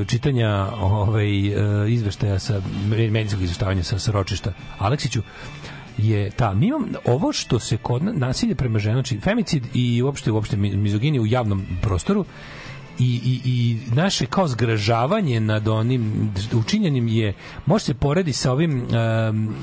čitanja ovaj e, izveštaja sa medijskog izveštavanja sa, sa ročišta Aleksiću je ta mi imam ovo što se kod na- nasilje prema ženama znači femicid i uopšte uopšte mi- mizogini u javnom prostoru i, i, i naše kao zgražavanje nad onim učinjenim je može se poredi sa ovim um,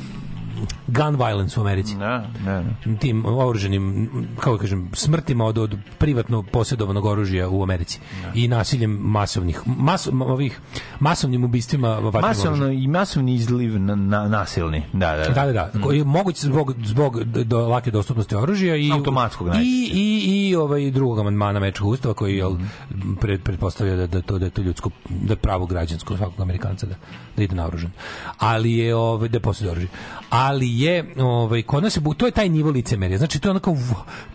gun violence u Americi Da, da, da. tim oruženim kako kažem smrtima od, od privatno posjedovanog oružja u Americi i nasiljem masovnih mas, ovih masovnim ubistvima Masovno i masovni izliv na, na, nasilni. Da, da, Da, da, da. Koji je moguć zbog, zbog do, lake dostupnosti oružja i Automatskog i, najčešće. i, i ovaj drugog amandmana Američkog ustava koji jel, pred, pretpostavlja da, da, to, da je to ljudsko, da je pravo građansko svakog Amerikanca da, da ide naoružan. Ali je, ovaj, da je posjeduje oružje. Ali je, ovaj, kod nas je, to je taj nivo licemerja. Znači, to je onako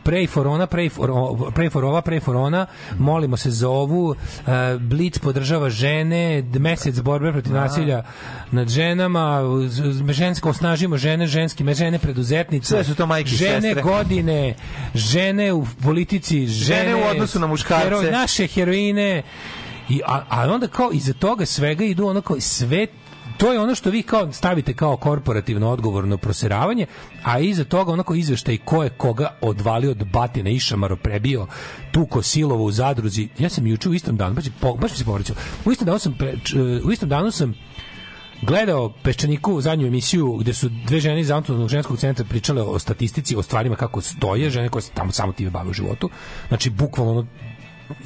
pray for ona, pray for, pray for ova, pray for ona, molimo se za ovu, uh, Blitz podržava žene, mesec borbe protiv nasilja nad ženama, žensko osnažimo žene, ženski, me žene preduzetnice, Sve su to majke žene sestre. godine, žene u politici, žene, Žene u odnosu na muškarce. hero- naše heroine, I, a, a onda kao iza toga svega idu ono kao sve to je ono što vi kao stavite kao korporativno odgovorno proseravanje, a iza toga onako izveštaj ko je koga odvalio od batina išamaro prebio, tuko silovo u zadruzi. Ja sam juče u istom danu, baš, baš mi se povraćao. U istom danu sam pre, u istom danu sam gledao Peščaniku zadnju emisiju gde su dve žene iz Autonomnog ženskog centra pričale o statistici, o stvarima kako stoje, žene koje se tamo samo time bave u životu. Znači, bukvalno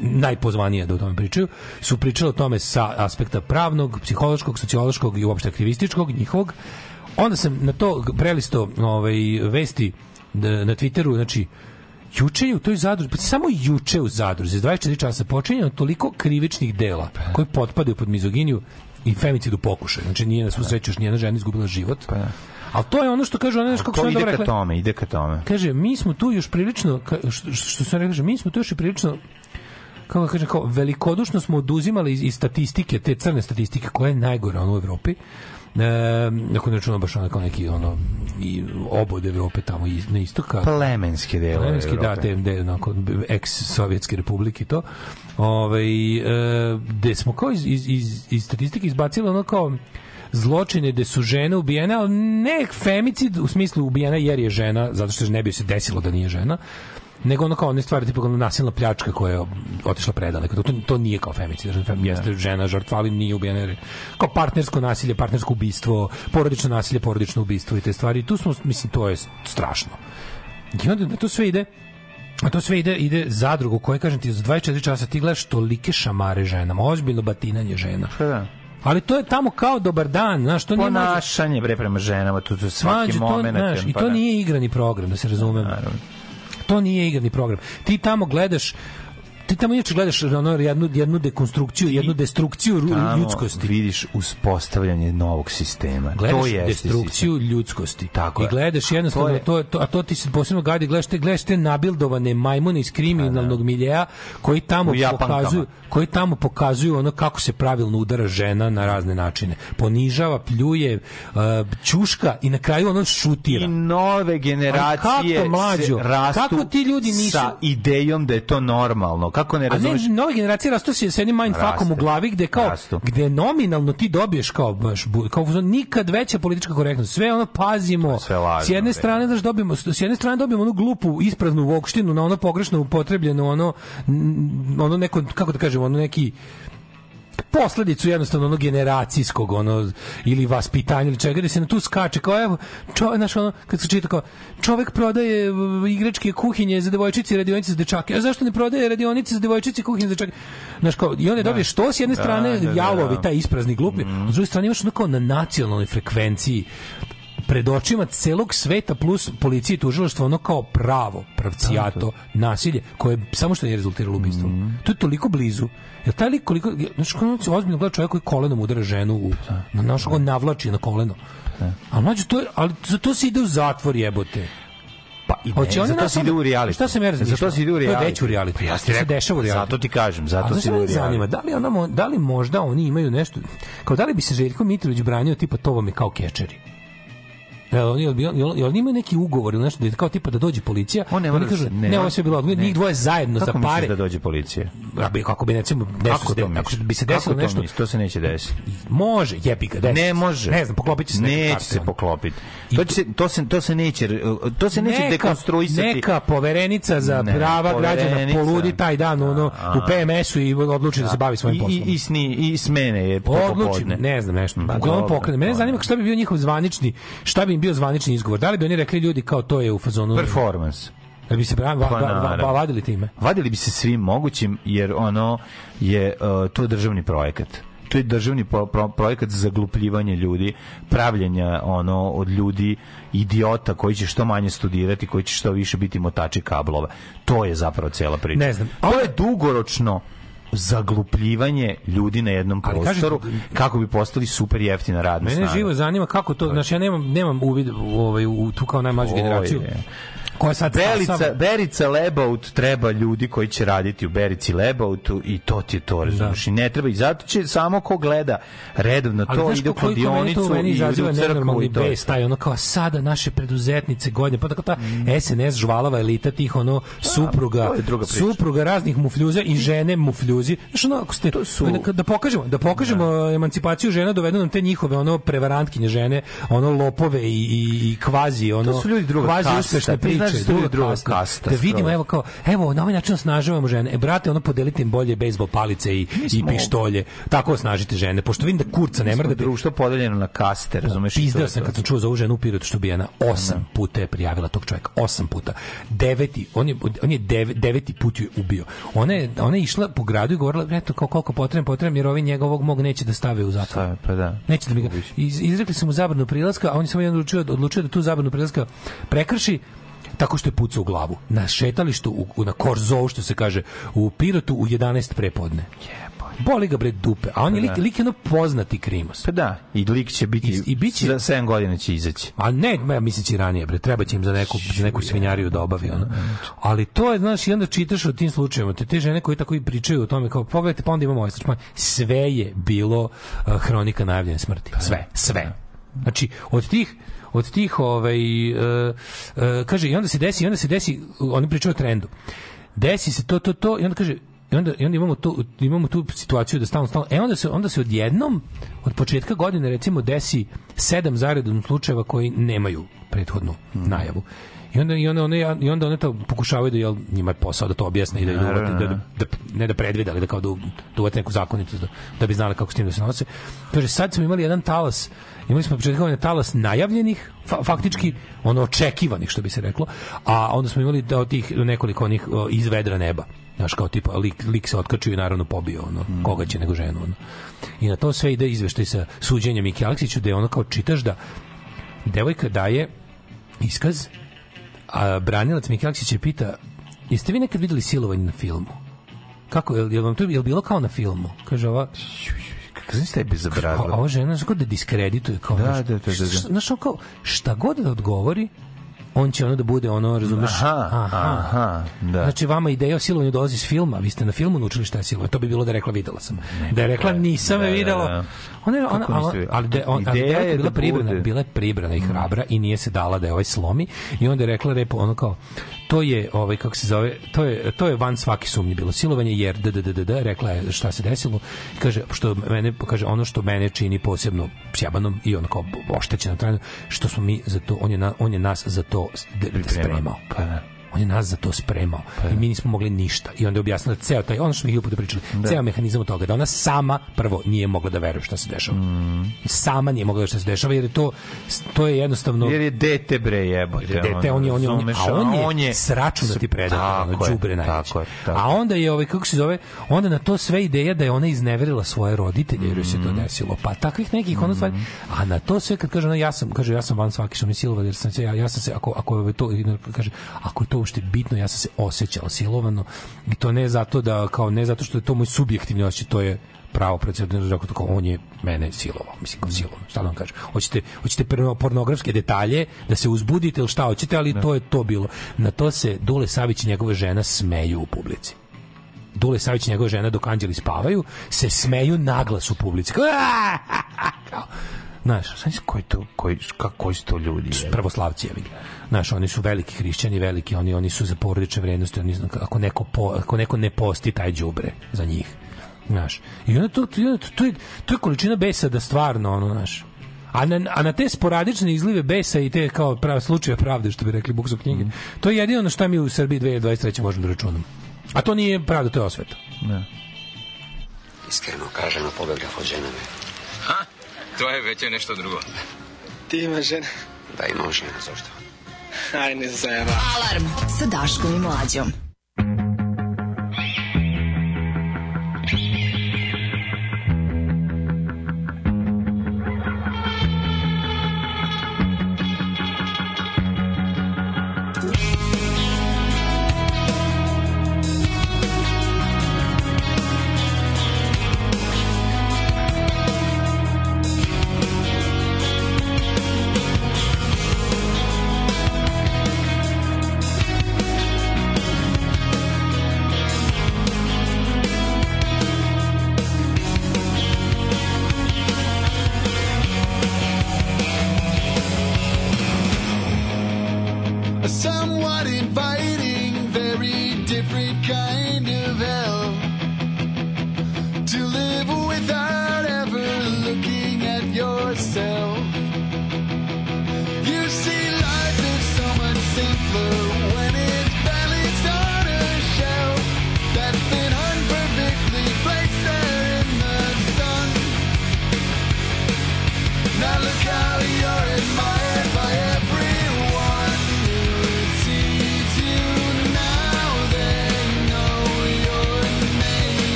najpozvanije da o tome pričaju, su pričali o tome sa aspekta pravnog, psihološkog, sociološkog i uopšte aktivističkog njihovog. Onda sam na to prelisto ovaj, vesti na Twitteru, znači Juče je u toj zadruzi, pa samo juče u zadruzi, 24 časa počinjeno toliko krivičnih dela koji potpadaju pod mizoginiju i femicid u pokušaju. Znači nije na svu sreću još nijedna žena izgubila život. Pa da. Ali to je ono što kaže ona, kako ide dobro ka rekla. tome, ide ka tome. Kaže, mi smo tu još prilično, ka- što, što rekao, kaže, mi smo tu još i prilično kako da kažem, kao velikodušno smo oduzimali iz, iz statistike, te crne statistike, koja je najgora ono u Evropi. E, ako ne računam baš ono kao neki ono i obod Evrope tamo iz, na istoka Plemenske delove Plemenski, da, Evrope. te, de, onako, ex-sovjetske republike to. Ove, e, gde smo kao iz, iz, iz, iz statistike izbacili ono kao zločine gde su žene ubijene, ali ne femicid u smislu ubijena jer je žena, zato što ne bi se desilo da nije žena, nego ono kao one stvari tipa kao nasilna pljačka koja je otišla predaleko. To, to, to nije kao femicid. Znači, fem, jeste žena žrtva, ali nije ubijena. Kao partnersko nasilje, partnersko ubistvo, porodično nasilje, porodično ubistvo i te stvari. Tu smo, mislim, to je strašno. I onda na to sve ide a to sve ide ide zadrugu koje kažem ti za 24 časa ti gledaš tolike šamare ženama, ozbiljno batinanje žena. Da. Ali to je tamo kao dobar dan, znaš, to nije Ponašanje bre prema ženama, tu tu svaki to, moment. znaš, I pa to da. nije igrani program, da se razumemo. To nije igrani program. Ti tamo gledaš ti tamo inače gledaš ono jednu, jednu dekonstrukciju, jednu destrukciju ru- Tamo ljudskosti. vidiš uspostavljanje novog sistema. Gledaš to je destrukciju ljudskosti. Tako I gledaš jednostavno To je- to, to, a to ti se posebno gadi, gledaš te, gledaš te nabildovane majmune iz kriminalnog miljeja koji tamo pokazuju koji tamo pokazuju ono kako se pravilno udara žena na razne načine. Ponižava, pljuje, uh, ćuška i na kraju ono šutira. I nove generacije kako, mlađo? se rastu Kako ti ljudi nisu- sa idejom da je to normalno. Kako ne A ne, razumeš? nove generacije rastu se s jednim mindfuckom u glavi gde kao Rastu. gde nominalno ti dobiješ kao baš kao nikad veća politička korektnost. Sve ono pazimo. Sve lažno, s jedne bre. strane da dobijemo s jedne strane dobijemo onu glupu ispraznu vokštinu na ono pogrešno upotrebljeno ono ono neko kako da kažemo ono neki posledicu jednostavno ono generacijskog ono ili vaspitanja ili čega da se na tu skače kao evo čovjek znaš ono kad se čita kao čovjek prodaje uh, igračke kuhinje za devojčice i radionice za dečake. A zašto ne prodaje radionice za devojčice i kuhinje za dečake? Znaš kao i onda dobiješ to s jedne Da, strane da, da, jalovi da. taj isprazni glupi a s druge strane imaš ono kao na nacionalnoj frekvenciji pred očima celog sveta plus policije i tužilaštvo ono kao pravo pravcijato nasilje koje samo što nije rezultiralo ubistvom. To je toliko blizu. Jer taj lik koliko znači kako se ozbiljno gleda čovjek koji kolenom udara ženu u na našo navlači na koleno. A mlađe to je, ali za to se ide u zatvor jebote. Pa i ne, zato se ide u reality. Šta sam ja razmišljao? Zato se ide u reality. To je već u reality. Pa ja ti se rekao, dešava u reality. Zato ti kažem, zato se ide u zanima, reality. da li, ona, da li možda oni imaju nešto, kao da li bi se Željko Mitrović branio tipa to vam je kao kečeri? Jel, oni, jel, jel, jel imaju neki ugovor ili nešto da kao tipa da dođe policija On ne oni da kažu, ne, ne, ovo sve bilo ne. njih dvoje zajedno Kako za pare da dođe policija? A bi, kako bi recimo nešto Kako to ako bi se Kako desilo to nešto misliš? To se neće desiti. može jebi ga desi Ne može. ne znam poklopit će se Neće se poklopiti. To, će, se- to, se, to se neće, to se neće Neka- dekonstruisati. Neka poverenica za Ne, prava građana poludi taj dan ono, u PMS-u i odluči da se bavi svojim poslom. i, i, sni, i smene je to Odluči, ne znam nešto. Uglavnom dobro, pokrene. Mene to zanima šta bi bio njihov zvanični, šta bi im bio zvanični izgovor. Da li bi oni rekli ljudi kao to je u fazonu Performance. Da bi se va, va, va, naravno. vadili time. Vadili bi se svim mogućim, jer ono je, uh, to je državni projekat. To je državni po- pro- projekat za zaglupljivanje ljudi, pravljenja ono od ljudi idiota koji će što manje studirati, koji će što više biti motači kablova. To je zapravo cela priča. Ne znam. To je dugoročno zaglupljivanje ljudi na jednom Ali kažem- prostoru kako bi postali super jeftina radna Mene snaga. živo zanima kako to, znači ja nemam nemam uvid u ovaj u tu kao najmlađu generaciju. je. Koja sad Berica, stasava- Berica Lebaut treba ljudi koji će raditi u Berici Lebautu i to ti je to, razumiješ? I ne treba, i zato će samo ko gleda redovno Ali to znaš ide u kladionicu i ide u crkvu i to. bes, to. taj ono kao sada naše preduzetnice godine, pa tako ta SNS žvalava elita tih ono supruga, je druga priča. supruga raznih mufljuza i žene mufljuzi. Znaš ono, ako ste, da, da pokažemo, da pokažemo emancipaciju žena, dovedu nam te njihove ono prevarantkinje žene, ono lopove i, i, i kvazi, ono To su ljudi druga kvazi kasta, uspešne priče, znaš da su ljudi druga kasta. kasta, Da vidimo, evo kao, evo, na ovaj način osnažavamo žene. E, brate, ono podelite im bolje bejsbol palice i, i pištolje. Tako osnažite žene. Pošto vidim da kurca ne mrda, društvo podeljeno na kaste, razumeš? Pizdeo sam kad sam čuo za ovu ženu u Pirotu što bijena. Osam puta je prijavila tog čovjeka. Osam puta. Deveti, on je, on je deve- deveti put ju je ubio. Ona je, ona je išla po gradu i govorila, eto, kao koliko potrebno, potrebno, jer ovi njegovog mog neće da stave u zatvor. Pa, pa da. Neće da mi ga... Iz, izrekli su mu zabranu prilaska, a on je samo jedan odlučio, odlučio da tu zabranu prilaska prekrši tako što je pucao u glavu. Na šetalištu, u, na Korzovu, što se kaže, u Pirotu u 11 prepodne. Boli ga bre dupe. A on je lik, Da. lik je ono poznati krimos. Pa da, i lik će biti, I- i bit će- za 7 godina će izaći. A ne, ja mislim će i ranije, bre, treba će im za neku, za neku svinjariju da obavi, ono. Ali to je, znaš, i onda čitaš o tim slučajevima, te, te žene koji tako i pričaju o tome, kao, pogledajte, pa onda imamo ovaj slučaj. Sve je bilo uh, hronika najavljene smrti. Sve, sve. Znači, od tih od tih ovaj uh, uh, kaže i onda se desi i onda se desi oni pričaju o trendu desi se to to to i onda kaže i onda, i onda imamo, tu, imamo tu situaciju da stalno, stalno, e onda se, onda se odjednom, od početka godine recimo desi sedam zaredom slučajeva koji nemaju prethodnu najavu. I onda, i onda, one, i onda one to pokušavaju da jel, njima je posao da to objasne i da, uvati, da, da, da, ne da predvide, ali da kao da, da uvate neku zakonitost, da, da bi znali kako s tim da se nose. Kaže, sad smo imali jedan talas, imali smo početka godine talas najavljenih, fa, faktički, ono očekivanih, što bi se reklo, a onda smo imali da od tih nekoliko onih iz vedra neba. Znaš, kao tipa, lik, lik se otkačio i naravno pobio, ono, koga će nego ženu, ono. I na to sve ide izveštaj sa suđenjem Miki Aleksiću, je ono kao čitaš da devojka daje iskaz, a branilac Miki Aleksić je pita, jeste vi nekad videli silovanje na filmu? Kako, je, je vam to je bilo kao na filmu? Kaže ova, Kako a zabradilo? ova žena znaš, kao da diskredituje kao Da, da, da, da, da. znaš, kao šta god da odgovori on će ono da bude ono razumeš Aha, aha, da. znači vama ideja o silovanju dolazi iz filma vi ste na filmu naučili šta je silovanje to bi bilo da rekla videla sam da je rekla nisam da, je da, videla da. ona je ona, niste videli? ali da on Ideja je bila da pribrana bude. bila je pribrana i hrabra i nije se dala da je ovaj slomi i onda je rekla repo ono kao to je ovaj kako se zove to je to je van svaki sumnje bilo. Silovanje jer d d d d d rekla je šta se desilo. Kaže što mene kaže ono što mene čini posebno sjabanom i ono kao oštećeno trajno što smo mi za to on je na, on je nas za to spremao. Pa da. On je nas za to spremao. I mi nismo mogli ništa. I onda je objasnila ceo taj ono što smo puta pričali ceo mehanizam toga da ona sama prvo nije mogla da veruje šta se dešava. Sama nije mogla da šta se dešava jer je to to je jednostavno Jer je dete bre jebote. dete, on je, on je, on je, a on je, sračunati predator, ono, Tako je, đubre najveće. je, A onda je, ovaj, kako se zove, onda na to sve ideja da je ona izneverila svoje roditelje, jer joj se to desilo. Pa takvih nekih, ono stvari, a na to sve kad kaže, ona, ja sam, kaže, ja sam van svaki sumnje silovan, jer sam se, ja, ja sam se, ako, ako je to, kaže, ako je to uopšte bitno, ja sam se osjećala silovano i to ne zato da, kao, ne zato što je to moj subjektivni osjećaj, to je pravo procedurno rekao tako on je mene silovao mislim kao silovao šta da vam kažem. Hoćete hoćete porno- pornografske detalje da se uzbudite ili šta hoćete ali to je to bilo. Na to se Dule Savić i njegova žena smeju u publici. Dule Savić i njegova žena dok anđeli spavaju se smeju naglas u publici. Kao Znaš, Znaš koji to, koji, kako, koji su to ljudi? je? pravoslavci jevi ga. Znaš, oni su veliki hrišćani, veliki, oni oni su za porodične vrednosti, oni znam, ako neko po, ako neko ne posti taj đubre za njih. Znaš. I onda to, to, to, to je, to je količina besa da stvarno ono, znaš. A na, a na te sporadične izlive besa i te kao prav, slučaje pravde, što bi rekli buksu knjige, to je jedino na što mi u Srbiji 2023. možemo da računamo. A to nije pravda, to je osveta. Ne. Iskreno kažemo, pobegav od žene me. To je već je nešto drugo. Ti imaš žene? Da, imam žene, zašto? Aj, ne zajeba. Alarm sa Daškom i Mlađom.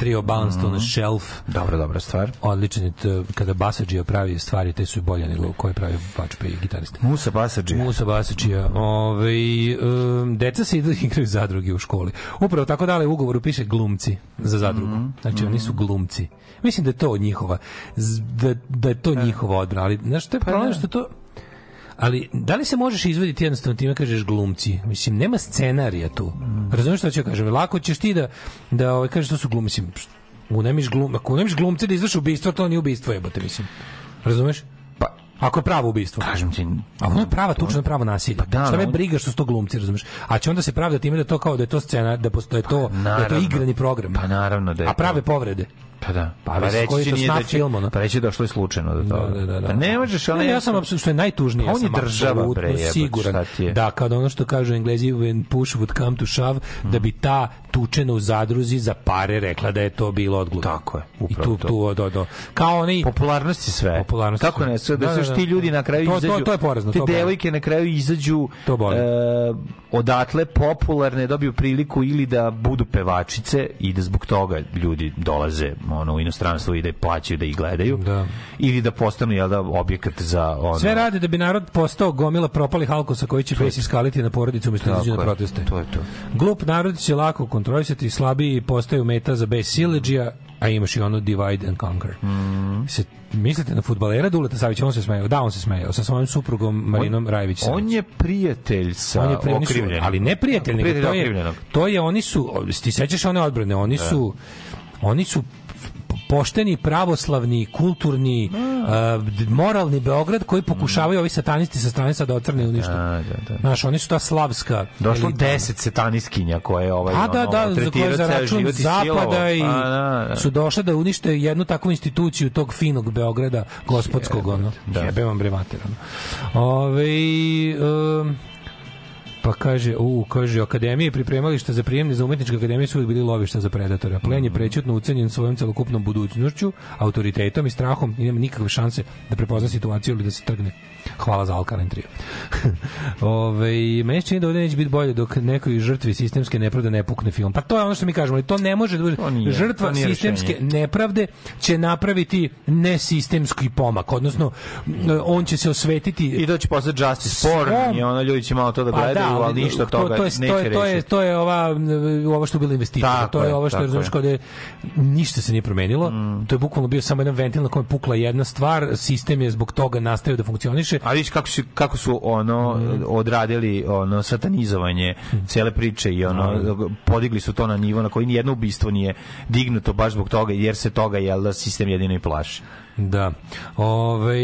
Trio Balanced on a Shelf. Dobra, dobra stvar. Odličan je to, kada Basadžija pravi stvari, te su bolje nego koje pravi Vačpe i gitariste. Musa Basadžija. Musa Basadžija. Ove, um, deca se idu i igraju zadruge u školi. Upravo tako dale u ugovoru piše glumci za zadrugu. Znači oni su glumci. Mislim da je to njihova da, da je to njihova odbrana, ali znaš što je problem da. što to Ali, da li se možeš izvediti jednostavno time kažeš glumci? Mislim, nema scenarija tu. Razumeš što ću kažem? Lako ćeš ti da, da ovaj, kažeš to su glumci. Unemiš, glum, ako unemiš glumce da izvrši ubistvo, to nije ubistvo, jebote, mislim. Razumeš? Pa, Ako je pravo ubistvo. Kažem ti, A ono je prava tučna pravo nasilje. Pa da, Šta me briga što su to glumci, razumeš? A će onda se pravda time da to kao da je to scena, da postoje to, da je to naravno. igrani program. Pa naravno da je A prave povrede. Pa da. Pa, Pa, koji reći to će nije snap da će, film, ono. pa reći je došlo je slučajno do toga. Da, da, da, da. Pa ne možeš, ono Ne, ja sam apsolutno što je najtužnije, Pa on je sam država, jebote, siguran da kada ono što kažu Englezi when push would come to shove, da bi ta tučena u zadruzi za pare rekla da je to bilo odglup. Tako je, I upravo tu, to. tu, do, do. Kao oni... Popularnost je sve. Popularnost Kako sve. ne, sve, da, Da, da, da, da. ti ljudi na kraju To- to- izađu. to je porazno, Te devojke na kraju izađu To boli. e, odatle popularne, dobiju priliku ili da budu pevačice i da zbog toga ljudi dolaze ono, u inostranstvo i da plaćaju da ih gledaju. Da. Ili da postanu jel da, objekat za ono, Sve rade da bi narod postao gomila propalih halkosa koji će bes iskaliti na porodicu umjesto da na je, proteste. To je to. Glup narod će lako kontrolisati, slabiji postaju meta za bes sileđija, a imaš i ono divide and conquer. Mm. Se, mislite na futbalera Duleta Savića, on se smejao, da, on se smejao, sa svojom suprugom Marinom Rajević On je prijatelj sa on je pri, su, ali ne prijatelj, nego to je, to je, oni su, ti sećaš one odbrane, oni su, oni su pošteni, pravoslavni, kulturni, uh, moralni Beograd koji pokušavaju ovi satanisti sa strane sad da ocrne u ništa. Da, da, da. Znaš, oni su ta slavska Došlo elita. deset setaniskinja koje ovaj A da, ono, da, za koje za račun zapada i A, da, da. su došle da unište jednu takvu instituciju tog finog Beograda, gospodskog, ono. da. Jebe vam bre mater, ono. Ove, um, pa kaže, u, kaže, akademije pripremališta za prijemne za umetničke akademije su bili lovišta za predatora. Plen je prećutno ucenjen svojom celokupnom budućnošću, autoritetom i strahom i nema nikakve šanse da prepozna situaciju ili da se trgne. Hvala za Alkaline trio. Ove, meni čini da ovdje neće biti bolje dok nekoj žrtvi sistemske nepravde ne pukne film. Pa to je ono što mi kažemo, ali to ne može da bude. To nije, Žrtva to nije sistemske rešenje. nepravde će napraviti nesistemski pomak, odnosno on će se osvetiti I da će postati justice porn i ono ljudi će malo to da Pa gledaju, ali ništa to, toga to je, neće to je, to je, to je ova, ovo što je bilo investitor. Tako To je je, ovo što je, razumiješ, je. kao da je, ništa se nije promenilo. To je bukvalno bio samo jedan ventil na kojem je pukla jedna stvar, sistem je zbog toga nastavio da funkcioniše. A vidiš kako su, kako su ono Mm. odradili ono satanizovanje cele priče i ono podigli su to na nivo na koji ni jedno ubistvo nije dignuto baš zbog toga jer se toga jel da sistem jedino i plaši. Da. Ove,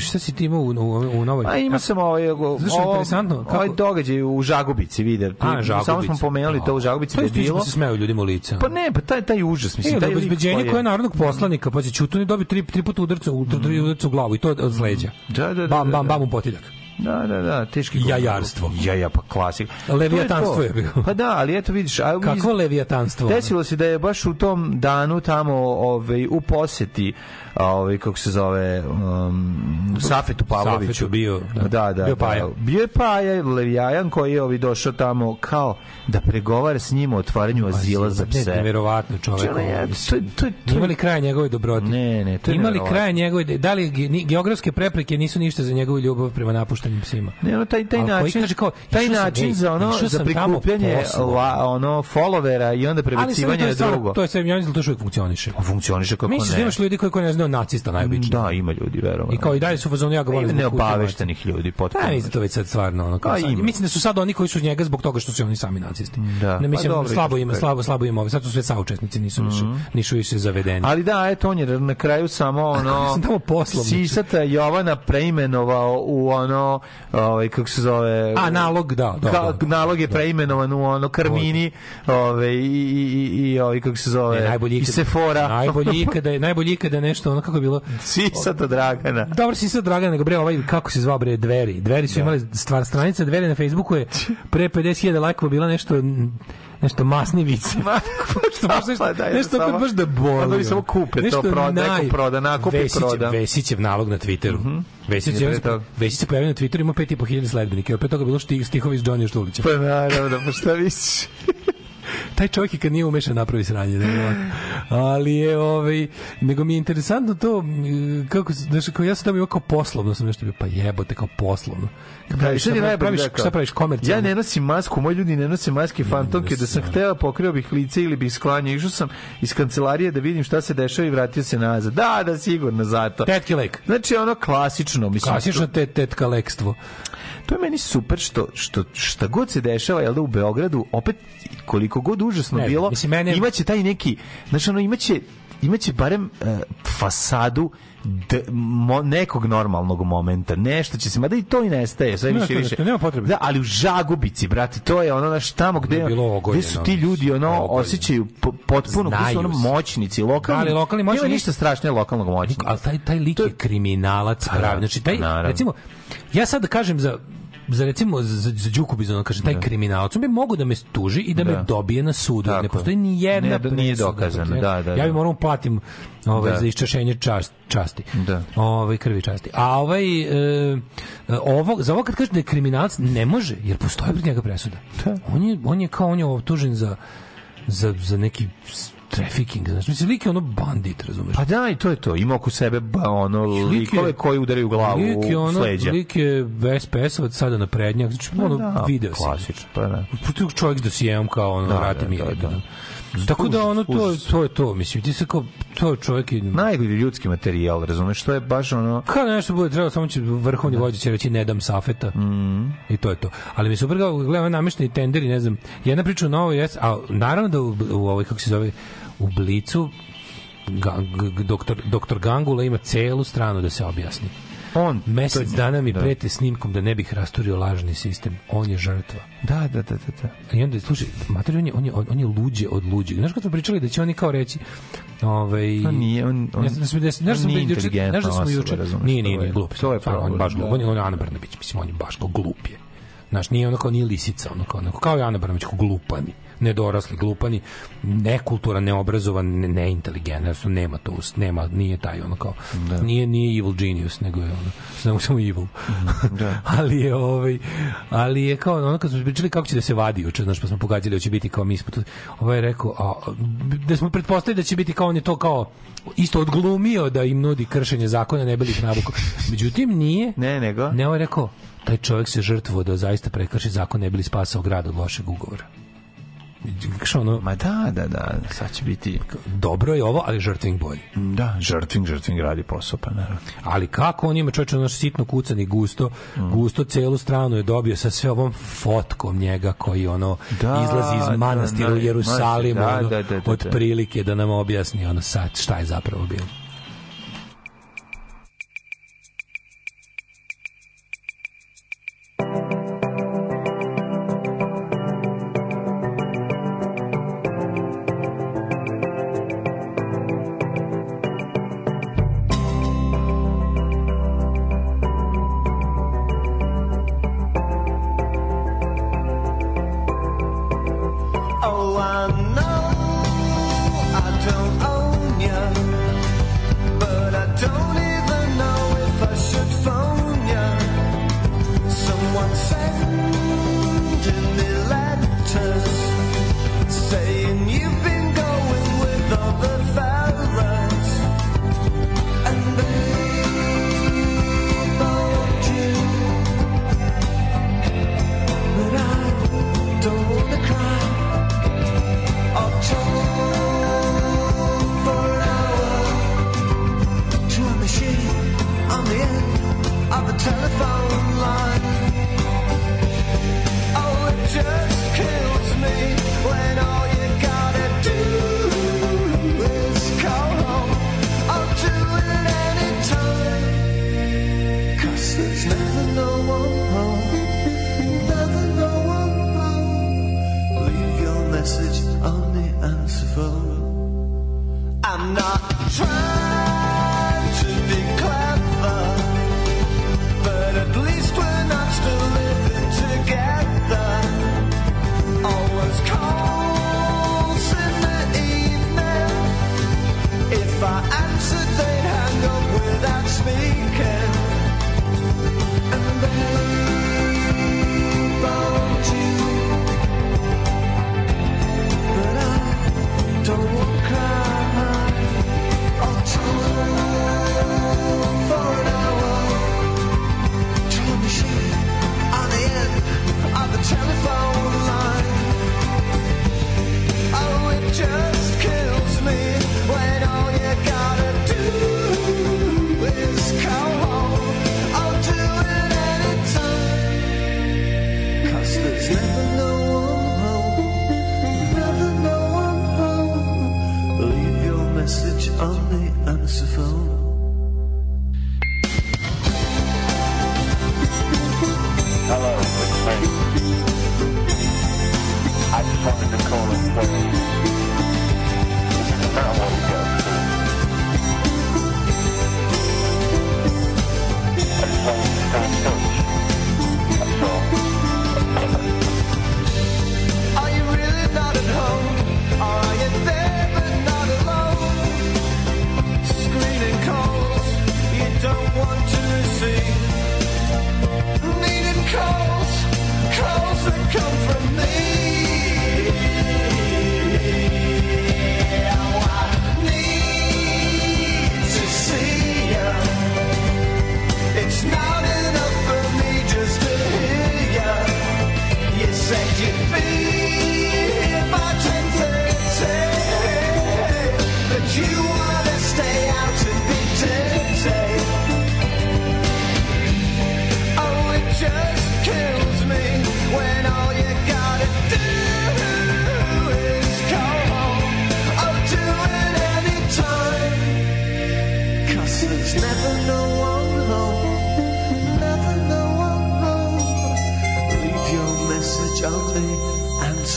šta si ti imao u, u, u novoj? A ima sam ovaj Znaš je ovo- interesantno? Kako- ovaj događaj u Žagubici vide. A, Samo Žagubica. smo pomenuli to u Žagubici To da je je bilo. se smeju ljudima u lice. Pa ne, pa taj taj užas, mislim Mislim, taj da obezbeđenje je- koje je narodnog poslanika, pa će je dobio tri, tri puta udarca, u, tri udarca u glavu i to od, od leđa. Da, da, da, Bam, da, bam, da. bam u potiljak. Da, da, da, teški Jajarstvo. Jaja, pa klasik. Levijatanstvo je to. bilo. Pa da, ali eto vidiš, a Kakvo levijatanstvo? Desilo se da je baš u tom danu tamo ovaj u poseti ovaj kako se zove um, Safetu Pavloviću Safetu bio, da. da, da, Bio Paja. da. bio je Paja Levijajan koji je ovaj došao tamo kao da pregovara s njim o otvaranju azila za Ne, pse neverovatno čovjek. Čovjek, ovo, to, to, to, Imali kraja njegove dobroti. Ne, ne, to Imali kraja njegove, da li geografske prepreke nisu ništa za njegovu ljubav prema napuštenim psima. Ne, ono, taj, taj način, kaže kao, taj način za ono, za prikupljanje ono, followera i onda prebacivanje na drugo. To je sve, ja mislim da to uvijek funkcioniše. A funkcioniše kako Misliš da ne. imaš ljudi koji, koji ne znaju nacista najobičnije? Da, ima ljudi, verovatno. I kao i dalje su u fazonu ja zbog kuće neobaveštenih ljudi, potpuno. Pa mislim da to već sad stvarno ono kao Pa sad, mislim da su sad oni koji su njega zbog toga što su oni sami nacisti. Da. Ne mislim Pa dobro, slabo ima, slabo slabo ima, ovi, sad su sve saučesnici, nisu više nisu više zavedeni. Ali da, eto, on je na kraju samo ono... sam tamo poslovno. Sisata Jovana preimenovao u ono, ovaj, kako se zove... A nalog, da, da, Ka- da. nalog je preimenovan u ono Karmini, ovaj, i, i, i, i ovaj, kako se zove, Ne, i Sefora. Najbolji ikada najbolji ikada nešto ono kako je bilo Sisata Dragana. Dobro si sad Dragan, nego bre ovaj kako se zvao bre Dveri. Dveri su imali stvar stranica Dveri na Facebooku je pre 50.000 lajkova bila nešto nešto masni vice. što baš nešto, Pa da, nešto opet baš da boli. Onda bi samo kupe to, Nešto proda, neko naj- proda, nakupi, Vesić, proda. Vesićev nalog na Twitteru. Vesić, I pre je. Vesić se pojavio na Twitteru, ima 5.500 sledbenika. Opet toga bilo štih, stihovi iz Johnny Štulića. Pa naravno, pa šta misliš? Taj čovjek i kad nije umešan napravi sranje. nevjerovatno. Ali je, ovaj, nego mi je interesantno to, kako, znaš, kao ja sam tamo kao poslovno, sam nešto bio, pa jebote, kao poslovno. Kad praviš, Sad je šta praviš, rekao. šta praviš komercijalno? Ja ne nosim masku, moji ljudi ne nose maske fantomke, da sam hteo pokrio bih lice ili bih sklanjao. Išao sam iz kancelarije da vidim šta se dešava i vratio se nazad. Da, da, sigurno zato. Tetke lek. Znači ono klasično, mislim. Klasično te, tetka lekstvo. To je meni super što, što šta god se dešava jel da u Beogradu opet koliko god užasno Ne bilo mislim, mene- imaće taj neki znači ono imaće imaće barem e, fasadu d, mo, nekog normalnog momenta nešto će se mada i to i nestaje sve više i više nema potrebe. da ali u Žagubici brate to je ono naš tamo gde, gde su ti ljudi ono ogoljeno. osjećaju po- potpuno gde su ono moćnici lokalni Da, ali lokalni moćni nema nisu- ništa strašnije lokalnog moćnika Ali taj, taj lik je kriminalac Pa, pravi. Znači, taj, recimo, ja sad da kažem za za recimo za, za Đuku Bizona kaže taj kriminalac on bi mogao da me tuži i da, me Da. dobije na sudu Tako ne postoji ni jedna Ne, da nije dokazano, njega. da, da, ja bi da. morao platim ovaj Da. za iščašenje čast, časti Da. ovaj krvi časti a ovaj e, ovo za ovo kad kaže da je kriminalac ne može jer postoji protiv njega presuda on je on je kao on je optužen za za, za neki trafficking, znači, mislim, lik je ono bandit, razumeš? Pa da, i to je to. Ima oko sebe ono likove koji udaraju glavu Lik je ono, sleđa. lik je SPS-ovac sada na prednjak, znači, ono, da, video si. klasično, pa da. Protiv čovjek s dosijeom kao ono, Da, da, rate da, da, da. Tako da ono, to, Užas. to je to, mislim, ti se kao, to je čovjek i... Najgori ljudski materijal, razumeš, to je baš ono... Kao nešto bude trebalo, samo će vrhovni vođa će reći ne dam safeta. Mm. I to je to. Ali mi se super gledam namešteni tenderi, ne znam, jedna priča u novoj, jes, a naravno da u, u ovoj, kako se zove, u Blicu ga, g, g- doktor, doktor Gangula ima celu stranu da se objasni. On, Mesec to dana mi da. prete snimkom da ne bih rasturio lažni sistem. On je žrtva. Da, da, da, da. da. I onda, slušaj, mater, on je, on je, on je luđe od luđeg. Znaš kad smo pričali da će oni kao reći ovaj On nije, on- on- ja sam da da on znaš sam da juče da juče nije nije je- nije glup to je stvarno, on baš glup da. on je on Ana Brnabić mislim on je baš kao glup je znaš nije ono kao nije lisica ono kao, onako, kao i Ana Brnabić kao glupani nedorasli glupani nekulturan neobrazovan ne, neinteligentno jednostavno nema to us- nema nije taj ono kao nije nije evil genius nego je ono samo samo evil. Da. ali je ovaj ali je kao ono kad smo pričali kako će da se vadi juče znaš pa smo pogađali da će biti kao mi smo tu ovaj je rekao a, da smo pretpostavili da će biti kao on je to kao isto odglumio da im nudi kršenje zakona ne bi li ih navukao međutim nije. Ne, nego? ne ovaj je rekao taj čovjek se žrtvovao da zaista prekrši zakon ne bi li spasao grad od lošeg ugovora Što ono, Ma da, da, da, sad će biti... dobro je ovo, ali žrtving bolji. Da, žrtving, žrtving radi posao, pa naravno. Ali kako on ima čovječe ono sitno kucani gusto, Mm. gusto celu stranu je dobio sa sve ovom fotkom njega koji ono Da, izlazi da, iz manastira da, u Jerusalimu da, ono, da, da, da, od da. prilike da nam objasni ono sad šta je zapravo bilo. I know merciful.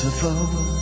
否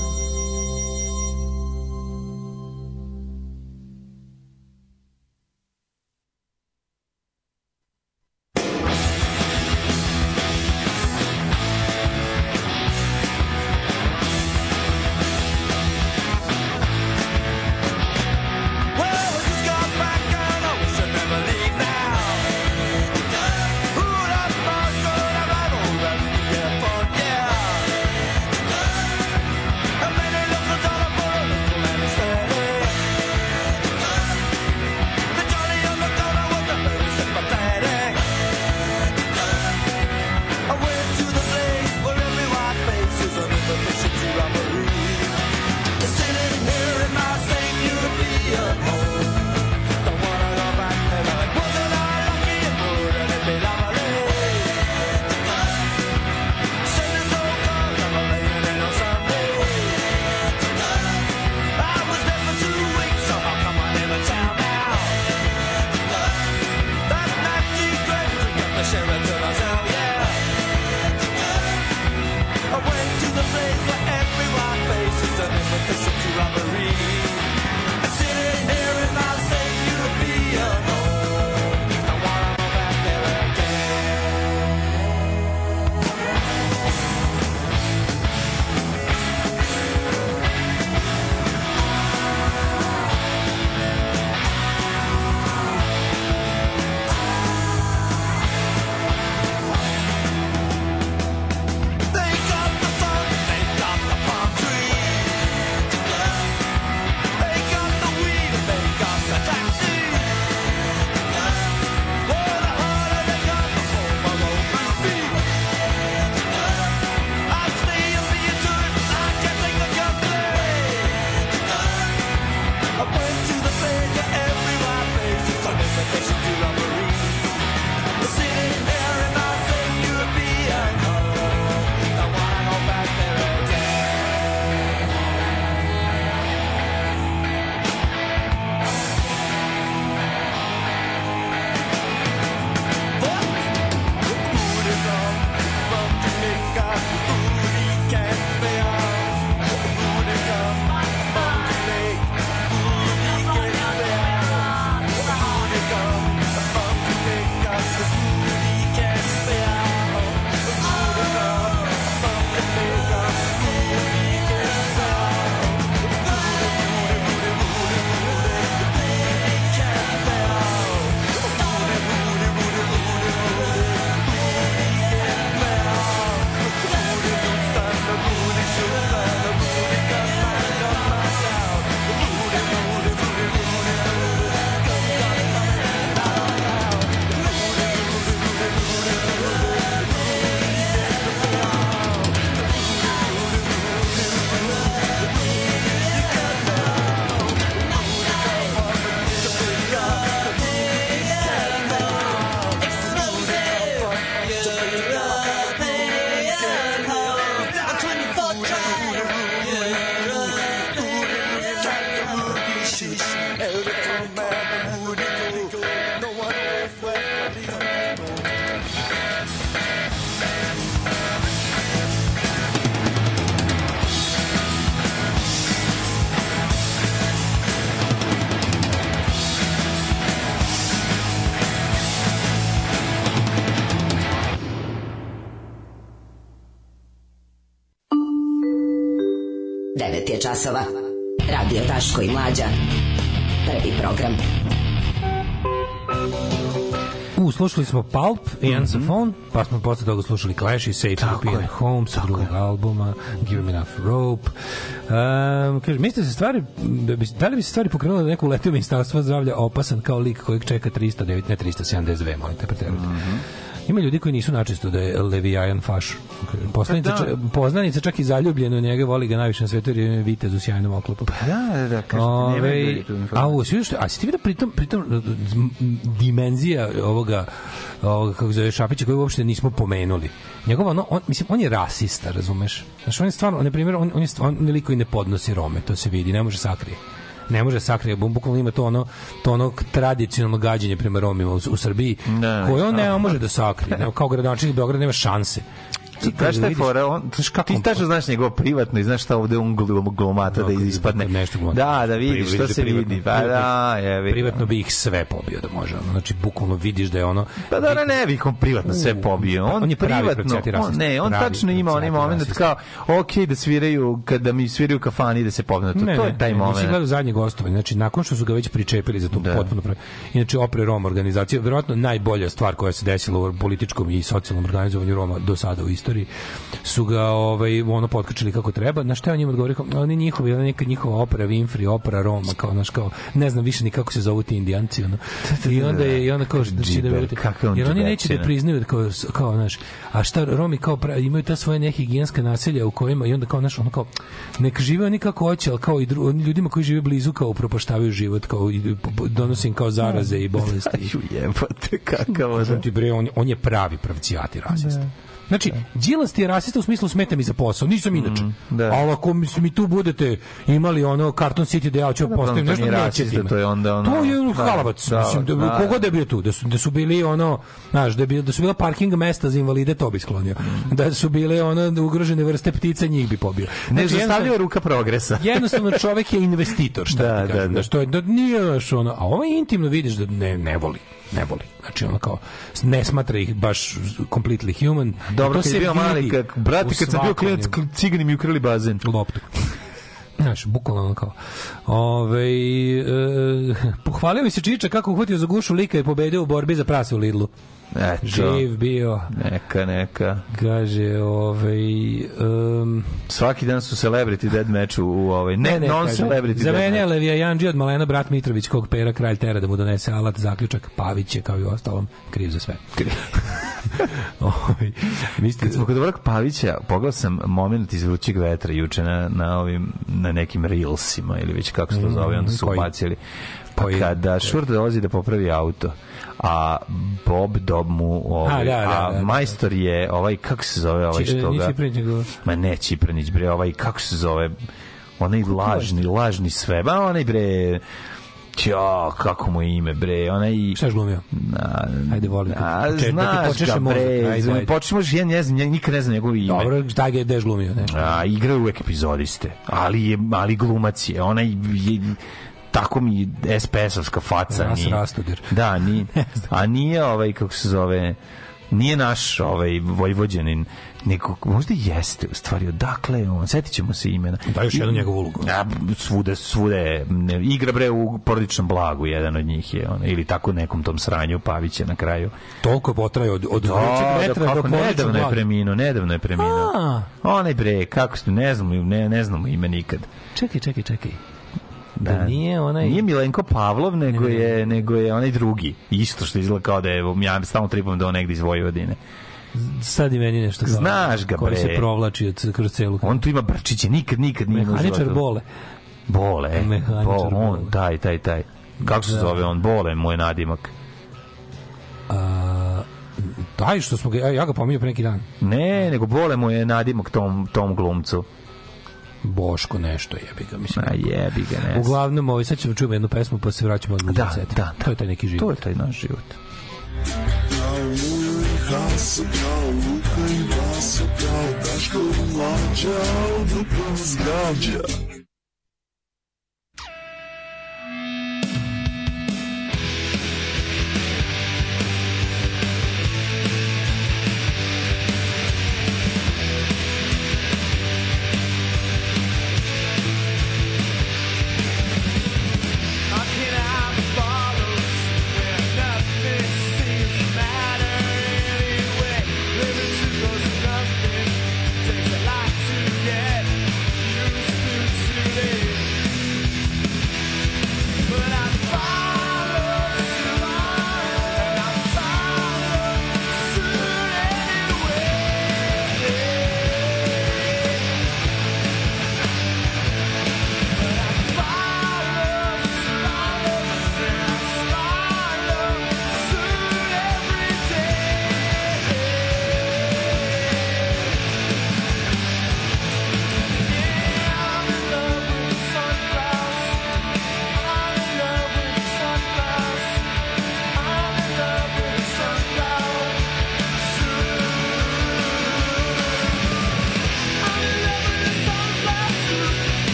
je časova. Radio Daško i Mlađa. Prvi program. U, slušali smo Pulp i Answer Phone, pa smo posle toga slušali Clash i Safe European Home sa drugog albuma, Give Me Enough Rope. Um, kaže, mislite se stvari, da, bi, da li bi se stvari pokrenule da neko uletio ministarstvo zdravlja opasan kao lik kojeg čeka 309, ne 372, molite, preterujte. Ima ljudi koji nisu načisto da je Levijajan faš. Poslanica, Pa da. ča- poznanica čak i zaljubljena u njega, voli ga najviše na svetu jer je vitez u sjajnom oklopu. Da, da, da, kažete, nemaju Ove, a ovo, svi što, a si ti vidio pritom, pritom dimenzija ovoga, ovoga kako zove Šapića koji uopšte nismo pomenuli. Njegova, ono, on, mislim, on je rasista, razumeš? Znaš, on je stvarno, na primjer, on, on je stvarno on je lik koji ne podnosi Rome, to se vidi, ne može sakrije ne može sakrije, bukvalno ima to ono to ono tradicionalno gađenje prema Romima u, u Srbiji, Da, koje on ne da. može da sakrije. Ne, kao gradonačelnik Beograda nema šanse. Ti znaš šta je fora, on, znaš kako ti tačno znaš njegovo privatno i znaš šta ovde on glum- glumata da ispadne. nešto glumata. Da, da vidiš što se privatno. vidi. Pa da, je Privatno bi ih sve pobio da može. Znači, bukvalno vidiš da je ono... Pa da, ne bi on privatno sve pobio. On, On je privatno, on, ne, on tačno ima onaj moment kao, ok, da sviraju, kada mi sviraju kafani da se pobne. To, to je taj ne, moment. gledao zadnje gostovanje. Znači, nakon što su ga već pričepili za to potpuno pravi. Inače, Opre Roma organizacija, verovatno najbolja stvar koja se desila u političkom i socijalnom organizovanju Roma do sada u istoriji, su ga ovaj, ono potkačili kako treba. Na šta on njima odgovorio? Kao, Oni njihovi, ona neka njihova opera Winfrey, opera Roma, kao, naš, kao, ne znam više ni kako se zovu ti indijanci. Ono. I onda je, i onda kao, znači, da verujete, on jer oni neće da priznaju da kao, kao, znaš, a šta Romi kao pra, imaju ta svoje nehigijenska naselja u kojima i onda kao, znaš, ono kao, nek žive oni kako hoće, ali kao i dru, oni ljudima koji žive blizu kao upropaštavaju život, kao i donose im kao zaraze i bolesti. Jebote, kakav. Kažem ti bre, on, on je pravi pravcijati rasista. Znači, Đilas ti je rasista u smislu smeta mi za posao, nisam inače. da. Ali ako mi, mi tu budete imali ono Carton City da ja ću Dobro, postaviti to nešto, neće to je onda ono- To je da, halavac. da, mislim, da, da. kogod da je bio tu, da su, da su bili ono, znaš, da, bio, da su bila parking mesta za invalide, to bi sklonio. Da su bile ono ugrožene vrste ptica, njih bi pobio. Ne Znači, zastavlja ruka progresa. Jednostavno čovjek je investitor, šta Da, kažem, da, da. što je, da nije baš ono, a ovo je intimno vidiš da ne, ne voli, ne voli. Znači ono kao, ne smatra ih baš completely human. Dobro, kad je bio mali, kak, brati, kad sam bio klinac, cigani mi ukrali bazen. loptu. Znaš, bukvalno ono kao. Ove, e, pohvalio mi se Čiča kako uhvatio za gušu lika i pobedio u borbi za prase u Lidlu. Eto. Živ bio. Neka, neka. Kaže, ovaj... Um, Svaki dan su celebrity dead match u, u ovaj, ne, non kaže, celebrity Za mene je. Levija Janđi od Malena Brat Mitrović, kog pera kralj tera da mu donese alat, zaključak, Pavić je kao i ostalom kriv za sve. Ovaj, vi ste- Kad smo kod Vrk Pavića, pogledao sam moment iz vrućeg vetra juče na, na ovim na nekim reelsima ili već kako se to zove, onda su koji? ubacili. Pa kada Šurda dolazi da popravi auto, a Bob Dob mu ovaj, A, da, da, a da, da. majstor je ovaj kako se zove ovaj Či- što ga ma ne Čipranić bre ovaj kako se zove onaj lažni lažni sve ba onaj bre Ćo, kako mu je ime, bre, onaj... Šta je glumio? Na, Ajde, volim. A, da znaš počeše ga, bre, Ajde, ajde. počneš, ja ne znam, ja nikad ne znam njegovo ime. Dobro, šta ga je dež glumio? Ne? A, igra uvek epizodiste, ali je ali glumac je, onaj je, tako mi SPS-ovska faca. Ras nije- Rastodir. Da, nije, a nije ovaj, kako se zove, nije naš ovaj Vojvođanin, nego možda i jeste u stvari, odakle je on, setit ćemo se imena. Da, još jednu njegovu ulogu. A, svude, svude, ne, igra bre u porodičnom blagu, jedan od njih je, on, ili tako nekom tom sranju Pavića na kraju. Toliko je potrajao od, od Da, vrućeg da, do kako, porodičnog nedavno je preminuo, nedavno je preminuo. Onaj bre, kako ste, ne znamo, ne, ne znamo ime nikad. Čekaj, čekaj, čekaj. Da nije onaj... Nije Milenko Pavlov, nego Ne, ne, ne. je nego je onaj drugi. Isto što izgleda kao da je ja stalno tripam da on negde iz Vojvodine. Sad i meni nešto kao- Znaš ga, Koji bre. se provlači od, kroz celu... On tu ima brčiće, nikad nikad nije Mehaničar. Bole. Bole, e. Mehaničar Bo, on, Bole. taj, taj, taj. Kako se Da. zove on? Bole, moj nadimak. A, taj što smo ga, ja, ja ga pominjao pre neki dan. Ne, nego Bole mu je nadimak tom, tom glumcu. Boško nešto jebi ga, mislim. A jebi ga, ne. Uglavnom, ovaj, sad ćemo čujemo jednu pesmu, pa se vraćamo od Da, da, da. To je taj neki život. To je taj naš život. Haso kao Luka i Vaso kao Daško i Mlađa Od upravo zgađa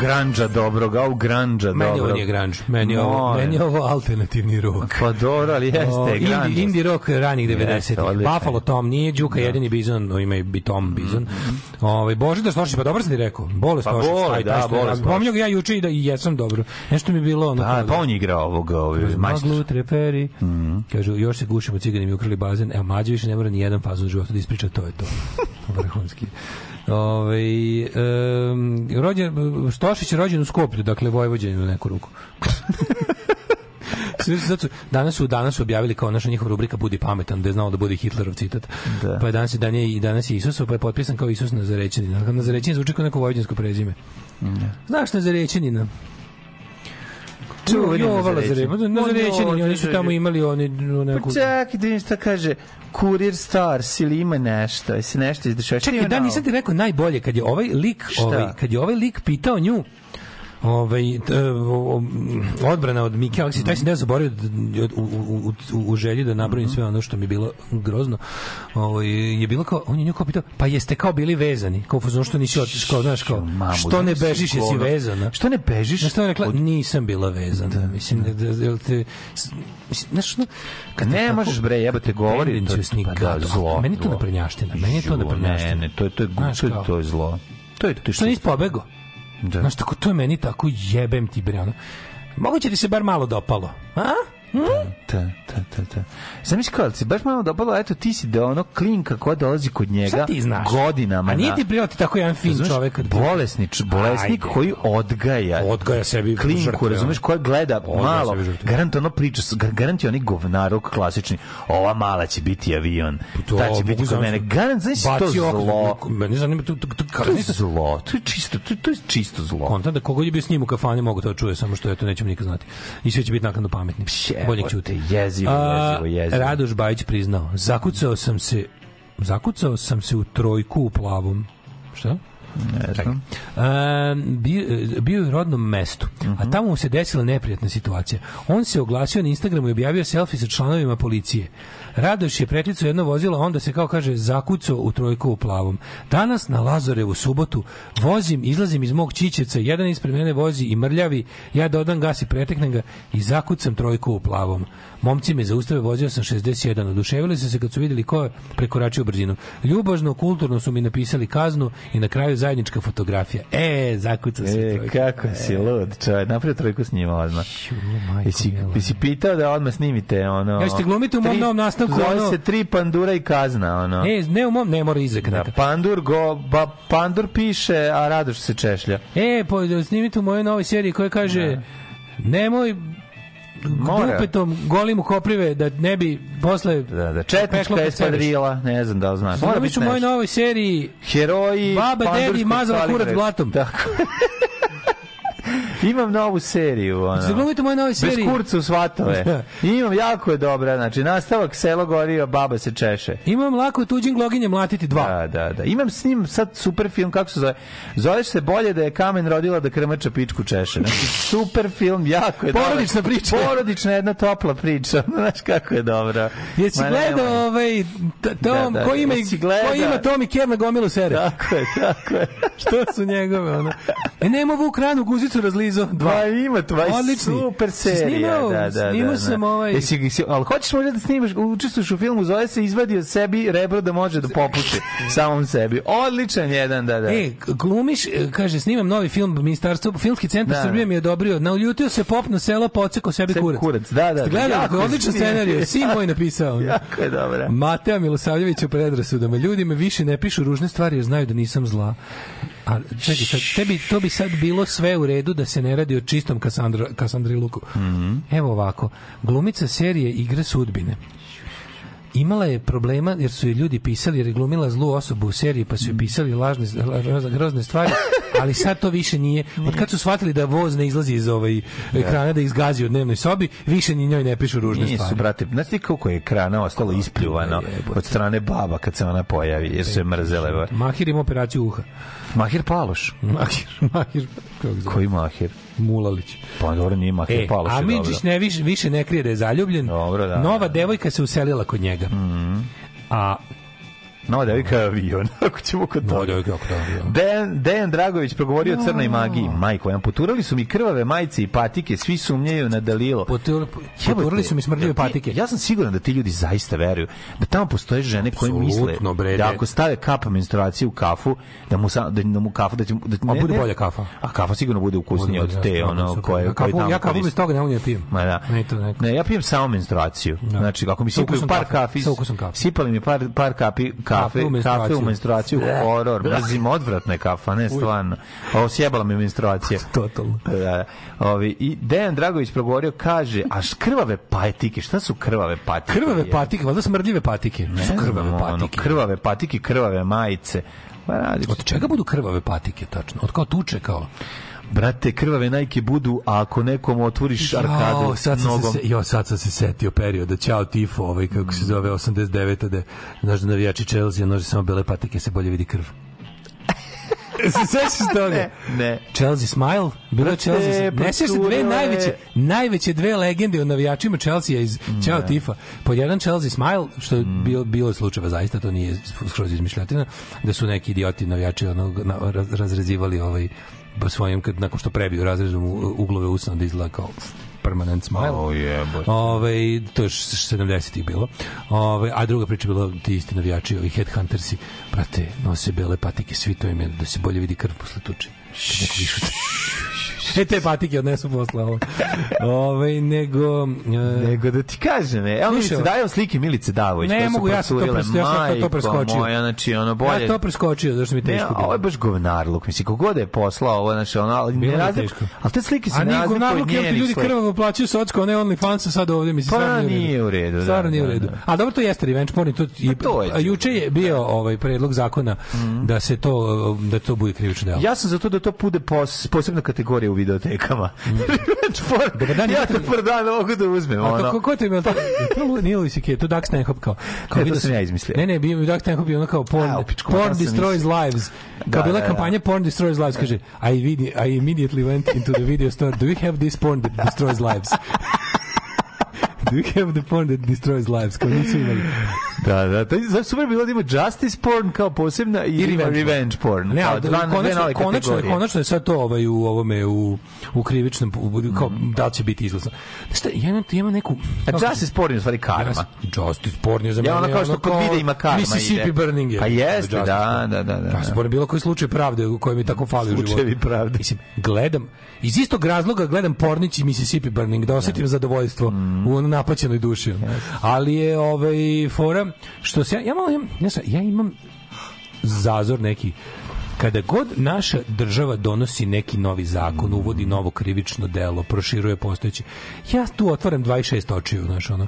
granđa dobrog, au granđa Meni ovo dobrog. nije grunge, meni je ovo, meni je ovo alternativni rock. Pa dobro, ali jeste, O, indie, grunge. indie rock ranih Jeste, 90-ih. odlično. Buffalo Tom, nije Đuka jedini bizon, no, ima i bi Tom bizon. Ovaj Božidar Stošić, pa dobro sam ti rekao. Bole Pa Stošić. Bole, da, što je Bole radio. Stošić. Pominjao ga ja juče i da i jesam dobro. Nešto mi je bilo ono... Da, kao pa on je igrao ovog, ovaj, majstor. Maglu treperi. Kažu, još se gušimo, cigani mi ukrali bazen. Evo, mlađe više ne mora ni jedan fazon života da ispriča, to je to. Vrhunski. Ove, um, rođen, Stošić je rođen u Skoplju, dakle Vojvođen u neku ruku. Danas su danas su objavili kao naša njihova rubrika Budi pametan, da je znao da bude Hitlerov citat. Da. Pa je danas, je- dan je, i danas je Isusov, pa je potpisan kao Isus Nazarećanin. Nazarećanin zvuči kao neko vojvođansko prezime. Znaš Nazarećanina? Čuveni Nazarećanin, oni su tamo imali oni neku... Pa čekaj, da vidim šta kaže. Kurir Stars ili ima nešto, jesi nešto izdešava. Čekaj, da, nisam ti rekao najbolje, kad je ovaj lik, ovaj, kad je ovaj lik pitao nju, ovaj, o- odbrana od Mike Aleksića, taj sam ne zaboravio da- u, u, u, u želji da nabrojim Mhm. sve ono što mi je bilo grozno. Ovaj, je bilo kao, on je nju kao pitao, pa jeste kao bili vezani? Kao u fazonu što nisi otišao, kao, znaš, kao, što ne bežiš, jesi vezana? Što ne bežiš? Što je rekla, nisam bila vezana. Mislim, da, da, jel te, mislim, znaš, ono, kad Ne tako možeš bre, jebate govori. to- pa da, zlo. Meni to naprednjaština, meni to Ju, naprednjaština. Ne, ne, to je, to je, to je, kao? to je zlo. To je to Što nisi pobego? Da. Znaš, tako, to je meni tako jebem ti bre, ono. Moguće ti se bar malo dopalo. A? Da, da, da, da. Znaš kao, si baš malo dopalo, eto ti si da ono klinka koja dolazi kod njega Šta ti znaš? godinama. A nije ti prijatelj tako jedan fin Razumeš, čovek. kad- Bolesni, bolesnik Ajde. koji odgaja. Odgaja sebi klinku, žrtve, razumeš, koja gleda Odgaja malo. Garant ono priča, garant je onaj govnarok klasični. Ova mala će biti avion. To Ta će biti kod mene. Garant, znaš to zlo. Mene zanima, to, to, to, to, To je zlo. To je čisto, to, to je čisto zlo. kontam da kogod je bio s njim u kafani mogu to čuje, samo što eto nećemo nikad znati. I sve će biti naknadno pametni. Bolje Jebote, ćuti. jezivo, A, jezivo, jezivo. Radoš Bajić priznao, zakucao sam se zakucao sam se u trojku u plavom. Šta? Ne znam. Bio, bio je u rodnom mestu, a tamo mu se desila neprijatna situacija. On se oglasio na Instagramu i objavio selfie sa članovima policije. Radoš je preticao jedno vozilo, onda se kao kaže zakucao u trojku u plavom. Danas na Lazorevu subotu vozim, izlazim iz mog čičevca, jedan ispred mene vozi i mrljavi, ja dodam gas i preteknem ga i zakucam trojku u plavom. Momci me zaustave, vozio sam 61. Oduševili su se kad su vidjeli ko je prekoračio brzinu. Ljubažno, kulturno su mi napisali kaznu i na kraju zajednička fotografija. E, zakucao se E, trojku. kako si lud, čovjek, napravio trojku s njima odmah. Jesi, jesi pitao da odmah snimite ono... Ja ćete glumiti u mom novom nastavku, Zove ono- se tri pandura i kazna, ono. E, ne u mom, ne mora izreka Da, pandur, go, ba, pandur piše, a Radoš se češlja. E, po, snimite u mojoj novoj seriji koja kaže nemoj Mora. dupetom golim u koprive da ne bi posle Da, da, četnička kad espadrila, ne znam da li znaš. Mora biti u mojoj novoj seriji Heroji Baba dedi mazala kurac blatom. Tako. Imam novu seriju. Ono. Zaglumite u mojoj novoj seriji. Bez kurca svatove. Imam, jako je dobra. Znači, nastavak Selo gori, a baba se češe. Imam lako tuđim gloginje mlatiti dva. Da, da, da. Imam s njim sad super film, kako se zove? Zoveš se bolje da je kamen rodila da krmača pičku češe. Znači, super film, jako je Porodična dobar. priča. Porodična jedna topla priča. Znaš kako je dobra. Jesi gledao ovaj t- Tom, Da, da, ko ima, ko ima Tom i Ker na gomilu sere? Tako je, tako je. Što su njegove, ono? E, nema Vuk ranu guzicu razlizo. Dva. Pa ima tva Odlični. super Si serija. snimao? da, da, Snimao da, sam da. ovaj- Jesi, jesi, ali hoćeš možda da snimaš, učestvuješ u filmu, zove se izvadio sebi rebro da može da popuši samom sebi. Odličan jedan, da, da. E, glumiš, e, kaže, snimam novi film, ministarstvo, filmski centar Da. Srbije mi je odobrio, naljutio se pop na selo, poceko sebi Sebi kurac. kurac, da, da, da, jako je odličan scenarij, sin moj napisao. Jako je dobra. Mateo Milosavljević u predrasudama. Ljudi me više ne pišu ružne stvari jer znaju da nisam zla. A čekaj, sad, tebi, to bi sad bilo sve u redu da se ne radi o čistom Kasandra, Kasandri Luku. Mhm. Evo ovako, glumica serije Igre sudbine. Imala je problema jer su je ljudi pisali jer je glumila zlu osobu u seriji pa su je pisali lažne, grozne stvari ali sad to više nije. Od kad su shvatili da voz ne izlazi iz ovaj ekrana da ih zgazi u dnevnoj sobi, više ni njoj ne pišu ružne Nisu, stvari. brate, znaš ti koliko je ekrana ostalo ispljuvano od strane baba kad se ona pojavi, jer su je mrzele. Mahir ima operaciju uha. Mahir Paloš. Mahir, Mahir, kako? Koji Mahir? Mulalić. Pa dobro, nije Mahir E, Paloš. Amidžić ne više, više ne krije da je zaljubljen. Dobro, da, Nova devojka se uselila kod njega. A Nova devojka je avion, ako ćemo kod Nova toga. devojka je kako da avion. Dejan, Dejan Dragović progovorio o crnoj magiji. Majko, jedan poturali su mi krvave majice i patike, svi sumnjaju na Dalilo. Potur- poturali su mi smrdljive Ja ti- patike. Ja sam siguran da ti ljudi zaista veruju da tamo postoje žene koje misle da ne. ako stave kap menstruacije u kafu, da mu sa, da, da mu kafa da će da A ne- bude ne- bolja kafa. A kafa sigurno bude ukusnija Bude, od te ja, ono super. koje Ja koje kafu- tamo ja kafu bez toga ne ni da pijem. Ma da. Meni to neko- Ne, ja pijem samo menstruaciju. Znači, ako mi sipaju par kafi, Sa ukusom kafe. sipali mi par, par kapi, kafe, Kafe u menstruaciju. menstruaciju, horor, mrzim, odvratna je kafa, ne stvarno. Ovo sjebala mi menstruacija. Totalno. Da, ovi, I Dejan Dragović progovorio, kaže, a krvave patike, šta su krvave patike? Krvave patike, valjda smrdljive patike. Ne Su krvave patike. krvave patike, krvave majice. Pa. Od čega budu krvave patike tačno? Od kao tuče kao? Brate, krvave najke budu, a ako nekom otvoriš arkadu Jao, sad nogom... se, jo, sad sam se setio perioda, Ćao Tifo, ovaj, kako se zove, 89. da, znaš da navijači Chelsea nože samo bele patike, se bolje vidi krv. se sećaš toga? Ne, ne. Chelsea Smile, bilo Chelsea. pa Ne sećaš dve najveće, najveće dve legende o navijačima Chelsea iz Ćao Tifa. Pod jedan Chelsea Smile, što je Mm. bilo, bilo je slučajeva zaista, to nije skroz izmišljotina, da su neki idioti navijači onog, na, raz- razrezivali ovaj po svojim, kad, nakon što prebiju razrezom uglove usana da izgleda kao permanent smile. O jebote. Ove, to je š- 70-ih bilo. Ove, a druga priča je bila ti isti navijači, ovi headhuntersi, brate, nose bele patike, svi to im je da se bolje vidi krv posle tuče. Kad neko. E, te patike odnesu posle ovo. Ove, nego... E, Nego da ti kažem, e, evo Milice, dajem slike Milice Davović. Ne mogu, ja sam to pres- ja sam to preskočio. Moja, znači, ono bolje... Ja to preskočio, zašto mi je Ne, teško a ovo bilo. je baš govnarluk, mislim, kogod je poslao ovo, znači, ono, ali Bilo ne je razlik, teško. ali te slike se A ne nije razlikuju od govnarluk, jel ti njenih ljudi slika. krvavo plaćaju socko, a ne OnlyFans sad ovde, mislim, Pa stvarno nije u redu, da, Stvarno nije u da, redu. da. A dobro, to jeste revenge porn to, i, to je a juče je bio ovaj predlog zakona da se to, da to bude krivično delo. Ja sam za to da to bude pos, posebna kategorija u videotekama. Dobar dan, ja to prvi dan mogu da uzmem. A ono. kako ko to to? To Lu- nije Louis CK, to Doug Stanhope kao. kao Ne, to sam ja izmislio. Ne, ne, bio je Doug Stanhope je ono kao porn, A, pičku, porn sam destroys lives. Da, Kao bila da, da. kampanja Porn destroys lives, kaže I, vid- I immediately went into the video store. Do you have this porn that destroys lives? Do you have the porn that destroys lives? Kao nisu imali. Da, da, je za- super bilo da ima justice porn kao posebna i, I revenge, revenge revenge porn. Ne, ali dva, dve konačno, nove konačno, je- konačno je sad to ovaj, u ovome, u, u krivičnom, u- kao, da li će biti izglasno. Znaš šta, ja imam, ja imam neku... A justice porn je u stvari karma. Ja, justice porn je za Ja, mene. ono kao što kod videa ima karma Mississippi ide. burning je. Pa jeste, da, porn. da, da, da, Justice da. porn je bilo koji slučaj pravde u kojem mi tako fali u životu. Slučajevi pravde. Mislim, gledam, iz istog razloga gledam pornić i Mississippi burning, da osetim zadovoljstvo Mm. u napaćenoj duši. Ali je ovaj, fora, što se ja, ja, malo ja, sam- ja imam zazor neki kada god naša država donosi neki novi zakon, uvodi novo krivično delo, proširuje postojeće, ja tu otvaram 26 očiju, znaš, ono,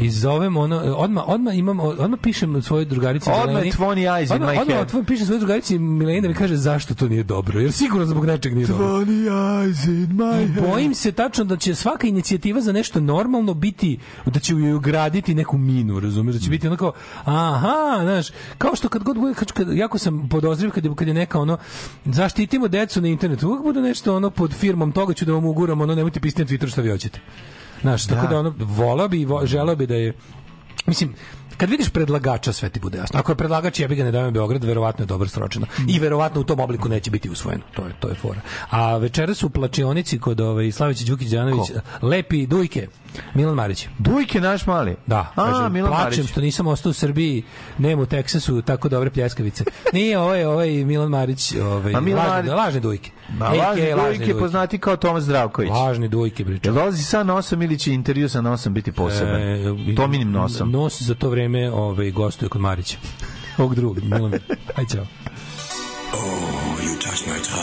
i zovem ono, odmah, odmah imam, odmah pišem svojoj drugarici Odmah Mileni, 20 eyes in odmah, my odmah head. otvorim, pišem svojoj drugarici Mileni da mi kaže zašto to nije dobro, jer sigurno zbog nečeg nije dobro. eyes in my I bojim se tačno da će svaka inicijativa za nešto normalno biti, da će ju ugraditi neku minu, razumiješ, da će biti onako, aha, znaš, kao što kad god bude, kad, kad, jako sam podozriv kad je, kad je neka ono, zaštitimo decu na internetu, uvijek bude nešto ono pod firmom toga ću da vam uguram, ono, nemojte pisati na Twitter šta vi hoćete. Znaš, tako da ono, volao bi, vo, želeo bi da je, mislim, kad vidiš predlagača sve ti bude jasno. Ako je predlagač jebi ga ne dajem Beograd, verovatno je dobro sročeno. I verovatno u tom obliku neće biti usvojeno. To je to je fora. A večeras u plačionici kod ovaj Slavić Đukić Đanović lepi dujke. Milan Marić. Dujke naš mali. Da, A, kaže, Milan plačem Marić. što nisam ostao u Srbiji, nema u Teksasu tako dobre pljeskavice. Nije ovaj ovaj Milan Marić, ovaj A Milan lažne, Marić- lažne dujke. Ma, AK lažni lažne dujke poznati kao Tomas Zdravković. Lažni dujke, bre. Jel dolazi sa nosom ili će intervju sa nosom biti poseban? E, Tominim nosom. Nos za to vreme ovaj, gostuje kod Marića. Ovog drugog, Milan. Aj, čao.